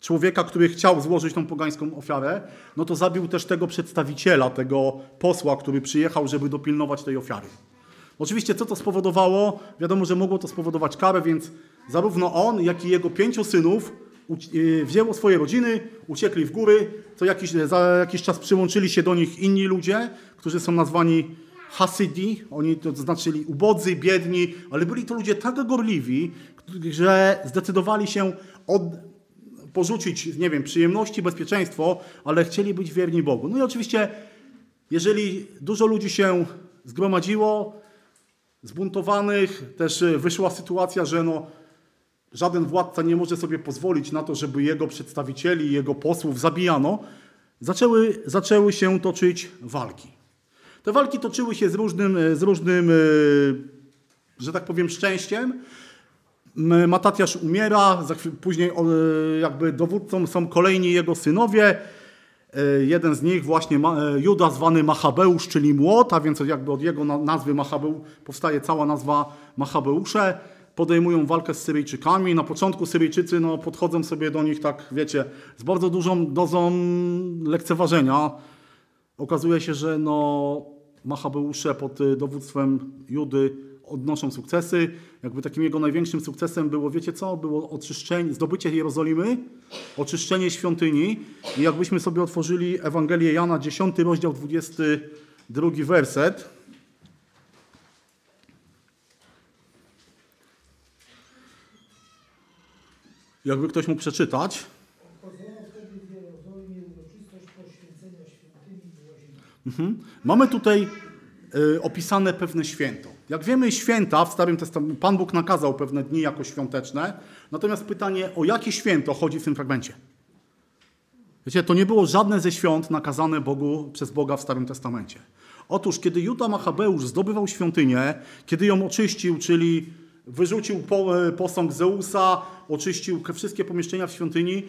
człowieka, który chciał złożyć tą pogańską ofiarę, no to zabił też tego przedstawiciela, tego posła, który przyjechał, żeby dopilnować tej ofiary. Oczywiście co to spowodowało? Wiadomo, że mogło to spowodować karę, więc zarówno on, jak i jego pięciu synów wzięło swoje rodziny, uciekli w góry, co jakiś, za jakiś czas przyłączyli się do nich inni ludzie, którzy są nazwani Hasydi, oni to znaczyli ubodzy, biedni, ale byli to ludzie tak gorliwi, że zdecydowali się od, porzucić, nie wiem, przyjemności, bezpieczeństwo, ale chcieli być wierni Bogu. No i oczywiście, jeżeli dużo ludzi się zgromadziło, zbuntowanych, też e, wyszła sytuacja, że no, żaden władca nie może sobie pozwolić na to, żeby jego przedstawicieli, jego posłów zabijano, zaczęły, zaczęły się toczyć walki. Te walki toczyły się z różnym, e, z różnym e, że tak powiem, szczęściem. Matatiasz umiera, później jakby dowódcą są kolejni jego synowie. E, jeden z nich właśnie e, Juda zwany Machabeusz, czyli młot, a więc jakby od jego nazwy Machabeu powstaje cała nazwa Machabeusze. Podejmują walkę z Syryjczykami. Na początku Syryjczycy no, podchodzą sobie do nich tak, wiecie, z bardzo dużą dozą lekceważenia. Okazuje się, że no, Machabeusze pod dowództwem Judy odnoszą sukcesy. Jakby takim jego największym sukcesem było, wiecie co? Było oczyszczenie, zdobycie Jerozolimy, oczyszczenie świątyni. I jakbyśmy sobie otworzyli Ewangelię Jana, 10 rozdział, 22 werset. Jakby ktoś mógł przeczytać. Mhm. Mamy tutaj y, opisane pewne święto. Jak wiemy, święta w Starym Testamencie, Pan Bóg nakazał pewne dni jako świąteczne. Natomiast pytanie, o jakie święto chodzi w tym fragmencie? Wiecie, to nie było żadne ze świąt nakazane Bogu przez Boga w Starym Testamencie. Otóż, kiedy Juda Machabeusz zdobywał świątynię, kiedy ją oczyścił, czyli wyrzucił e, posąg Zeusa, oczyścił wszystkie pomieszczenia w świątyni,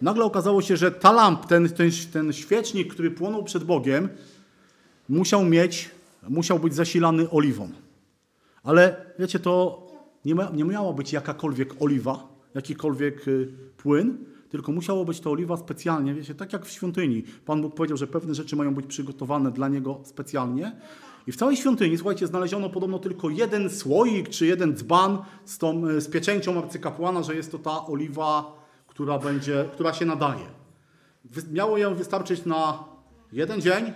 nagle okazało się, że ta lamp, ten, ten, ten świecznik, który płonął przed Bogiem, musiał mieć, musiał być zasilany oliwą. Ale wiecie, to nie, ma, nie miała być jakakolwiek oliwa, jakikolwiek y, płyn, tylko musiało być to oliwa specjalnie, wiecie, tak jak w świątyni. Pan Bóg powiedział, że pewne rzeczy mają być przygotowane dla Niego specjalnie. I w całej świątyni, słuchajcie, znaleziono podobno tylko jeden słoik czy jeden dzban z, tą, y, z pieczęcią arcykapłana, że jest to ta oliwa, która, będzie, która się nadaje. Miało ją wystarczyć na jeden dzień,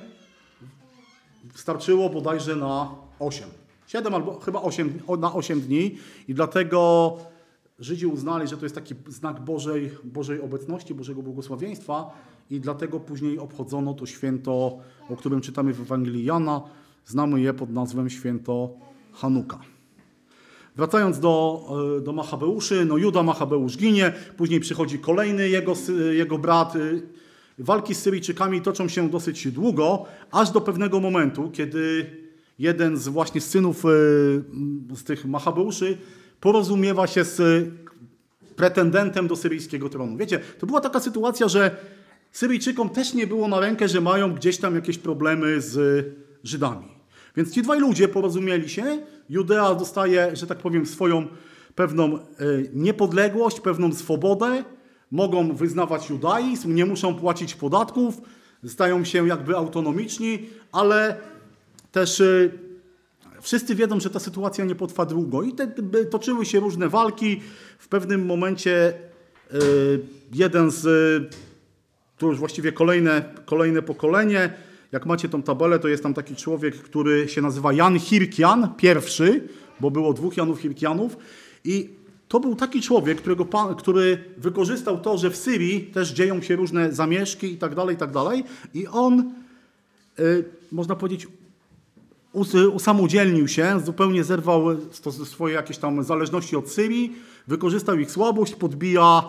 starczyło bodajże na 8. 7 albo chyba 8, na 8 dni i dlatego Żydzi uznali, że to jest taki znak Bożej, Bożej obecności, Bożego błogosławieństwa i dlatego później obchodzono to święto, o którym czytamy w Ewangelii Jana. Znamy je pod nazwą święto Hanuka. Wracając do, e, do Machabeuszy, no Juda Machabeusz ginie, później przychodzi kolejny jego, jego brat. y, Walki z Syryjczykami toczą się dosyć długo, aż do pewnego momentu, kiedy jeden z właśnie synów y, z tych Machabeuszy porozumiewa się z pretendentem do syryjskiego tronu. Wiecie, to była taka sytuacja, że Syryjczykom też nie było na rękę, że mają gdzieś tam jakieś problemy z Żydami. Więc ci dwaj ludzie porozumieli się. Judea dostaje, że tak powiem, swoją pewną e, niepodległość, pewną swobodę. Mogą wyznawać judaizm, nie muszą płacić podatków, stają się jakby autonomiczni, ale też e, wszyscy wiedzą, że ta sytuacja nie potrwa długo. I te, toczyły się różne walki. W pewnym momencie e, jeden z to już właściwie kolejne, kolejne pokolenie. Jak macie tą tabelę, to jest tam taki człowiek, który się nazywa Jan Hirkian, pierwszy, bo było dwóch Janów Hirkianów. I to był taki człowiek, którego pan, który wykorzystał to, że w Syrii też dzieją się różne zamieszki i tak dalej, i tak dalej. I on, y, można powiedzieć, us- usamodzielnił się, zupełnie zerwał swoje jakieś tam zależności od Syrii, wykorzystał ich słabość, podbija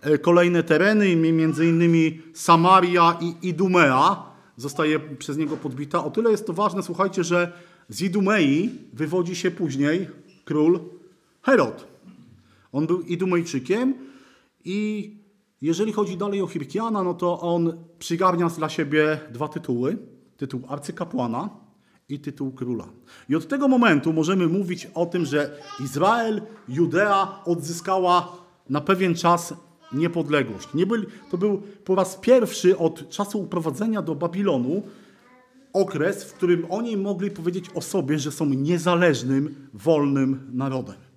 e, kolejne tereny, mi- między innymi Samaria i Idumea zostaje przez niego podbita. O tyle jest to ważne, słuchajcie, że z Idumei wywodzi się później król Herod. On był Idumejczykiem i jeżeli chodzi dalej o Hirkiana, no to on przygarnia dla siebie dwa tytuły. Tytuł arcykapłana i tytuł króla. I od tego momentu możemy mówić o tym, że Izrael, Judea odzyskała na pewien czas niepodległość. Nie byli, to był po raz pierwszy od czasu uprowadzenia do Babilonu okres, w którym oni mogli powiedzieć o sobie, że są niezależnym, wolnym narodem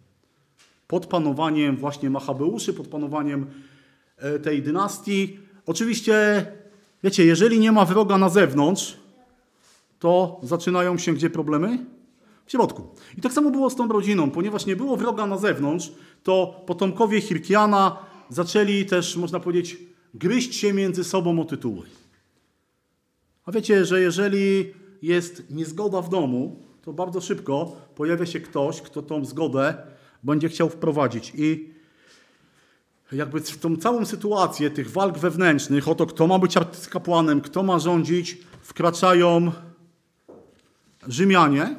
pod panowaniem właśnie Machabeuszy, pod panowaniem e, tej dynastii. Oczywiście, wiecie, jeżeli nie ma wroga na zewnątrz, to zaczynają się gdzie problemy? W środku. I tak samo było z tą rodziną. Ponieważ nie było wroga na zewnątrz, to potomkowie Hirkiana zaczęli też, można powiedzieć, gryźć się między sobą o tytuły. A wiecie, że jeżeli jest niezgoda w domu, to bardzo szybko pojawia się ktoś, kto tą zgodę będzie chciał wprowadzić. I jakby w tą całą sytuację tych walk wewnętrznych, o to, kto ma być arcykapłanem, kto ma rządzić, wkraczają Rzymianie.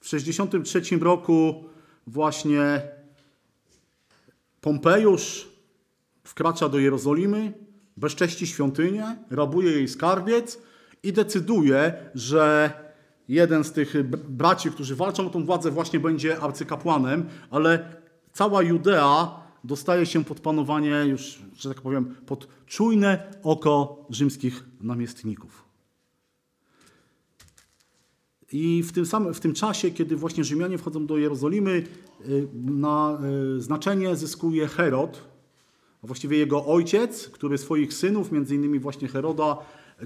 W 63 roku właśnie Pompejusz wkracza do Jerozolimy, bezcześci świątynię, rabuje jej skarbiec i decyduje, że jeden z tych braci, którzy walczą o tą władzę, właśnie będzie arcykapłanem, ale cała Judea dostaje się pod panowanie już, że tak powiem, pod czujne oko rzymskich namiestników. I w tym, samym, w tym czasie, kiedy właśnie Rzymianie wchodzą do Jerozolimy, y, na y, znaczenie zyskuje Herod, a właściwie jego ojciec, który swoich synów, między innymi właśnie Heroda,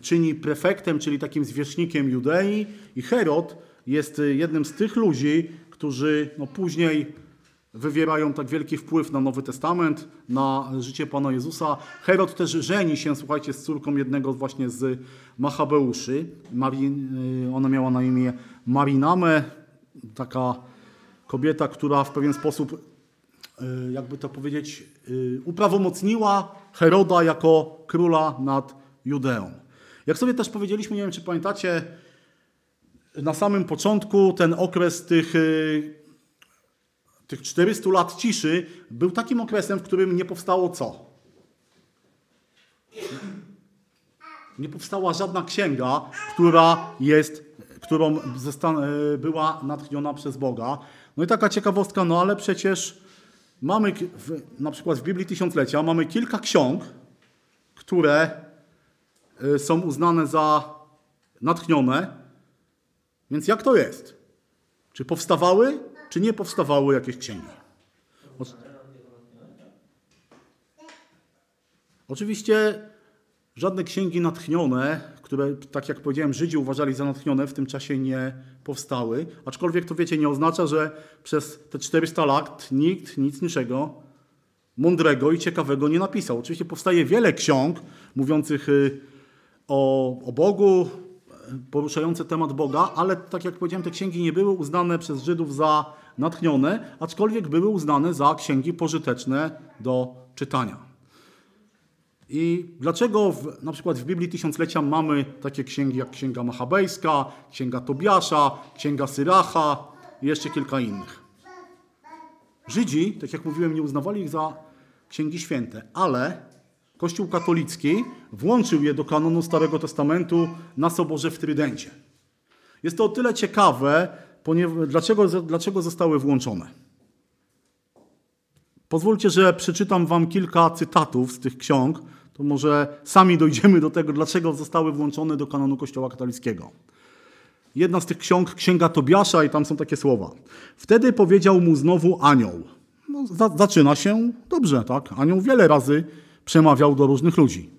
czyni prefektem, czyli takim zwierzchnikiem Judei. I Herod jest y, jednym z tych ludzi, którzy no, później wywierają tak wielki wpływ na Nowy Testament, na życie Pana Jezusa. Herod też żeni się, słuchajcie, z córką jednego właśnie z Machabeuszy. Mari, y, ona miała na imię Marinamę, taka kobieta, która w pewien sposób, y, jakby to powiedzieć, y, uprawomocniła Heroda jako króla nad Judeą. Jak sobie też powiedzieliśmy, nie wiem czy pamiętacie, na samym początku ten okres tych tych 400 lat ciszy był takim okresem, w którym nie powstało co? Nie powstała żadna księga, która jest, którą e, była natchniona przez Boga. No i taka ciekawostka, no ale przecież mamy, w, na przykład w Biblii Tysiąclecia, mamy kilka ksiąg, które e, są uznane za natchnione. Więc jak to jest? Czy powstawały, czy nie powstawały jakieś księgi? O- Oczywiście żadne księgi natchnione, które, tak jak powiedziałem, Żydzi uważali za natchnione, w tym czasie nie powstały. Aczkolwiek to, wiecie, nie oznacza, że przez te 400 lat nikt nic niczego mądrego i ciekawego nie napisał. Oczywiście powstaje wiele ksiąg mówiących y, o, o Bogu, poruszające temat Boga, ale tak jak powiedziałem, te księgi nie były uznane przez Żydów za natchnione, aczkolwiek były uznane za księgi pożyteczne do czytania. I dlaczego w, na przykład w Biblii Tysiąclecia mamy takie księgi jak Księga Machabejska, Księga Tobiasza, Księga Syracha i jeszcze kilka innych? Żydzi, tak jak mówiłem, nie uznawali ich za księgi święte, ale Kościół katolicki włączył je do kanonu Starego Testamentu na Soborze w Trydencie. Jest to o tyle ciekawe, dlaczego, dlaczego zostały włączone. Pozwólcie, że przeczytam Wam kilka cytatów z tych ksiąg, to może sami dojdziemy do tego, dlaczego zostały włączone do kanonu Kościoła katolickiego. Jedna z tych ksiąg, Księga Tobiasza, i tam są takie słowa. Wtedy powiedział mu znowu anioł. No, za, zaczyna się dobrze, tak? Anioł wiele razy przemawiał do różnych ludzi.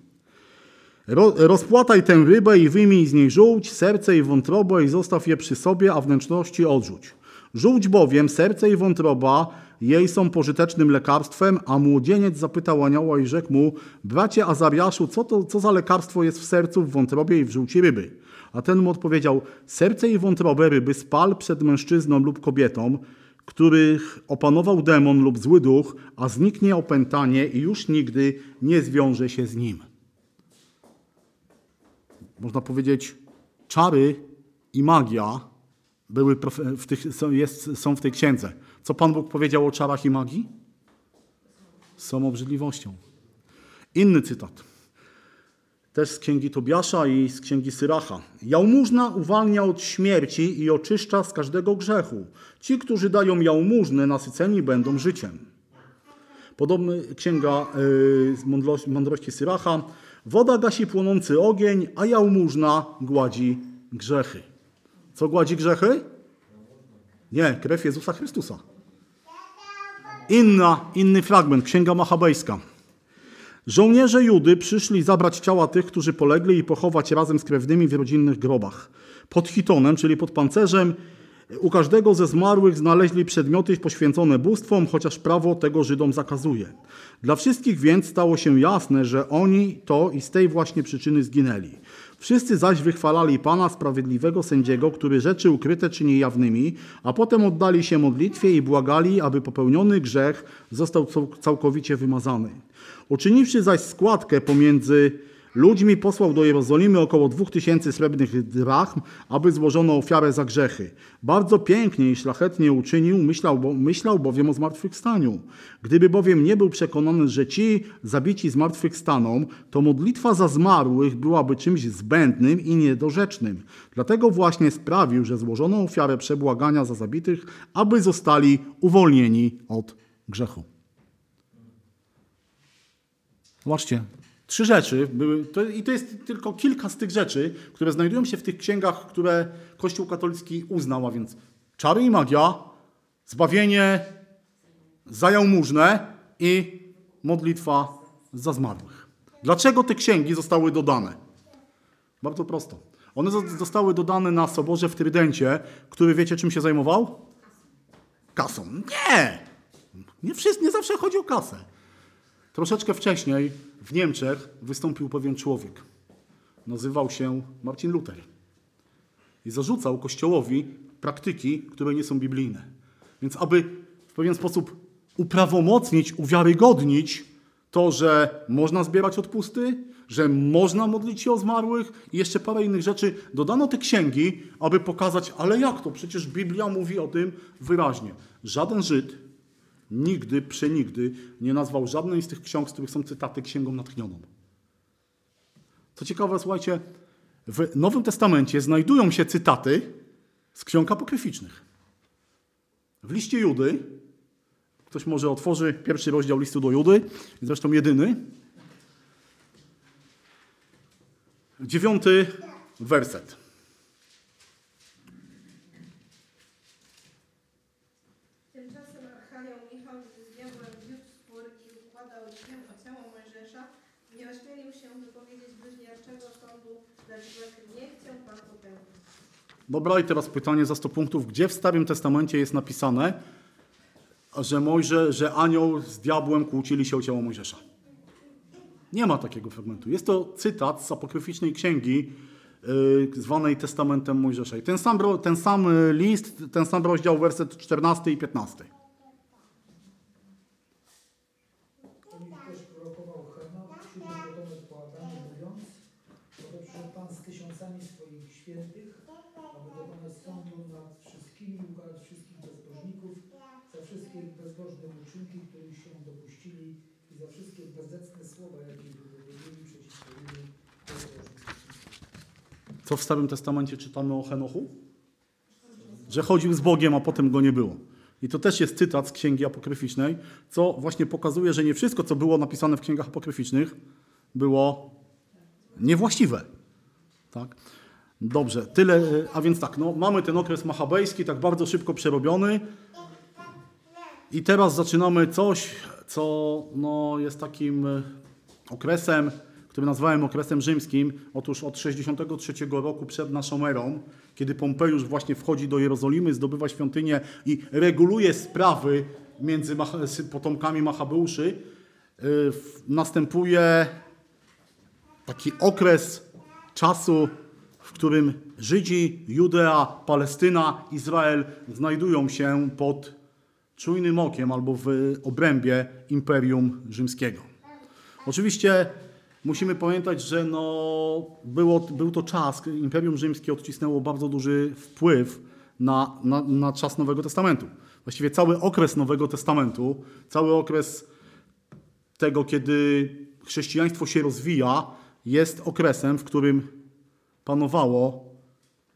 Ro, rozpłataj tę rybę i wyjmij z niej żółć, serce i wątrobę i zostaw je przy sobie, a wnętrzności odrzuć. Żółć bowiem, serce i wątroba jej są pożytecznym lekarstwem, a młodzieniec zapytał anioła i rzekł mu, bracie Azariaszu, co, to, co za lekarstwo jest w sercu, w wątrobie i w żółci ryby? A ten mu odpowiedział, serce i wątrobę ryby spal przed mężczyzną lub kobietą, których opanował demon lub zły duch, a zniknie opętanie i już nigdy nie zwiąże się z nim. Można powiedzieć, czary i magia były w tych, są, jest, są w tej księdze. Co Pan Bóg powiedział o czarach i magii? Są obrzydliwością. Inny cytat. Też z księgi Tobiasza i z księgi Syracha. Jałmużna uwalnia od śmierci i oczyszcza z każdego grzechu. Ci, którzy dają jałmużnę, nasyceni będą życiem. Podobny księga y, z mądrości Syracha. Woda gasi płonący ogień, a jałmużna gładzi grzechy. Co gładzi grzechy? Nie, krew Jezusa Chrystusa. Inna, inny fragment, Księga Machabejska. Żołnierze Judy przyszli zabrać ciała tych, którzy polegli i pochować razem z krewnymi w rodzinnych grobach. Pod chitonem, czyli pod pancerzem, u każdego ze zmarłych znaleźli przedmioty poświęcone bóstwom, chociaż prawo tego Żydom zakazuje. Dla wszystkich więc stało się jasne, że oni to i z tej właśnie przyczyny zginęli. Wszyscy zaś wychwalali Pana, sprawiedliwego sędziego, który rzeczy ukryte czyni jawnymi, a potem oddali się modlitwie i błagali, aby popełniony grzech został cał- całkowicie wymazany. Uczyniwszy zaś składkę pomiędzy ludźmi, posłał do Jerozolimy około dwóch tysięcy srebrnych drachm, aby złożono ofiarę za grzechy. Bardzo pięknie i szlachetnie uczynił, myślał, bo, myślał bowiem o zmartwychwstaniu. Gdyby bowiem nie był przekonany, że ci zabici zmartwychwstaną, to modlitwa za zmarłych byłaby czymś zbędnym i niedorzecznym. Dlatego właśnie sprawił, że złożono ofiarę przebłagania za zabitych, aby zostali uwolnieni od grzechu. Zobaczcie, Trzy rzeczy były, to, i to jest tylko kilka z tych rzeczy, które znajdują się w tych księgach, które Kościół katolicki uznał, a więc czary i magia, zbawienie za jałmużnę i modlitwa za zmarłych. Dlaczego te księgi zostały dodane? Bardzo prosto. One zo- zostały dodane na soborze w Trydencie, który wiecie czym się zajmował? Kasą. Nie! Nie, wszyscy, nie zawsze chodzi o kasę. Troszeczkę wcześniej w Niemczech wystąpił pewien człowiek. Nazywał się Marcin Luther. I zarzucał Kościołowi praktyki, które nie są biblijne. Więc aby w pewien sposób uprawomocnić, uwiarygodnić to, że można zbierać odpusty, że można modlić się o zmarłych i jeszcze parę innych rzeczy, dodano te księgi, aby pokazać, ale jak to? Przecież Biblia mówi o tym wyraźnie. Żaden Żyd nigdy, przenigdy nie nazwał żadnej z tych ksiąg, z których są cytaty, księgą natchnioną. Co ciekawe, słuchajcie, w Nowym Testamencie znajdują się cytaty z ksiąg apokryficznych. W liście Judy, ktoś może otworzy pierwszy rozdział listu do Judy, zresztą jedyny, dziewiąty werset. Tymczasem Archanioł Michał z diabłem wiódł spór i układał się o ciało Mojżesza. Nie ośmielił się wypowiedzieć bliźniaczego sądu, lecz rzekł, nie chciał Pan popełnić. Dobra, i teraz pytanie za 100 punktów. Gdzie w Starym Testamencie jest napisane, że Mojże, że anioł z diabłem kłócili się o ciało Mojżesza? Nie ma takiego fragmentu. Jest to cytat z apokryficznej księgi yy, zwanej Testamentem Mojżesza. I ten sam, ten sam y, list, ten sam rozdział, werset 14 i 15. O nich też prorokował Henok, siódmy potomek po Adamie, mówiąc, oto przyszedł Pan z tysiącami swoich świętych, aby dokonać sądu nad wszystkimi i ukarać wszystkich bezbożników za wszystkie ich bezbożne uczynki, których się dopuścili i za wszystkie bezdecne słowa, jakie wypowiedzieli przeciwko innym bezbożnym. Co w Starym Testamencie czytamy o Henochu? Że chodził z Bogiem, a potem go nie było. I to też jest cytat z księgi apokryficznej, co właśnie pokazuje, że nie wszystko, co było napisane w księgach apokryficznych, było niewłaściwe. Tak? Dobrze, tyle. A więc tak, no, mamy ten okres machabejski, tak bardzo szybko przerobiony. I teraz zaczynamy coś, co no, jest takim e, okresem, który nazwałem okresem rzymskim. Otóż od 63 roku przed naszą erą, kiedy Pompejusz właśnie wchodzi do Jerozolimy, zdobywa świątynię i reguluje sprawy między potomkami Machabeuszy, y, następuje taki okres czasu, w którym Żydzi, Judea, Palestyna, Izrael znajdują się pod czujnym okiem albo w obrębie Imperium Rzymskiego. Oczywiście musimy pamiętać, że no było, był to czas, Imperium Rzymskie odcisnęło bardzo duży wpływ na, na, na czas Nowego Testamentu. Właściwie cały okres Nowego Testamentu, cały okres tego, kiedy chrześcijaństwo się rozwija, jest okresem, w którym panowało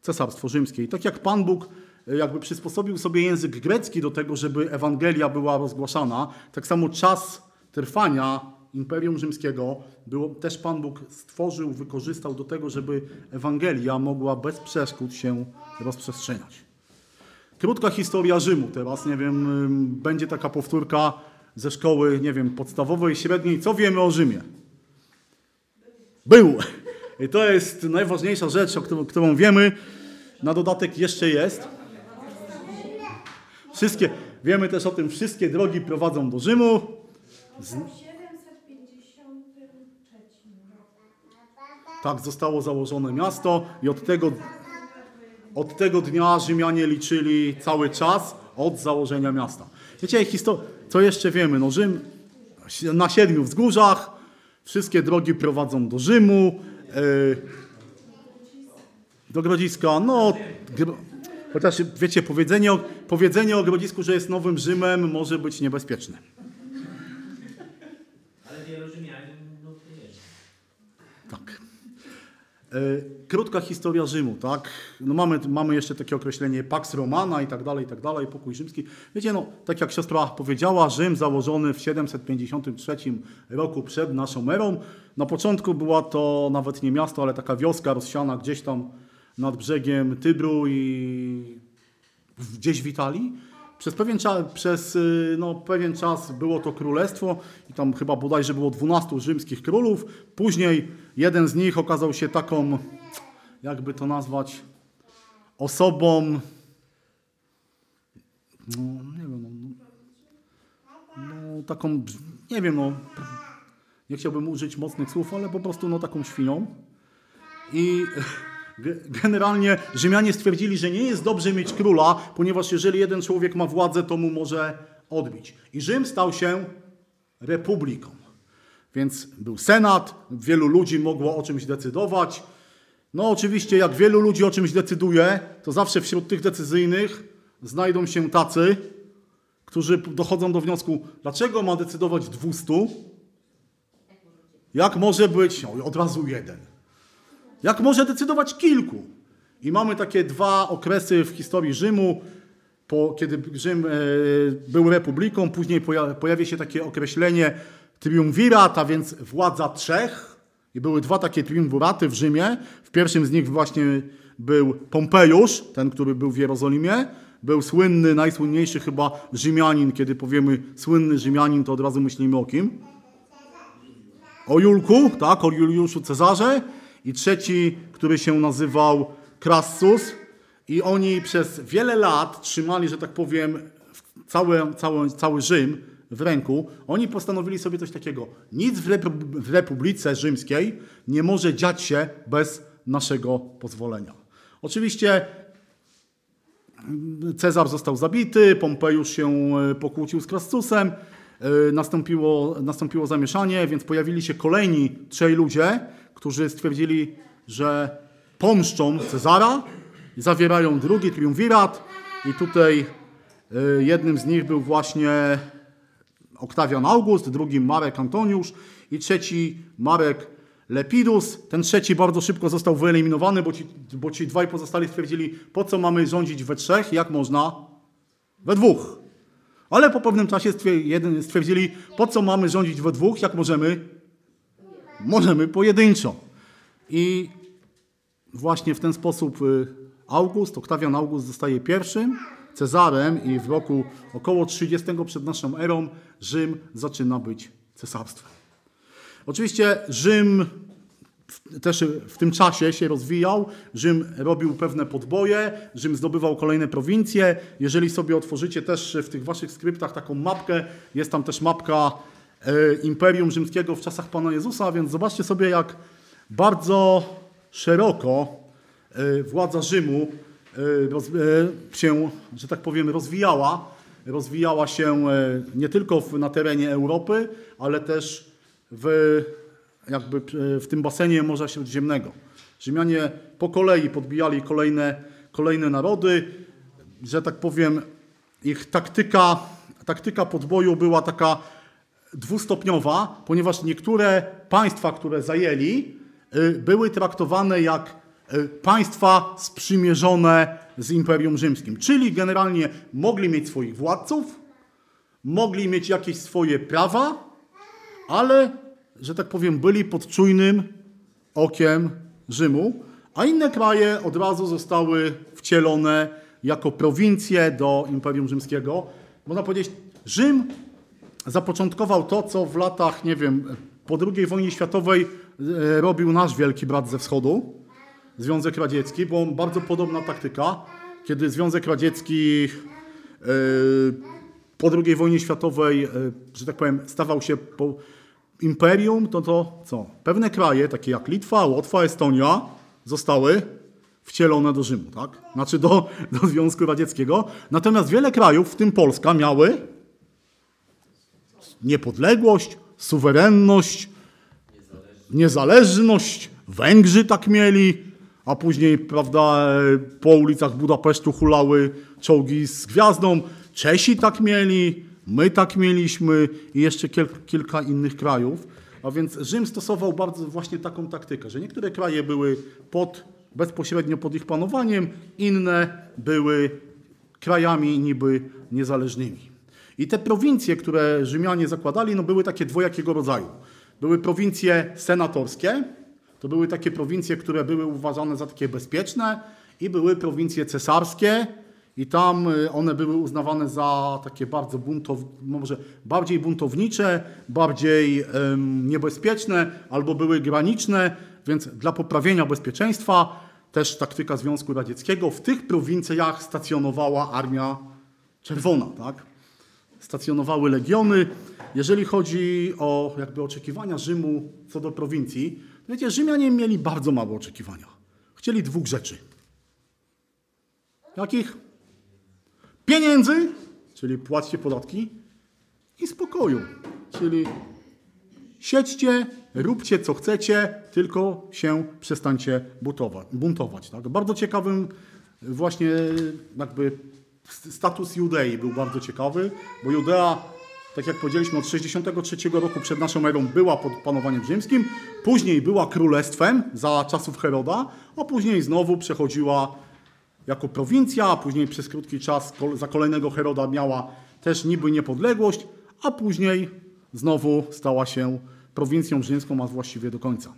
Cesarstwo Rzymskie. I tak jak Pan Bóg e, jakby przysposobił sobie język grecki do tego, żeby Ewangelia była rozgłaszana, tak samo czas trwania Imperium Rzymskiego było, też Pan Bóg stworzył, wykorzystał do tego, żeby Ewangelia mogła bez przeszkód się rozprzestrzeniać. Krótka historia Rzymu teraz, nie wiem, będzie taka powtórka ze szkoły, nie wiem, podstawowej, średniej. Co wiemy o Rzymie? Był. I to jest najważniejsza rzecz, o którą, którą wiemy. Na dodatek jeszcze jest. Wszystkie, wiemy też o tym, wszystkie drogi prowadzą do Rzymu. W 753 roku. Tak zostało założone miasto i od tego, od tego dnia Rzymianie liczyli cały czas od założenia miasta. Wiecie, co jeszcze wiemy? No Rzym na siedmiu wzgórzach, wszystkie drogi prowadzą do Rzymu, yy, do Grodziska. No, chociaż wiecie, powiedzenie o, powiedzenie o Grodzisku, że jest nowym Rzymem może być niebezpieczne. Ale wielu Rzymianin no, nie jest. Tak. E, Krótka historia Rzymu, tak? No mamy, mamy jeszcze takie określenie Pax Romana i tak dalej, i tak dalej, pokój rzymski. Wiecie, no, tak jak siostra powiedziała, Rzym założony w 753 roku przed naszą erą. Na początku była to nawet nie miasto, ale taka wioska rozsiana gdzieś tam nad brzegiem Tybru i gdzieś w Italii. Przez pewien, czas, przez y, no, pewien czas było to królestwo i tam chyba bodajże było 12 rzymskich królów. Później jeden z nich okazał się taką, jakby to nazwać, osobą, no nie wiem, no, no taką, nie wiem, no, nie chciałbym użyć mocnych słów, ale po prostu no taką świnią. I [LAUGHS] generalnie Rzymianie stwierdzili, że nie jest dobrze mieć króla, ponieważ jeżeli jeden człowiek ma władzę, to mu może odbić. I Rzym stał się republiką. Więc był senat, wielu ludzi mogło o czymś decydować. No oczywiście, jak wielu ludzi o czymś decyduje, to zawsze wśród tych decyzyjnych znajdą się tacy, którzy dochodzą do wniosku, dlaczego ma decydować 200, jak może być no, od razu jeden. Jak może decydować kilku? I mamy takie dwa okresy w historii Rzymu, po, kiedy Rzym e, był republiką, później poja, pojawia się takie określenie triumvirat, a więc władza trzech. I były dwa takie triumviraty w Rzymie. W pierwszym z nich właśnie był Pompejusz, ten, który był w Jerozolimie. Był słynny, najsłynniejszy chyba Rzymianin. Kiedy powiemy słynny Rzymianin, to od razu myślimy o kim? o Julku, tak, o Juliuszu Cezarze i trzeci, który się nazywał Crassus i oni przez wiele lat trzymali, że tak powiem, cały, cały, cały Rzym w ręku. Oni postanowili sobie coś takiego. Nic w, w Republice Rzymskiej nie może dziać się bez naszego pozwolenia. Oczywiście Cezar został zabity, Pompejusz się e, pokłócił z Krastusem, e, nastąpiło, nastąpiło zamieszanie, więc pojawili się kolejni trzej ludzie, którzy stwierdzili, że pomszczą Cezara, zawierają drugi triumvirat i tutaj e, jednym z nich był właśnie Oktawian August, drugi Marek Antoniusz i trzeci Marek Lepidus. Ten trzeci bardzo szybko został wyeliminowany, bo ci, bo ci dwaj pozostali stwierdzili, po co mamy rządzić we trzech, jak można we dwóch. Ale po pewnym czasie stwierdzili, po co mamy rządzić we dwóch, jak możemy, możemy pojedynczo. I właśnie w ten sposób y, August, Oktawian August zostaje pierwszym Cezarem i w roku około 30 przed naszą erą Rzym zaczyna być cesarstwem. Oczywiście Rzym też w tym czasie się rozwijał. Rzym robił pewne podboje, Rzym zdobywał kolejne prowincje. Jeżeli sobie otworzycie też w tych waszych skryptach taką mapkę, jest tam też mapka Imperium Rzymskiego w czasach Pana Jezusa, więc zobaczcie sobie, jak bardzo szeroko e, władza Rzymu e, e, się, że tak powiem, rozwijała. Rozwijała się e, nie tylko na terenie Europy, ale też w, jakby e, w tym basenie Morza Śródziemnego. Rzymianie po kolei podbijali kolejne, kolejne narody, że tak powiem, ich taktyka, taktyka podboju była taka dwustopniowa, ponieważ niektóre państwa, które zajęli, y, były traktowane jak y, państwa sprzymierzone z Imperium Rzymskim. Czyli generalnie mogli mieć swoich władców, mogli mieć jakieś swoje prawa, ale, że tak powiem, byli pod czujnym okiem Rzymu, a inne kraje od razu zostały wcielone jako prowincje do Imperium Rzymskiego. Można powiedzieć, Rzym zapoczątkował to, co w latach, nie wiem, po II wojnie światowej e, robił nasz wielki brat ze wschodu, Związek Radziecki, bo bardzo podobna taktyka, kiedy Związek Radziecki e, po II wojnie światowej, e, że tak powiem, stawał się imperium, to to co? Pewne kraje, takie jak Litwa, Łotwa, Estonia, zostały wcielone do Rzymu, tak? Znaczy do, do Związku Radzieckiego. Natomiast wiele krajów, w tym Polska, miały niepodległość, suwerenność, niezależność. Węgrzy tak mieli, a później, prawda, e, po ulicach Budapesztu hulały czołgi z gwiazdą. Czesi tak mieli, my tak mieliśmy i jeszcze kilka innych krajów. A więc Rzym stosował bardzo właśnie taką taktykę, że niektóre kraje były pod, bezpośrednio pod ich panowaniem, inne były krajami niby niezależnymi. I te prowincje, które Rzymianie zakładali, no były takie dwojakiego rodzaju. Były prowincje senatorskie, to były takie prowincje, które były uważane za takie bezpieczne i były prowincje cesarskie i tam y, one były uznawane za takie bardzo buntow, może bardziej buntownicze, bardziej em, niebezpieczne albo były graniczne, więc dla poprawienia bezpieczeństwa też taktyka Związku Radzieckiego w tych prowincjach stacjonowała Armia Czerwona, tak? Stacjonowały legiony. Jeżeli chodzi o jakby oczekiwania Rzymu co do prowincji, to wiecie, Rzymianie mieli bardzo małe oczekiwania. Chcieli dwóch rzeczy. Jakich? Pieniędzy, czyli płaćcie podatki, i spokoju, czyli siedźcie, róbcie co chcecie, tylko się przestańcie buntować. buntować tak? Bardzo ciekawym właśnie jakby status Judei był bardzo ciekawy, bo Judea, tak jak powiedzieliśmy, od 63 roku przed naszą erą była pod panowaniem rzymskim, później była królestwem za czasów Heroda, a później znowu przechodziła jako prowincja, a później przez krótki czas za kolejnego Heroda miała też niby niepodległość, a później znowu stała się prowincją rzymską, a właściwie do końca.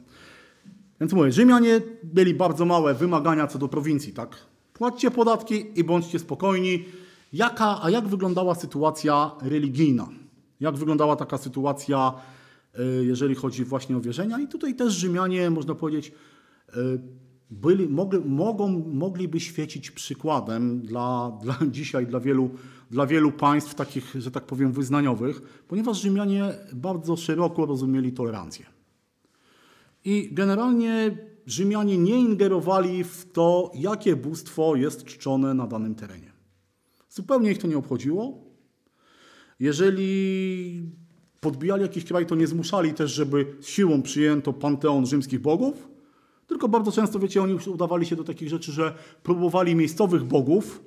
Więc mówię, Rzymianie mieli bardzo małe wymagania co do prowincji, tak? Płaćcie podatki i bądźcie spokojni. Jaka, a jak wyglądała sytuacja religijna? Jak wyglądała taka sytuacja, y, jeżeli chodzi właśnie o wierzenia? I tutaj też Rzymianie, można powiedzieć, y, byli, mogli, mogą, mogliby świecić przykładem dla, dla [LAUGHS] dzisiaj, dla wielu, dla wielu państw takich, że tak powiem, wyznaniowych, ponieważ Rzymianie bardzo szeroko rozumieli tolerancję. I generalnie Rzymianie nie ingerowali w to, jakie bóstwo jest czczone na danym terenie. Zupełnie ich to nie obchodziło. Jeżeli podbijali jakiś kraj, to nie zmuszali też, żeby siłą przyjęto panteon rzymskich bogów, tylko bardzo często, wiecie, oni już udawali się do takich rzeczy, że próbowali miejscowych bogów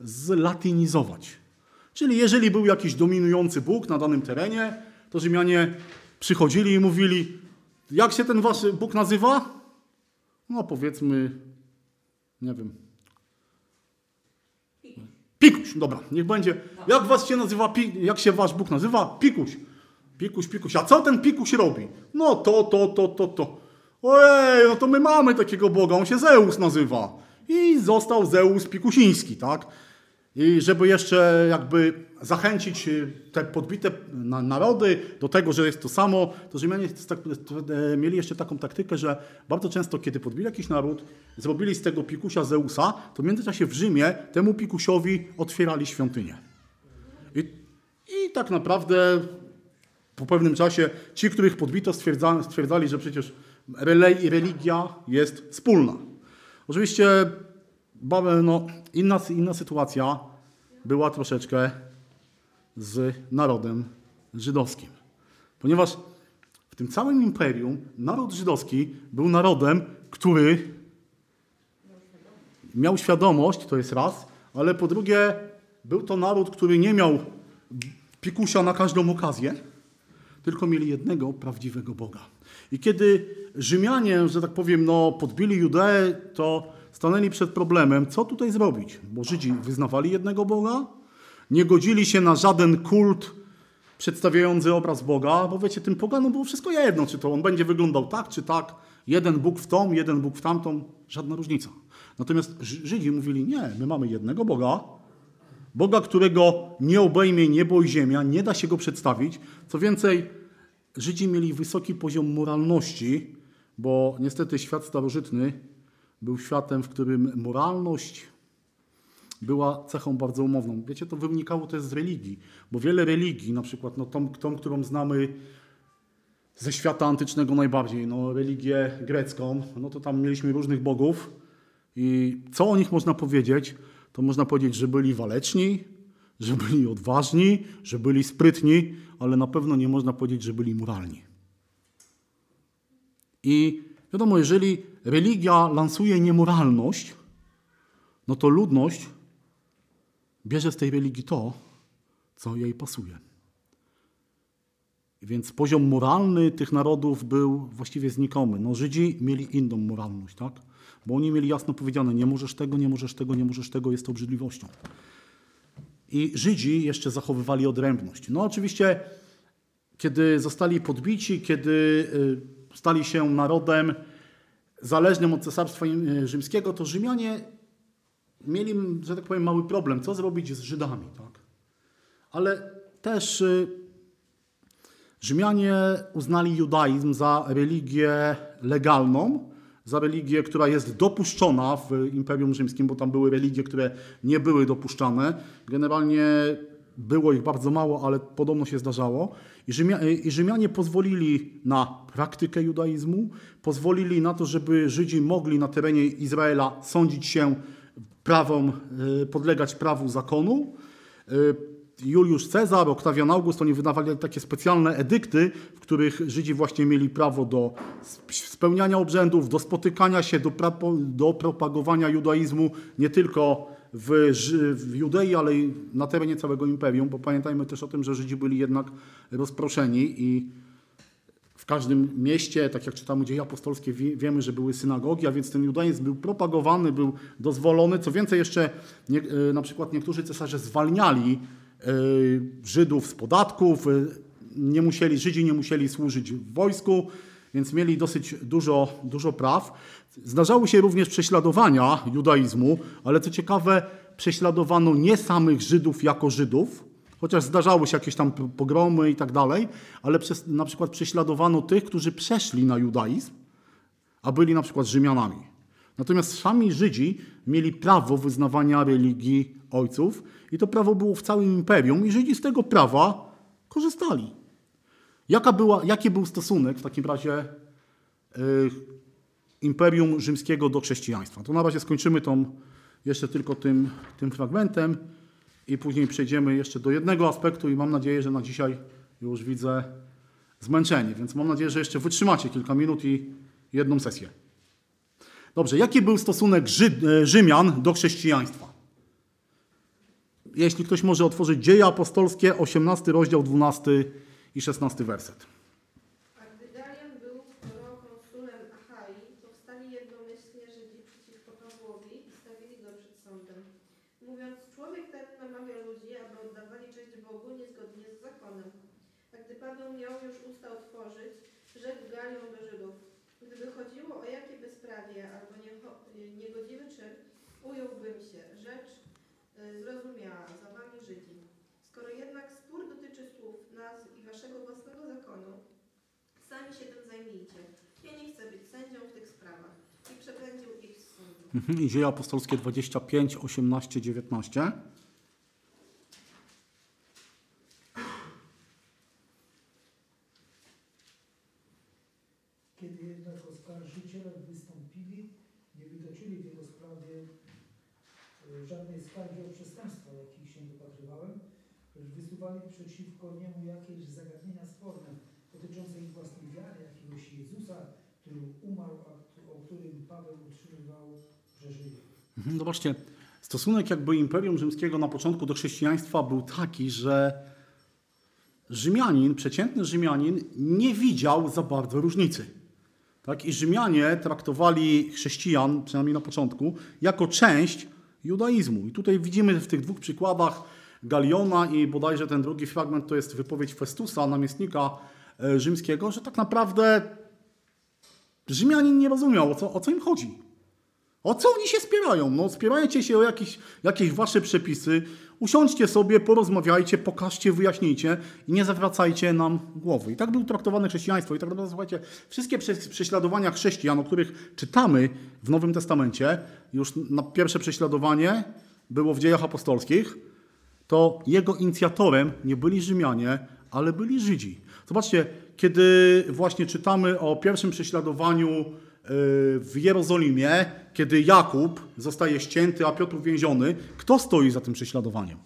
zlatynizować. Czyli jeżeli był jakiś dominujący Bóg na danym terenie, to Rzymianie przychodzili i mówili, jak się ten wasz Bóg nazywa? No powiedzmy, nie wiem. Pikuś, dobra, niech będzie. Jak was się nazywa, jak się wasz Bóg nazywa? Pikuś. Pikuś, pikuś. A co ten pikuś robi? No to, to, to, to, to. Ojej, no to my mamy takiego Boga, on się Zeus nazywa. I został Zeus Pikusiński, tak? I żeby jeszcze jakby zachęcić y, te podbite narody do tego, że jest to samo, to Rzymianie tak, e, mieli jeszcze taką taktykę, że bardzo często, kiedy podbili jakiś naród, zrobili z tego pikusia Zeusa, to w międzyczasie w Rzymie temu pikusiowi otwierali świątynię. I, i tak naprawdę po pewnym czasie ci, których podbito, stwierdzali, stwierdzali że przecież religia jest wspólna. Oczywiście no, inna, inna sytuacja była troszeczkę z narodem żydowskim. Ponieważ w tym całym imperium naród żydowski był narodem, który miał świadomość, to jest raz, ale po drugie był to naród, który nie miał pikusia na każdą okazję, tylko mieli jednego prawdziwego Boga. I kiedy Rzymianie, że tak powiem, no, podbili Judeę, to stanęli przed problemem, co tutaj zrobić. Bo Żydzi wyznawali jednego Boga, nie godzili się na żaden kult przedstawiający obraz Boga, bo wiecie, tym poganom było wszystko jedno, czy to on będzie wyglądał tak, czy tak. Jeden Bóg w tą, jeden Bóg w tamtą, żadna różnica. Natomiast Żydzi mówili, nie, my mamy jednego Boga, Boga, którego nie obejmie niebo i ziemia, nie da się go przedstawić. Co więcej, Żydzi mieli wysoki poziom moralności, bo niestety świat starożytny był światem, w którym moralność była cechą bardzo umowną. Wiecie, to wynikało też z religii, bo wiele religii, na przykład no, tą, tą którą znamy ze świata antycznego najbardziej, no, religię grecką, no to tam mieliśmy różnych bogów i co o nich można powiedzieć? To można powiedzieć, że byli waleczni, że byli odważni, że byli sprytni, ale na pewno nie można powiedzieć, że byli moralni. I wiadomo, jeżeli religia lansuje niemoralność, no to ludność bierze z tej religii to, co jej pasuje. Więc poziom moralny tych narodów był właściwie znikomy. No, Żydzi mieli inną moralność, tak? Bo oni mieli jasno powiedziane, nie możesz tego, nie możesz tego, nie możesz tego, jest to obrzydliwością. I Żydzi jeszcze zachowywali odrębność. No oczywiście, kiedy zostali podbici, kiedy y, stali się narodem zależnym od cesarstwa y, rzymskiego, to Rzymianie mieli, że tak powiem, mały problem. Co zrobić z Żydami, tak? Ale też y, Rzymianie uznali judaizm za religię legalną, za religię, która jest dopuszczona w Imperium Rzymskim, bo tam były religie, które nie były dopuszczane. Generalnie było ich bardzo mało, ale podobno się zdarzało. I, Rzymia, I Rzymianie pozwolili na praktykę judaizmu, pozwolili na to, żeby Żydzi mogli na terenie Izraela sądzić się prawom, y, podlegać prawu zakonu. Y, Juliusz Cezar, Oktawian August, oni wydawali takie specjalne edykty, w których Żydzi właśnie mieli prawo do spełniania obrzędów, do spotykania się, do, do propagowania judaizmu nie tylko w, w Judei, ale i na terenie całego imperium, bo pamiętajmy też o tym, że Żydzi byli jednak rozproszeni i w każdym mieście, tak jak czytamy dzieje apostolskie, wie, wiemy, że były synagogi, a więc ten judaizm był propagowany, był dozwolony. Co więcej, jeszcze nie, e, na przykład niektórzy cesarze zwalniali e, Żydów z podatków, e, nie musieli, Żydzi nie musieli służyć w wojsku, więc mieli dosyć dużo, dużo praw. Zdarzały się również prześladowania judaizmu, ale co ciekawe, prześladowano nie samych Żydów jako Żydów, chociaż zdarzały się jakieś tam pogromy i tak dalej, ale przez, na przykład prześladowano tych, którzy przeszli na judaizm, a byli na przykład Rzymianami. Natomiast sami Żydzi mieli prawo wyznawania religii ojców i to prawo było w całym imperium i Żydzi z tego prawa korzystali. Jaka była, jaki był stosunek w takim razie y, Imperium Rzymskiego do chrześcijaństwa? To na razie skończymy tą jeszcze tylko tym, tym fragmentem i później przejdziemy jeszcze do jednego aspektu i mam nadzieję, że na dzisiaj już widzę zmęczenie, więc mam nadzieję, że jeszcze wytrzymacie kilka minut i jedną sesję. Dobrze, jaki był stosunek Ży- e, Rzymian do chrześcijaństwa? Jeśli ktoś może otworzyć Dzieje Apostolskie, 18 rozdział, 12 i 16 werset. A gdy Galion był prokonsulem Achai, powstali jednomyślnie Żydzi przeciwko Pawłowi i stawili go przed sądem. Mówiąc, człowiek ten namawia ludzi, aby oddawali cześć Bogu niezgodnie z zakonem. A gdy Paweł miał już usta otworzyć, rzekł Galion do Żydów. Gdyby chodziło o jakie bezprawie albo niecho- niegodziwy czyn, ująłbym się. Rzecz y, zrozumiała, za wami Żydzi. Skoro jednak spór dotyczy i waszego własnego zakonu, sami się tym zajmijcie. Ja nie chcę być sędzią w tych sprawach. I przepędził ich z sądu. [LAUGHS] I Dzieje Apostolskie 25, 18, 19. Kiedy jednak oskarżyciele wystąpili, nie wytoczyli w jego sprawie e, żadnej skargi o przestępstwa, jakich się dopatrywałem, lecz wysuwali przeciwko niemu jakieś zagadnienia sporne dotyczące ich własnej wiary, jakiegoś Jezusa, który umarł, a któ- o którym Paweł utrzymywał, że żyje. Mhm, Zobaczcie, stosunek jakby Imperium Rzymskiego na początku do chrześcijaństwa był taki, że Rzymianin, przeciętny Rzymianin nie widział za bardzo różnicy. Tak? I Rzymianie traktowali chrześcijan, przynajmniej na początku, jako część judaizmu. I tutaj widzimy w tych dwóch przykładach Galiona i bodajże ten drugi fragment to jest wypowiedź Festusa, namiestnika e, rzymskiego, że tak naprawdę Rzymianin nie rozumiał, o co, o co im chodzi. O co oni się spierają? No, spierajcie się o jakieś, jakieś wasze przepisy, usiądźcie sobie, porozmawiajcie, pokażcie, wyjaśnijcie i nie zawracajcie nam głowy. I tak było traktowane chrześcijaństwo. I tak naprawdę, słuchajcie, wszystkie prze- prześladowania chrześcijan, o których czytamy w Nowym Testamencie, już na pierwsze prześladowanie było w dziejach apostolskich, to jego inicjatorem nie byli Rzymianie, ale byli Żydzi. Zobaczcie, kiedy właśnie czytamy o pierwszym prześladowaniu w Jerozolimie, kiedy Jakub zostaje ścięty, a Piotr uwięziony, kto stoi za tym prześladowaniem?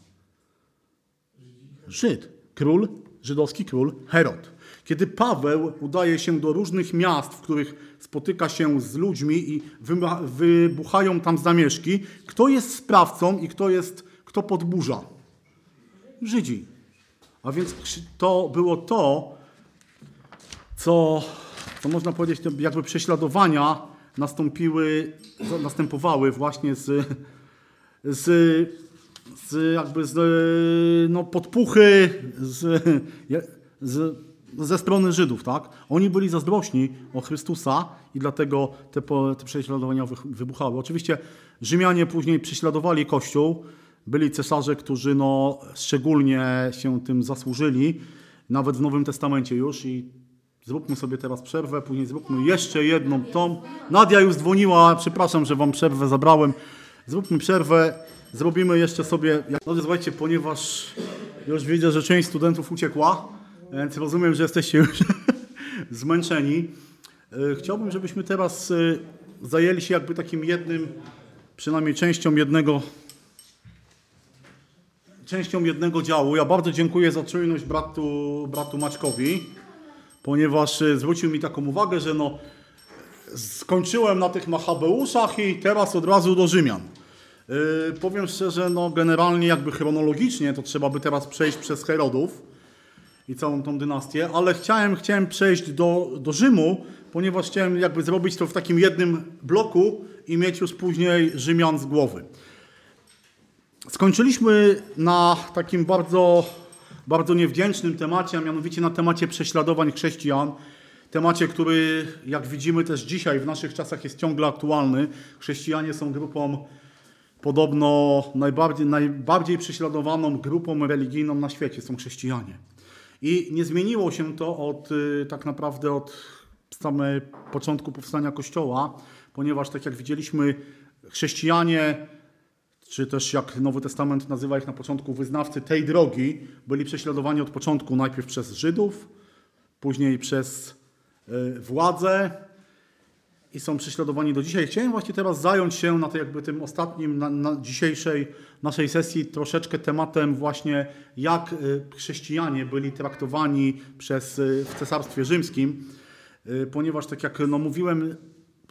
Żyd. Król, żydowski król Herod. Kiedy Paweł udaje się do różnych miast, w których spotyka się z ludźmi i wybuchają tam zamieszki, kto jest sprawcą i kto, jest, kto podburza? Żydzi. A więc to było to, co, co można powiedzieć, to jakby prześladowania nastąpiły, następowały właśnie z, z, z jakby z no, podpuchy z, z, ze strony Żydów, tak? Oni byli zazdrośni o Chrystusa i dlatego te, te prześladowania wybuchały. Oczywiście Rzymianie później prześladowali Kościół, byli cesarze, którzy no, szczególnie się tym zasłużyli, nawet w Nowym Testamencie już i zróbmy sobie teraz przerwę, później zróbmy jeszcze jedną tą. Nadia już dzwoniła, przepraszam, że wam przerwę zabrałem. Zróbmy przerwę, zrobimy jeszcze sobie, no słuchajcie, ponieważ już widzę, że część studentów uciekła, więc rozumiem, że jesteście już [LAUGHS] zmęczeni. E, Chciałbym, żebyśmy teraz e, zajęli się jakby takim jednym, przynajmniej częścią jednego częścią jednego działu. Ja bardzo dziękuję za czujność bratu, bratu Maćkowi, ponieważ e, zwrócił mi taką uwagę, że no, skończyłem na tych Machabeuszach i teraz od razu do Rzymian. Yy, powiem szczerze, no generalnie jakby chronologicznie to trzeba by teraz przejść przez Herodów i całą tą dynastię, ale chciałem, chciałem przejść do, do Rzymu, ponieważ chciałem jakby zrobić to w takim jednym bloku i mieć już później Rzymian z głowy. Skończyliśmy na takim bardzo, bardzo niewdzięcznym temacie, a mianowicie na temacie prześladowań chrześcijan. Temacie, który, jak widzimy też dzisiaj w naszych czasach jest ciągle aktualny. Chrześcijanie są grupą podobno najbardziej, najbardziej prześladowaną grupą religijną na świecie, są chrześcijanie. I nie zmieniło się to od y, tak naprawdę od samego początku powstania Kościoła, ponieważ tak jak widzieliśmy, chrześcijanie czy też jak Nowy Testament nazywa ich na początku wyznawcy tej drogi, byli prześladowani od początku najpierw przez Żydów, później przez y, władze i są prześladowani do dzisiaj. Chciałem właśnie teraz zająć się na tej, jakby tym ostatnim, na, na dzisiejszej naszej sesji troszeczkę tematem właśnie jak y, chrześcijanie byli traktowani przez, y, w Cesarstwie Rzymskim, ponieważ tak jak no, mówiłem,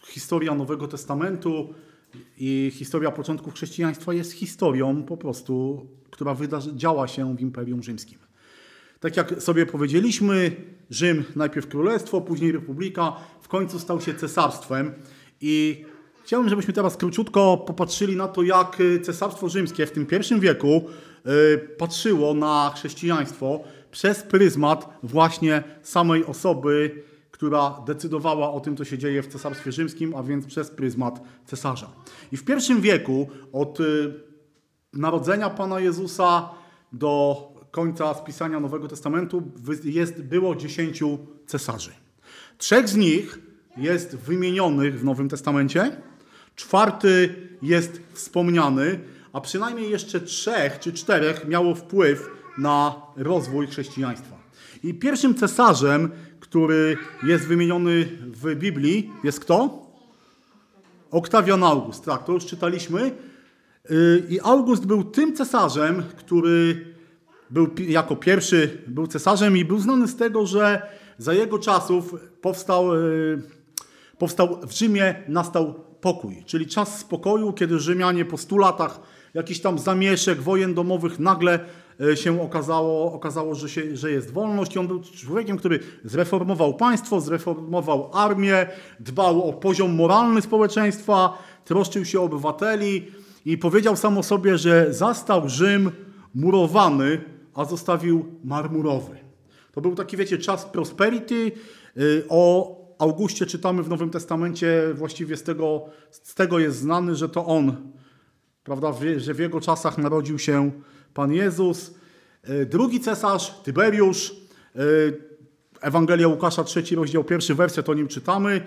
historia Nowego Testamentu i historia początków chrześcijaństwa jest historią po prostu, która wydarzy, działa się w Imperium Rzymskim. Tak jak sobie powiedzieliśmy, Rzym najpierw królestwo, później republika, w końcu stał się cesarstwem i chciałbym, żebyśmy teraz króciutko popatrzyli na to, jak cesarstwo rzymskie w tym pierwszym wieku y, patrzyło na chrześcijaństwo przez pryzmat właśnie samej osoby, która decydowała o tym, co się dzieje w cesarstwie rzymskim, a więc przez pryzmat cesarza. I w pierwszym wieku od y, narodzenia Pana Jezusa do końca spisania Nowego Testamentu jest, było dziesięciu cesarzy. Trzech z nich jest wymienionych w Nowym Testamencie, czwarty jest wspomniany, a przynajmniej jeszcze trzech czy czterech miało wpływ na rozwój chrześcijaństwa. I pierwszym cesarzem, który jest wymieniony w Biblii, jest kto? Oktawian August, tak, to już czytaliśmy. Yy, I August był tym cesarzem, który był jako pierwszy był cesarzem i był znany z tego, że za jego czasów powstał, yy, powstał w Rzymie nastał pokój, czyli czas spokoju, kiedy Rzymianie po stu latach jakiś tam zamieszek, wojen domowych nagle się okazało, okazało że, się, że jest wolność i on był człowiekiem, który zreformował państwo, zreformował armię, dbał o poziom moralny społeczeństwa, troszczył się o obywateli i powiedział sam o sobie, że zastał Rzym murowany, a zostawił marmurowy. To był taki, wiecie, czas prosperity. Y, O Augustie czytamy w Nowym Testamencie, właściwie z tego, z tego jest znany, że to on, prawda, że w jego czasach narodził się Pan Jezus. Y, Drugi cesarz, Tyberiusz, y, Ewangelia Łukasza, trzeci rozdział, pierwszy werset, o nim czytamy.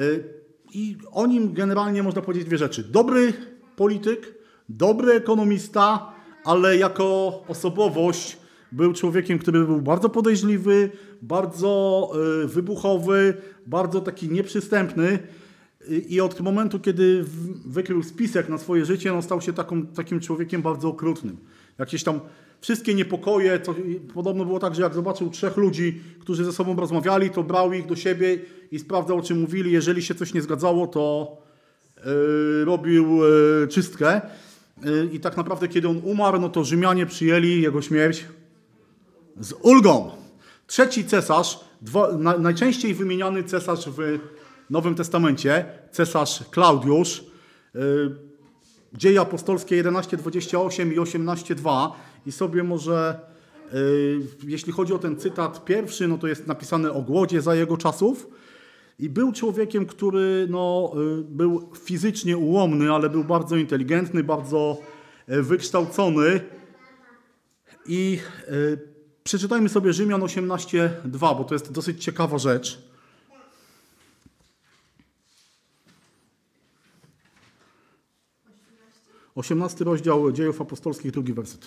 Y, I o nim generalnie można powiedzieć dwie rzeczy. Dobry polityk, dobry ekonomista, ale jako osobowość był człowiekiem, który był bardzo podejrzliwy, bardzo wybuchowy, bardzo taki nieprzystępny. I od momentu, kiedy wykrył spisek na swoje życie, no, stał się taką, takim człowiekiem bardzo okrutnym. Jakieś tam wszystkie niepokoje, to podobno było tak, że jak zobaczył trzech ludzi, którzy ze sobą rozmawiali, to brał ich do siebie i sprawdzał, o czym mówili. Jeżeli się coś nie zgadzało, to y, robił y, czystkę. Y, I tak naprawdę, kiedy on umarł, no to Rzymianie przyjęli jego śmierć z ulgą. Trzeci cesarz na, najczęściej wymieniany cesarz w Nowym Testamencie, cesarz Klaudiusz, Dzieje apostolskie 11:28 i 18:2 i sobie może, y, jeśli chodzi o ten cytat pierwszy, no to jest napisane o głodzie za jego czasów. I był człowiekiem, który no, y, był fizycznie ułomny, ale był bardzo inteligentny, bardzo y, wykształcony. I przeczytajmy sobie Rzymian 18:2, bo to jest dosyć ciekawa rzecz. Osiemnasty rozdział Dziejów Apostolskich, drugi werset.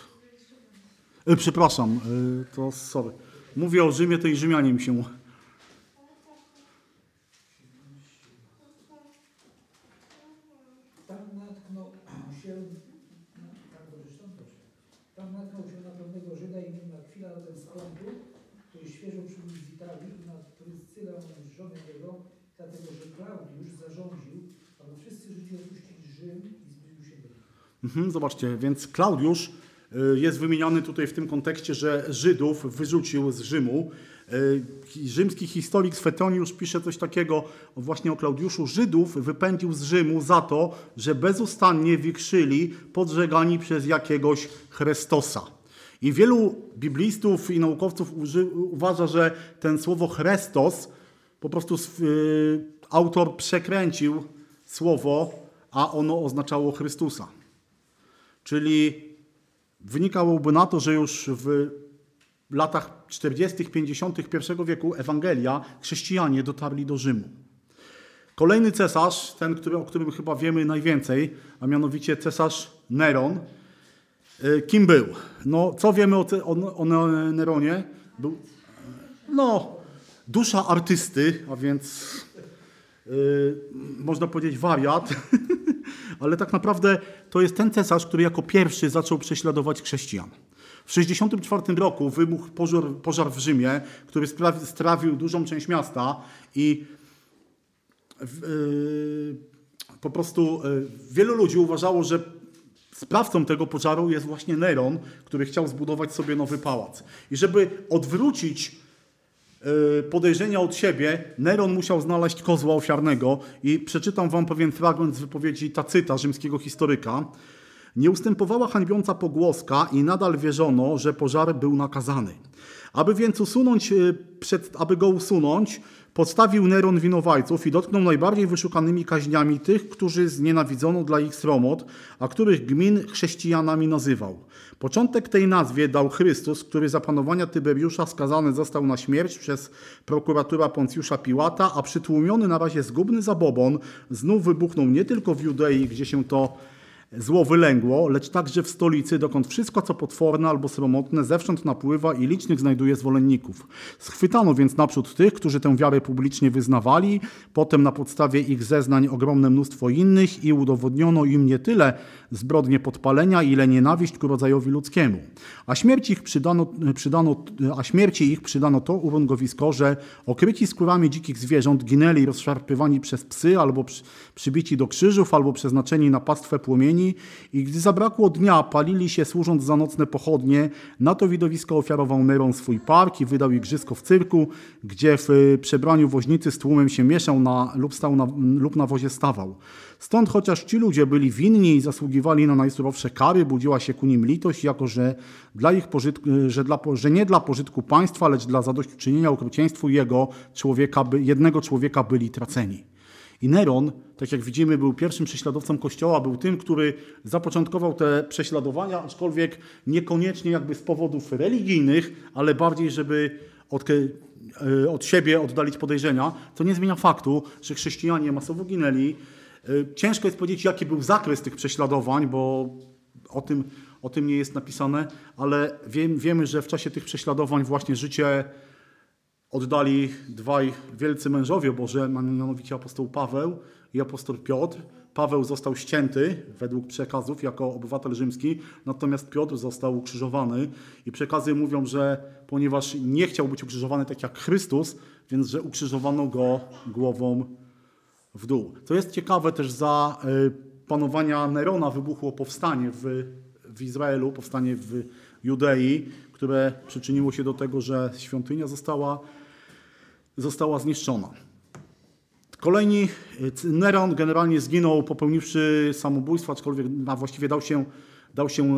Y, przepraszam, y, to sorry. Mówię o Rzymie, to i Rzymianie mi się Tam natknął się, tam dobrze, tam dobrze. Tam natknął się na pewnego Żyda imieniem Akwila ten z Pontu, który świeżo przybył z Italii i na Pryscylę, żonę jego, dlatego że Klaudiusz zarządził, aby wszyscy Żydzi opuścili Rzym i zbliżył się do nich. Mhm, zobaczcie, więc Klaudiusz y, jest wymieniany tutaj w tym kontekście, że Żydów wyrzucił z Rzymu. Y, Rzymski historyk Swetoniusz pisze coś takiego właśnie o Klaudiuszu. Żydów wypędził z Rzymu za to, że bezustannie wichrzyli podżegani przez jakiegoś Chrystosa. I wielu biblistów i naukowców uważa, że ten słowo Chrestos po prostu y, autor przekręcił słowo, a ono oznaczało Chrystusa. Czyli wynikałoby na to, że już w latach 40., 50. I wieku Ewangelia, chrześcijanie dotarli do Rzymu. Kolejny cesarz, ten, który, o którym chyba wiemy najwięcej, a mianowicie cesarz Neron. Y, Kim był? No, co wiemy o, o, o Neronie? Był, no, dusza artysty, a więc y, można powiedzieć wariat, [LAUGHS] ale tak naprawdę to jest ten cesarz, który jako pierwszy zaczął prześladować chrześcijan. W 1964 roku wybuchł pożar, pożar w Rzymie, który strawił dużą część miasta i w- y, po prostu y, wielu ludzi uważało, że sprawcą tego pożaru jest właśnie Neron, który chciał zbudować sobie nowy pałac. I żeby odwrócić podejrzenia od siebie, Neron musiał znaleźć kozła ofiarnego i przeczytam wam pewien fragment z wypowiedzi Tacyta, rzymskiego historyka. Nie ustępowała hańbiąca pogłoska i nadal wierzono, że pożar był nakazany. Aby więc usunąć, y, przed, aby go usunąć, podstawił Neron winowajców i dotknął najbardziej wyszukanymi kaźniami tych, którzy znienawidzono dla ich sromot, a których gmin chrześcijanami nazywał. Początek tej nazwie dał Chrystus, który za panowania Tyberiusza skazany został na śmierć przez prokuratura Poncjusza Piłata, a przytłumiony na razie zgubny zabobon znów wybuchnął nie tylko w Judei, gdzie się to Zło wylęgło, lecz także w stolicy, dokąd wszystko, co potworne albo sromotne, zewsząd napływa i licznych znajduje zwolenników. Schwytano więc naprzód tych, którzy tę wiarę publicznie wyznawali, potem na podstawie ich zeznań ogromne mnóstwo innych i udowodniono im nie tyle zbrodnie podpalenia, ile nienawiść ku rodzajowi ludzkiemu. A śmierci ich przydano, przydano, a śmierci ich przydano to urągowisko, że okryci skórami dzikich zwierząt ginęli rozszarpywani przez psy, albo przy, przybici do krzyżów, albo przeznaczeni na pastwę płomieni i gdy zabrakło dnia, palili się służąc za nocne pochodnie. Na to widowisko ofiarował Neron swój park i wydał igrzysko w cyrku, gdzie w y, przebraniu woźnicy z tłumem się mieszał na, lub, stał na, lub na wozie stawał. Stąd chociaż ci ludzie byli winni i zasługiwali na najsurowsze kary, budziła się ku nim litość, jako że, dla ich że, dla, że nie dla pożytku państwa, lecz dla zadośćuczynienia okrucieństwu jego człowieka, jednego człowieka byli traceni. I Neron, tak jak widzimy, był pierwszym prześladowcą Kościoła, był tym, który zapoczątkował te prześladowania, aczkolwiek niekoniecznie jakby z powodów religijnych, ale bardziej, żeby od, e, od siebie oddalić podejrzenia, co nie zmienia faktu, że chrześcijanie masowo ginęli. E, Ciężko jest powiedzieć, jaki był zakres tych prześladowań, bo o tym, o tym nie jest napisane, ale wiem, wiemy, że w czasie tych prześladowań właśnie życie oddali dwaj wielcy mężowie Boże, mianowicie apostoł Paweł i apostoł Piotr. Paweł został ścięty według przekazów jako obywatel rzymski, natomiast Piotr został ukrzyżowany i przekazy mówią, że ponieważ nie chciał być ukrzyżowany tak jak Chrystus, więc że ukrzyżowano go głową w dół. Co jest ciekawe też za y, panowania Nerona wybuchło powstanie w, w Izraelu, powstanie w Judei, które przyczyniło się do tego, że świątynia została została zniszczona. Kolejni, Neron generalnie zginął popełniwszy samobójstwo, aczkolwiek a właściwie dał się, dał się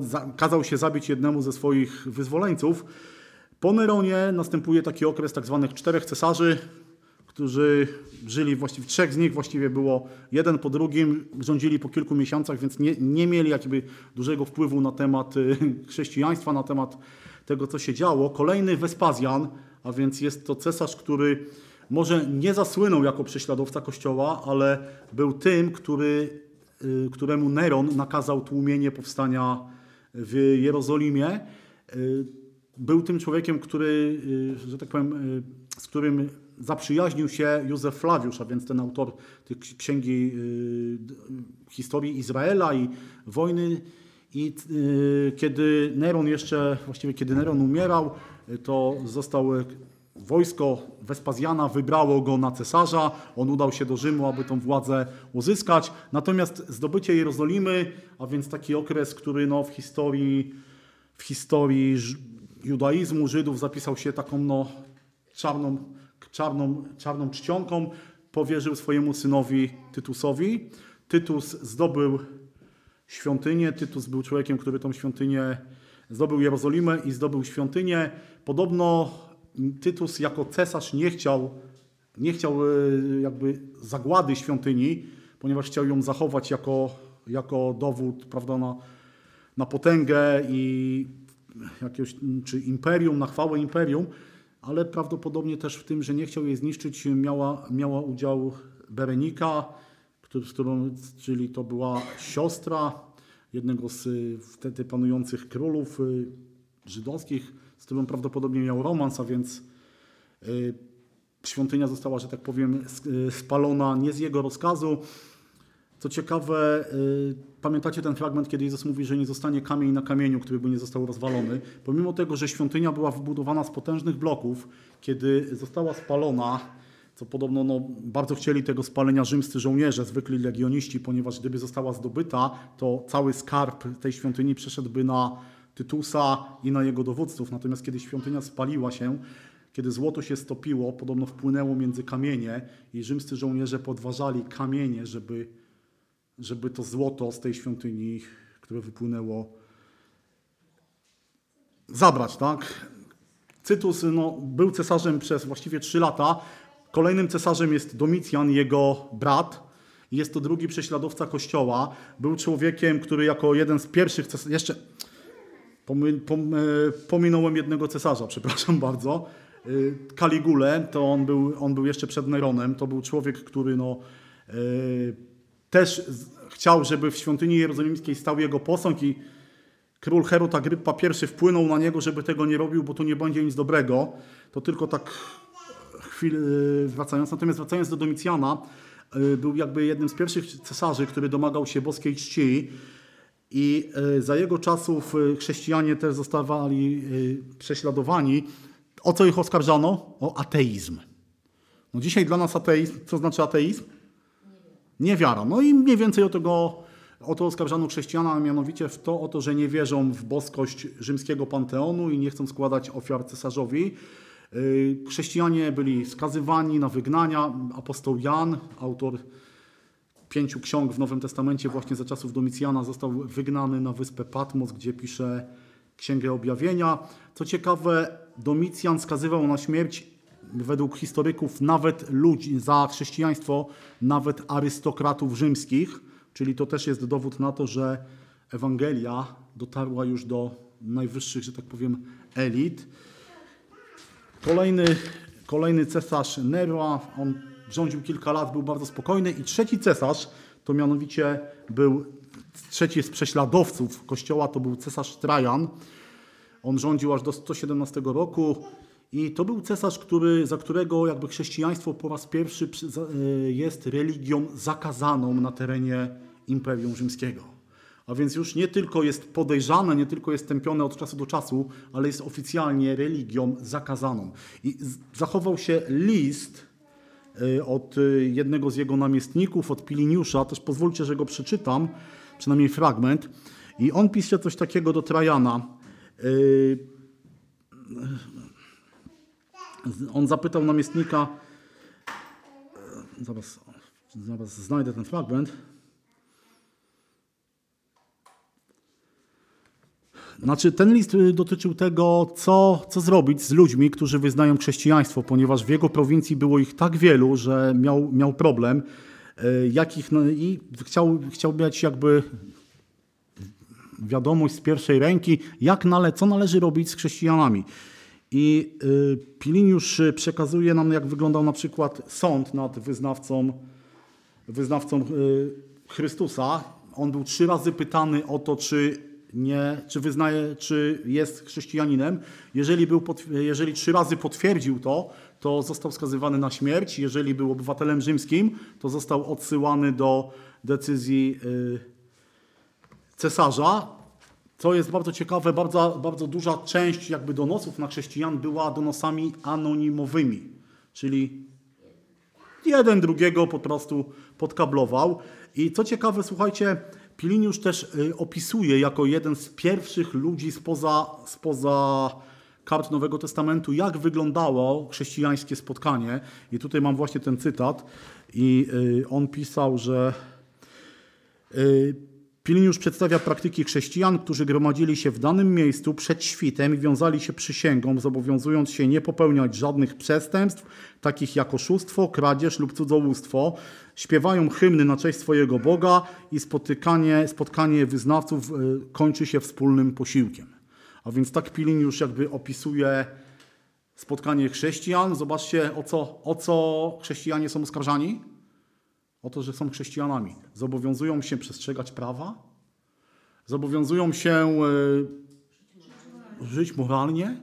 za, kazał się zabić jednemu ze swoich wyzwoleńców. Po Neronie następuje taki okres tak zwanych czterech cesarzy, którzy żyli właściwie, trzech z nich właściwie było jeden po drugim, rządzili po kilku miesiącach, więc nie, nie mieli jakby dużego wpływu na temat y, [LAUGHS] chrześcijaństwa, na temat tego, co się działo. Kolejny Wespazjan, a więc jest to cesarz, który może nie zasłynął jako prześladowca Kościoła, ale był tym, który, y, któremu Neron nakazał tłumienie powstania w Jerozolimie. Y, Był tym człowiekiem, który, że tak powiem, z którym zaprzyjaźnił się Józef Flawiusz, a więc ten autor tej ks- księgi y, historii Izraela i wojny. I y, kiedy Neron jeszcze, właściwie kiedy Neron umierał, y, to został wojsko Wespazjana wybrało go na cesarza. On udał się do Rzymu, aby tą władzę uzyskać. Natomiast zdobycie Jerozolimy, a więc taki okres, który no, w historii, w historii judaizmu, Żydów zapisał się taką no, czarną, czarną, czarną czcionką, powierzył swojemu synowi Tytusowi. Tytus zdobył świątynię. Tytus był człowiekiem, który tą świątynię zdobył Jerozolimę i zdobył świątynię. Podobno Tytus jako cesarz nie chciał, nie chciał e, jakby zagłady świątyni, ponieważ chciał ją zachować jako, jako dowód prawda, na, na potęgę i jakiegoś, czy imperium, na chwałę imperium, ale prawdopodobnie też w tym, że nie chciał jej zniszczyć, miała, miała udział Berenika, który, z którą, czyli to była siostra jednego z wtedy panujących królów y, żydowskich, z którą prawdopodobnie miał romans, a więc y, świątynia została, że tak powiem, spalona nie z jego rozkazu. Co ciekawe, y, pamiętacie ten fragment, kiedy Jezus mówi, że nie zostanie kamień na kamieniu, który by nie został rozwalony. Pomimo tego, że świątynia była wybudowana z potężnych bloków, kiedy została spalona, co podobno no, bardzo chcieli tego spalenia rzymscy żołnierze, zwykli legioniści, ponieważ gdyby została zdobyta, to cały skarb tej świątyni przeszedłby na Tytusa i na jego dowódców. Natomiast kiedy świątynia spaliła się, kiedy złoto się stopiło, podobno wpłynęło między kamienie i rzymscy żołnierze podważali kamienie, żeby, żeby to złoto z tej świątyni, które wypłynęło, zabrać, tak? Cytus no, był cesarzem przez właściwie trzy lata. Kolejnym cesarzem jest Domicjan, jego brat. Jest to drugi prześladowca kościoła. Był człowiekiem, który jako jeden z pierwszych cesarzy, jeszcze e, pominąłem jednego cesarza, [LAUGHS] przepraszam bardzo. E, Kaligulę, to on był, on był jeszcze przed Neronem. To był człowiek, który no, e, też chciał, żeby w świątyni jerozolimskiej stał jego posąg i król Herod Agrypa I wpłynął na niego, żeby tego nie robił, bo to nie będzie nic dobrego. To tylko tak chwilę wracając. Natomiast wracając do Domicjana, y, był jakby jednym z pierwszych cesarzy, który domagał się boskiej czci i y, za jego czasów y, chrześcijanie też zostawali y, prześladowani. O co ich oskarżano? O ateizm. No dzisiaj dla nas ateizm, co znaczy ateizm? Niewiara. No i mniej więcej o tego, o to oskarżano chrześcijana, a mianowicie w to, o to, że nie wierzą w boskość rzymskiego panteonu i nie chcą składać ofiar cesarzowi. Yy, Chrześcijanie byli skazywani na wygnania. Apostoł Jan, autor pięciu ksiąg w Nowym Testamencie właśnie za czasów Domicjana, został wygnany na wyspę Patmos, gdzie pisze Księgę Objawienia. Co ciekawe, Domicjan skazywał na śmierć według historyków nawet ludzi za chrześcijaństwo, nawet arystokratów rzymskich, czyli to też jest dowód na to, że Ewangelia dotarła już do najwyższych, że tak powiem, elit. Kolejny, kolejny cesarz Nero, on rządził kilka lat, był bardzo spokojny. I trzeci cesarz, to mianowicie był, trzeci z prześladowców kościoła, to był cesarz Trajan. On rządził aż do 117 roku i to był cesarz, który, za którego jakby chrześcijaństwo po raz pierwszy y, jest religią zakazaną na terenie Imperium Rzymskiego. A więc już nie tylko jest podejrzane, nie tylko jest tępione od czasu do czasu, ale jest oficjalnie religią zakazaną. I zachował się list y, od y, jednego z jego namiestników, od Piliniusza, też pozwólcie, że go przeczytam, przynajmniej fragment. I on pisze coś takiego do Trajana. On zapytał namiestnika, e, zaraz, zaraz znajdę ten fragment. Znaczy, ten list y, dotyczył tego, co, co zrobić z ludźmi, którzy wyznają chrześcijaństwo, ponieważ w jego prowincji było ich tak wielu, że miał, miał problem. y, Jakich, no, I chciał, chciał mieć jakby wiadomość z pierwszej ręki, jak nale, co należy robić z chrześcijanami. I y, Piliniusz przekazuje nam, jak wyglądał na przykład sąd nad wyznawcą, wyznawcą y, Chrystusa. On był trzy razy pytany o to, czy, nie, czy wyznaje, czy jest chrześcijaninem. Jeżeli, był, jeżeli trzy razy potwierdził to, to został skazywany na śmierć. Jeżeli był obywatelem rzymskim, to został odsyłany do decyzji y, cesarza. Co jest bardzo ciekawe, bardzo, bardzo duża część jakby donosów na chrześcijan była donosami anonimowymi, czyli jeden drugiego po prostu podkablował. I co ciekawe, słuchajcie, Piliniusz też y, opisuje jako jeden z pierwszych ludzi spoza, spoza kart Nowego Testamentu, jak wyglądało chrześcijańskie spotkanie. I tutaj mam właśnie ten cytat. I y, on pisał, że Piliniusz przedstawia praktyki chrześcijan, którzy gromadzili się w danym miejscu przed świtem i wiązali się przysięgą, zobowiązując się nie popełniać żadnych przestępstw, takich jak oszustwo, kradzież lub cudzołóstwo. Śpiewają hymny na cześć swojego Boga i spotykanie, spotkanie wyznawców y, kończy się wspólnym posiłkiem. A więc tak Piliniusz jakby opisuje spotkanie chrześcijan. Zobaczcie, o co, o co chrześcijanie są oskarżani. O to, że są chrześcijanami. Zobowiązują się przestrzegać prawa, zobowiązują się y, żyć moralnie,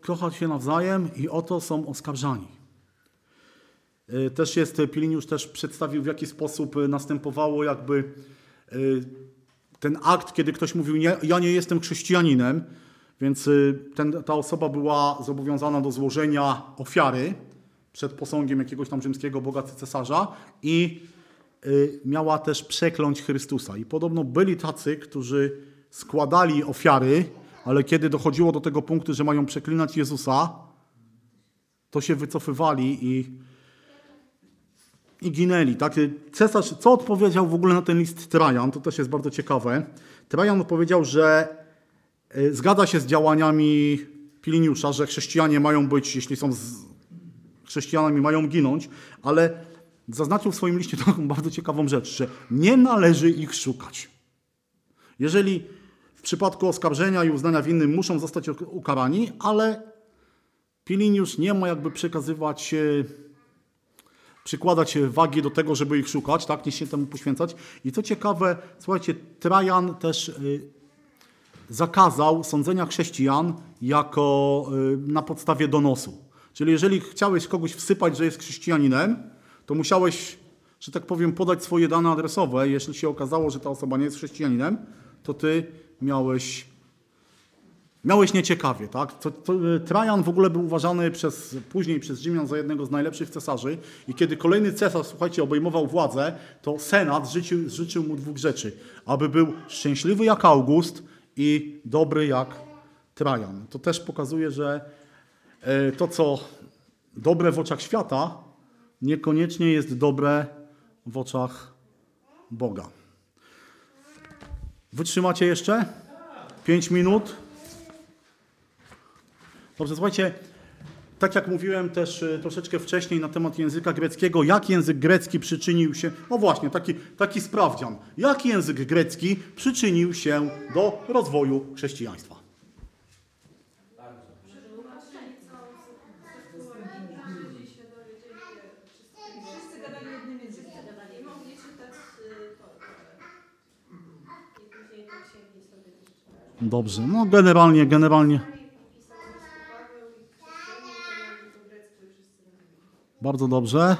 kochać się nawzajem i o to są oskarżani. Y, Też jest, Piliniusz też przedstawił, w jaki sposób następowało jakby y, ten akt, kiedy ktoś mówił, nie, ja nie jestem chrześcijaninem, więc ten, ta osoba była zobowiązana do złożenia ofiary przed posągiem jakiegoś tam rzymskiego boga cesarza i y, miała też przekląć Chrystusa. I podobno byli tacy, którzy składali ofiary, ale kiedy dochodziło do tego punktu, że mają przeklinać Jezusa, to się wycofywali i, i ginęli. Tak? Cesarz, co odpowiedział w ogóle na ten list Trajan, to też jest bardzo ciekawe. Trajan odpowiedział, że y, zgadza się z działaniami Piliniusza, że chrześcijanie mają być, jeśli są chrześcijanami, mają ginąć, ale zaznaczył w swoim liście taką bardzo ciekawą rzecz, że nie należy ich szukać. Jeżeli w przypadku oskarżenia i uznania winy muszą zostać ukarani, ale Piliniusz nie ma jakby przekazywać, e, przykładać wagi do tego, żeby ich szukać, tak, nie się temu poświęcać. I co ciekawe, słuchajcie, Trajan też e, zakazał sądzenia chrześcijan jako e, na podstawie donosu. Czyli jeżeli chciałeś kogoś wsypać, że jest chrześcijaninem, to musiałeś, że tak powiem, podać swoje dane adresowe. Jeśli się okazało, że ta osoba nie jest chrześcijaninem, to ty miałeś, miałeś nieciekawie. Tak? To, to, Trajan w ogóle był uważany przez, później przez Rzymian za jednego z najlepszych cesarzy i kiedy kolejny cesarz, słuchajcie, obejmował władzę, to Senat życzył, życzył mu dwóch rzeczy. Aby był szczęśliwy jak August i dobry jak Trajan. To też pokazuje, że e, to, co dobre w oczach świata, niekoniecznie jest dobre w oczach Boga. Wytrzymacie jeszcze? Pięć minut? Dobrze, słuchajcie, tak jak mówiłem też e, troszeczkę wcześniej na temat języka greckiego, jak język grecki przyczynił się, no właśnie, taki, taki sprawdzian, jak język grecki przyczynił się do rozwoju chrześcijaństwa. Wszyscy gadali jednym językiem. I mogli czytać y, to, to. I później te księgi sobie też czytali. Dobrze, no generalnie, generalnie bardzo dobrze.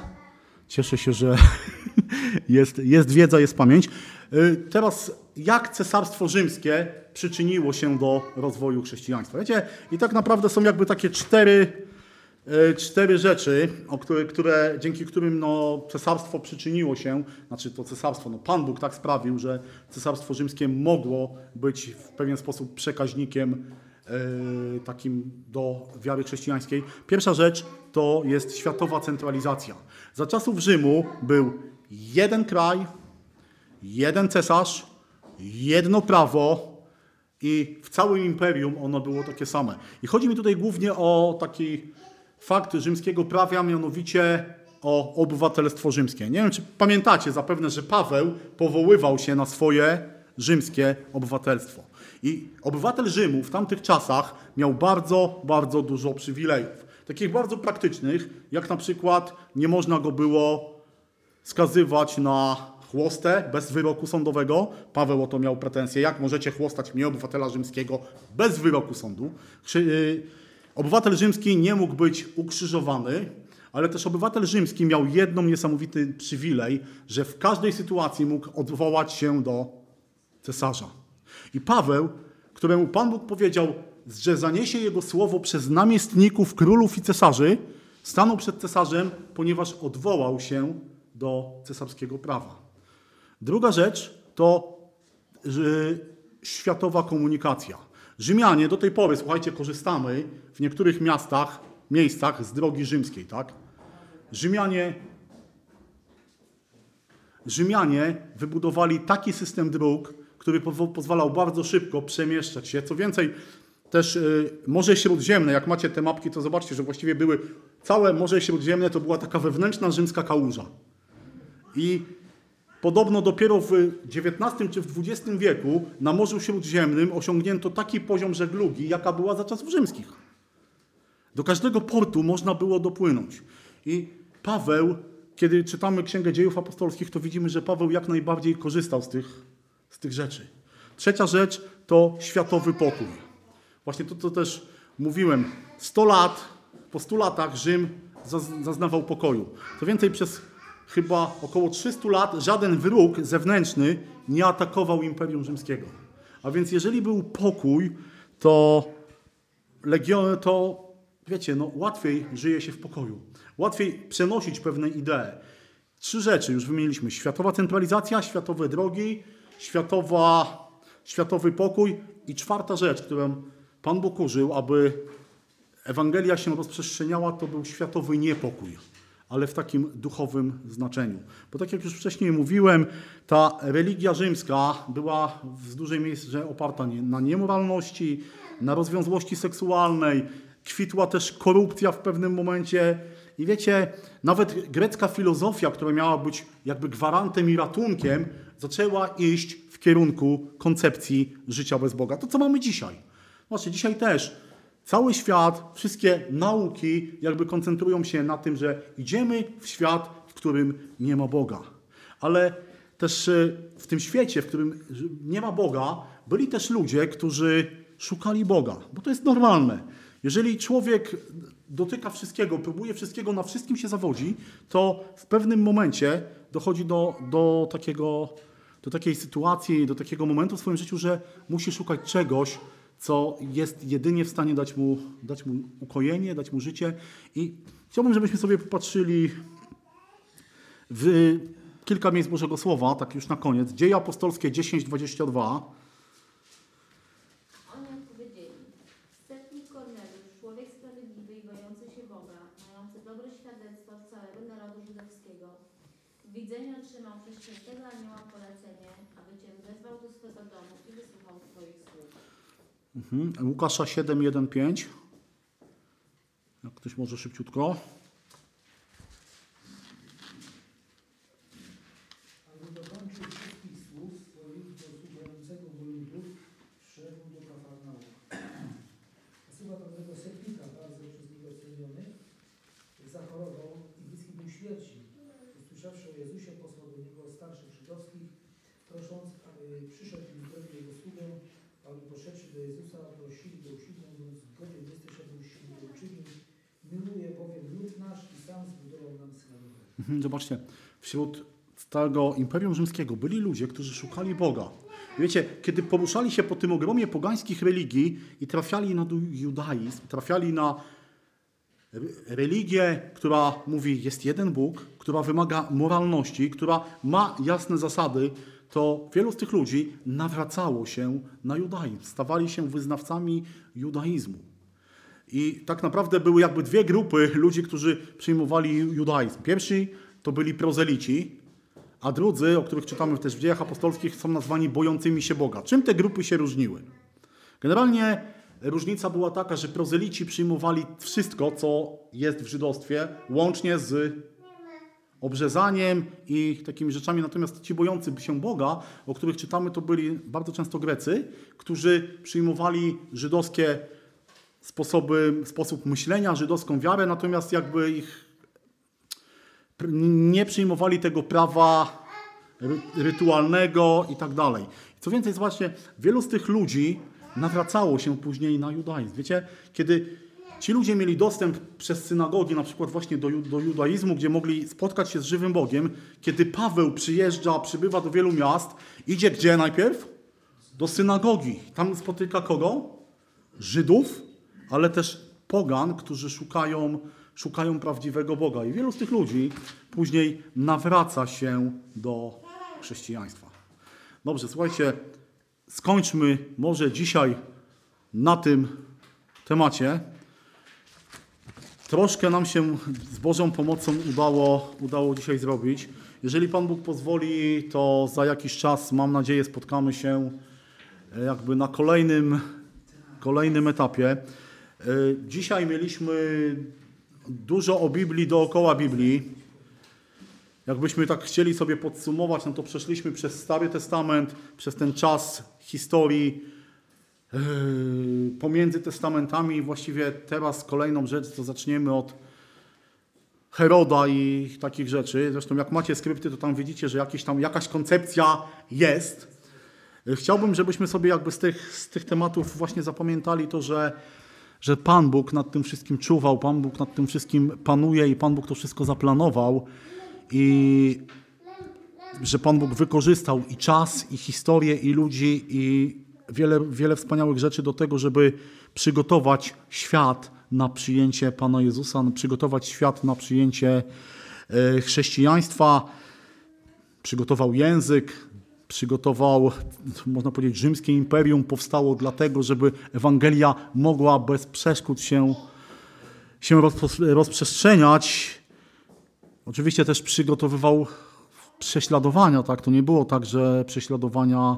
Cieszę się, że [LAUGHS] jest, jest wiedza, jest pamięć. Y, Teraz, jak cesarstwo rzymskie przyczyniło się do rozwoju chrześcijaństwa? Wiecie, i tak naprawdę są jakby takie cztery, cztery rzeczy, o które, które, dzięki którym no, cesarstwo przyczyniło się, znaczy to cesarstwo, no, Pan Bóg tak sprawił, że cesarstwo rzymskie mogło być w pewien sposób przekaźnikiem e, takim do wiary chrześcijańskiej. Pierwsza rzecz to jest światowa centralizacja. Za czasów Rzymu był jeden kraj, jeden cesarz, jedno prawo i w całym imperium ono było takie same. I chodzi mi tutaj głównie o taki fakt rzymskiego prawa, mianowicie o obywatelstwo rzymskie. Nie wiem, czy pamiętacie zapewne, że Paweł powoływał się na swoje rzymskie obywatelstwo. I obywatel Rzymu w tamtych czasach miał bardzo, bardzo dużo przywilejów. Takich bardzo praktycznych, jak na przykład nie można go było skazywać na chłostę bez wyroku sądowego. Paweł o to miał pretensje. Jak możecie chłostać mnie, obywatela rzymskiego, bez wyroku sądu? Krzy- y, Obywatel rzymski nie mógł być ukrzyżowany, ale też obywatel rzymski miał jedną niesamowity przywilej, że w każdej sytuacji mógł odwołać się do cesarza. I Paweł, któremu Pan Bóg powiedział, że zaniesie jego słowo przez namiestników, królów i cesarzy, stanął przed cesarzem, ponieważ odwołał się do cesarskiego prawa. Druga rzecz to światowa komunikacja. Rzymianie do tej pory, słuchajcie, korzystamy w niektórych miastach, miejscach z drogi rzymskiej, tak? Rzymianie, Rzymianie wybudowali taki system dróg, który pozwalał bardzo szybko przemieszczać się. Co więcej, też y, Morze Śródziemne, jak macie te mapki, to zobaczcie, że właściwie były całe Morze Śródziemne to była taka wewnętrzna rzymska kałuża. I podobno dopiero w XIX czy w XX wieku na Morzu Śródziemnym osiągnięto taki poziom żeglugi, jaka była za czasów rzymskich. Do każdego portu można było dopłynąć. I Paweł, kiedy czytamy Księgę Dziejów Apostolskich, to widzimy, że Paweł jak najbardziej korzystał z tych, z tych rzeczy. Trzecia rzecz to światowy pokój. Właśnie to, co też mówiłem. 100 lat, po 100 latach Rzym zaz- zaznawał pokoju. Co więcej, przez chyba około 300 lat żaden wróg zewnętrzny nie atakował Imperium Rzymskiego. A więc jeżeli był pokój, to legiony to, wiecie, no, łatwiej żyje się w pokoju. Łatwiej przenosić pewne idee. Trzy rzeczy już wymieniliśmy. Światowa centralizacja, światowe drogi, światowa, światowy pokój i czwarta rzecz, którą Pan Bóg użył, aby Ewangelia się rozprzestrzeniała, to był światowy niepokój, ale w takim duchowym znaczeniu. Bo tak jak już wcześniej mówiłem, ta religia rzymska była w dużej mierze oparta na niemoralności, na rozwiązłości seksualnej, kwitła też korupcja w pewnym momencie. I wiecie, nawet grecka filozofia, która miała być jakby gwarantem i ratunkiem, zaczęła iść w kierunku koncepcji życia bez Boga. To, co mamy dzisiaj. Właśnie dzisiaj też cały świat, wszystkie nauki jakby koncentrują się na tym, że idziemy w świat, w którym nie ma Boga. Ale też e, w tym świecie, w którym nie ma Boga, byli też ludzie, którzy szukali Boga, bo to jest normalne. Jeżeli człowiek dotyka wszystkiego, próbuje wszystkiego, na wszystkim się zawodzi, to w pewnym momencie dochodzi do, do, takiego, do takiej sytuacji, do takiego momentu w swoim życiu, że musi szukać czegoś, co jest jedynie w stanie dać mu, dać mu ukojenie, dać mu życie. I chciałbym, żebyśmy sobie popatrzyli w kilka miejsc Bożego Słowa, tak już na koniec. Dzieje apostolskie 10:22. Oni odpowiedzieli, setnik Korneliusz, człowiek sprawiedliwy i bojący się Boga, mający dobre świadectwo od całego narodu żydowskiego, w widzeniu otrzymał przez świętego anioła polecenie, aby Cię wezwał do swego domu i wysłuchał Twoich słów. Mhm. Łukasza 7:1-5. Jak ktoś może szybciutko. Aby dokończył wszystkich słów swoich do słuchającego go ludu, wszedł do Kafarnaum. Słowa pewnego setnika, bardzo przez niego ceniony, zachorował i bliski był śmierci. Usłyszawszy o Jezusie, posłał do niego starszych żydowskich, prosząc, aby przyszedł i uzdrowił jego sługę, aby poszedłszy do Jezusa, prosili go usilnie, mówiąc, godzien jesteś, abyś się go uczynił. Miluje bowiem lud nasz i sam zbudował nam synagogę. Mhm, Zobaczcie, wśród tego Imperium Rzymskiego byli ludzie, którzy szukali Boga. Wiecie, kiedy poruszali się po tym ogromie pogańskich religii i trafiali na judaizm, trafiali na re- religię, która mówi, jest jeden Bóg, która wymaga moralności, która ma jasne zasady, to wielu z tych ludzi nawracało się na judaizm, stawali się wyznawcami judaizmu. I tak naprawdę były jakby dwie grupy ludzi, którzy przyjmowali judaizm. Pierwsi to byli prozelici, a drudzy, o których czytamy też w dziejach apostolskich, są nazwani bojącymi się Boga. Czym te grupy się różniły? Generalnie różnica była taka, że prozelici przyjmowali wszystko, co jest w żydostwie, łącznie z obrzezaniem i takimi rzeczami. Natomiast ci bojący się Boga, o których czytamy, to byli bardzo często Grecy, którzy przyjmowali żydowskie sposoby, sposób myślenia, żydowską wiarę, natomiast jakby ich nie przyjmowali tego prawa ry- rytualnego i tak dalej. Co więcej, zobaczcie, wielu z tych ludzi nawracało się później na judaizm. Wiecie, kiedy ci ludzie mieli dostęp przez synagogi, na przykład właśnie do, do judaizmu, gdzie mogli spotkać się z żywym Bogiem, kiedy Paweł przyjeżdża, przybywa do wielu miast, idzie gdzie najpierw? Do synagogi. Tam spotyka kogo? Żydów, ale też pogan, którzy szukają, szukają prawdziwego Boga. I wielu z tych ludzi później nawraca się do chrześcijaństwa. Dobrze, słuchajcie, skończmy może dzisiaj na tym temacie. Troszkę nam się z Bożą pomocą udało, udało dzisiaj zrobić. Jeżeli Pan Bóg pozwoli, to za jakiś czas, mam nadzieję, spotkamy się e, jakby na kolejnym, kolejnym etapie. E, Dzisiaj mieliśmy dużo o Biblii dookoła Biblii. Jakbyśmy tak chcieli sobie podsumować, no to przeszliśmy przez Stary Testament, przez ten czas historii yy, pomiędzy testamentami. Właściwie teraz kolejną rzecz, to zaczniemy od Heroda i takich rzeczy. Zresztą jak macie skrypty, to tam widzicie, że jakieś tam, jakaś koncepcja jest. Yy, Chciałbym, żebyśmy sobie jakby z tych, z tych tematów właśnie zapamiętali to, że, że Pan Bóg nad tym wszystkim czuwał, Pan Bóg nad tym wszystkim panuje i Pan Bóg to wszystko zaplanował i że Pan Bóg wykorzystał i czas, i historię, i ludzi, i wiele, wiele wspaniałych rzeczy do tego, żeby przygotować świat na przyjęcie Pana Jezusa, przygotować świat na przyjęcie e, chrześcijaństwa. Przygotował język, przygotował, można powiedzieć, rzymskie imperium powstało dlatego, żeby Ewangelia mogła bez przeszkód się, się rozprzestrzeniać. Oczywiście też przygotowywał prześladowania, tak? To nie było tak, że prześladowania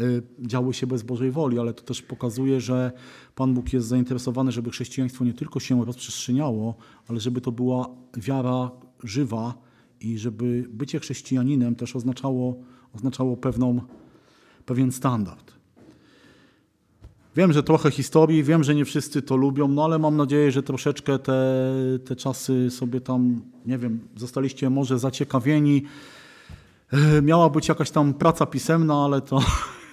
y, działy się bez Bożej woli, ale to też pokazuje, że Pan Bóg jest zainteresowany, żeby chrześcijaństwo nie tylko się rozprzestrzeniało, ale żeby to była wiara żywa i żeby bycie chrześcijaninem też oznaczało, oznaczało pewną, pewien standard. Wiem, że trochę historii, wiem, że nie wszyscy to lubią, no ale mam nadzieję, że troszeczkę te, te czasy sobie tam, nie wiem, zostaliście może zaciekawieni. E, Miała być jakaś tam praca pisemna, ale to,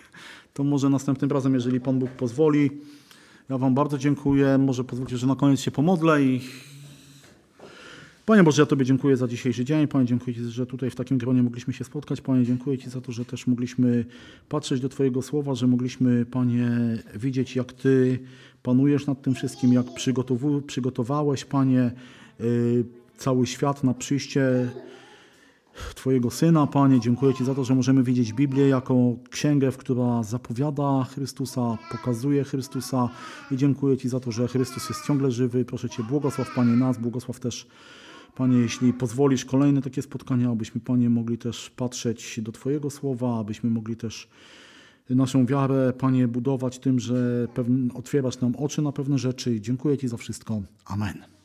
[LAUGHS] to może następnym razem, jeżeli Pan Bóg pozwoli. Ja Wam bardzo dziękuję. Może pozwólcie, że na koniec się pomodlę i Panie Boże, ja Tobie dziękuję za dzisiejszy dzień. Panie, dziękuję Ci, że tutaj w takim gronie mogliśmy się spotkać. Panie, dziękuję Ci za to, że też mogliśmy patrzeć do Twojego słowa, że mogliśmy, Panie, widzieć, jak Ty panujesz nad tym wszystkim, jak przygotowałeś, Panie, y, cały świat na przyjście Twojego Syna, Panie. Dziękuję Ci za to, że możemy widzieć Biblię jako księgę, która zapowiada Chrystusa, pokazuje Chrystusa i dziękuję Ci za to, że Chrystus jest ciągle żywy. Proszę Cię, błogosław Panie nas, błogosław też Panie, jeśli pozwolisz kolejne takie spotkania, abyśmy, Panie, mogli też patrzeć do Twojego słowa, abyśmy mogli też naszą wiarę, Panie, budować tym, że otwierasz nam oczy na pewne rzeczy. Dziękuję Ci za wszystko. Amen.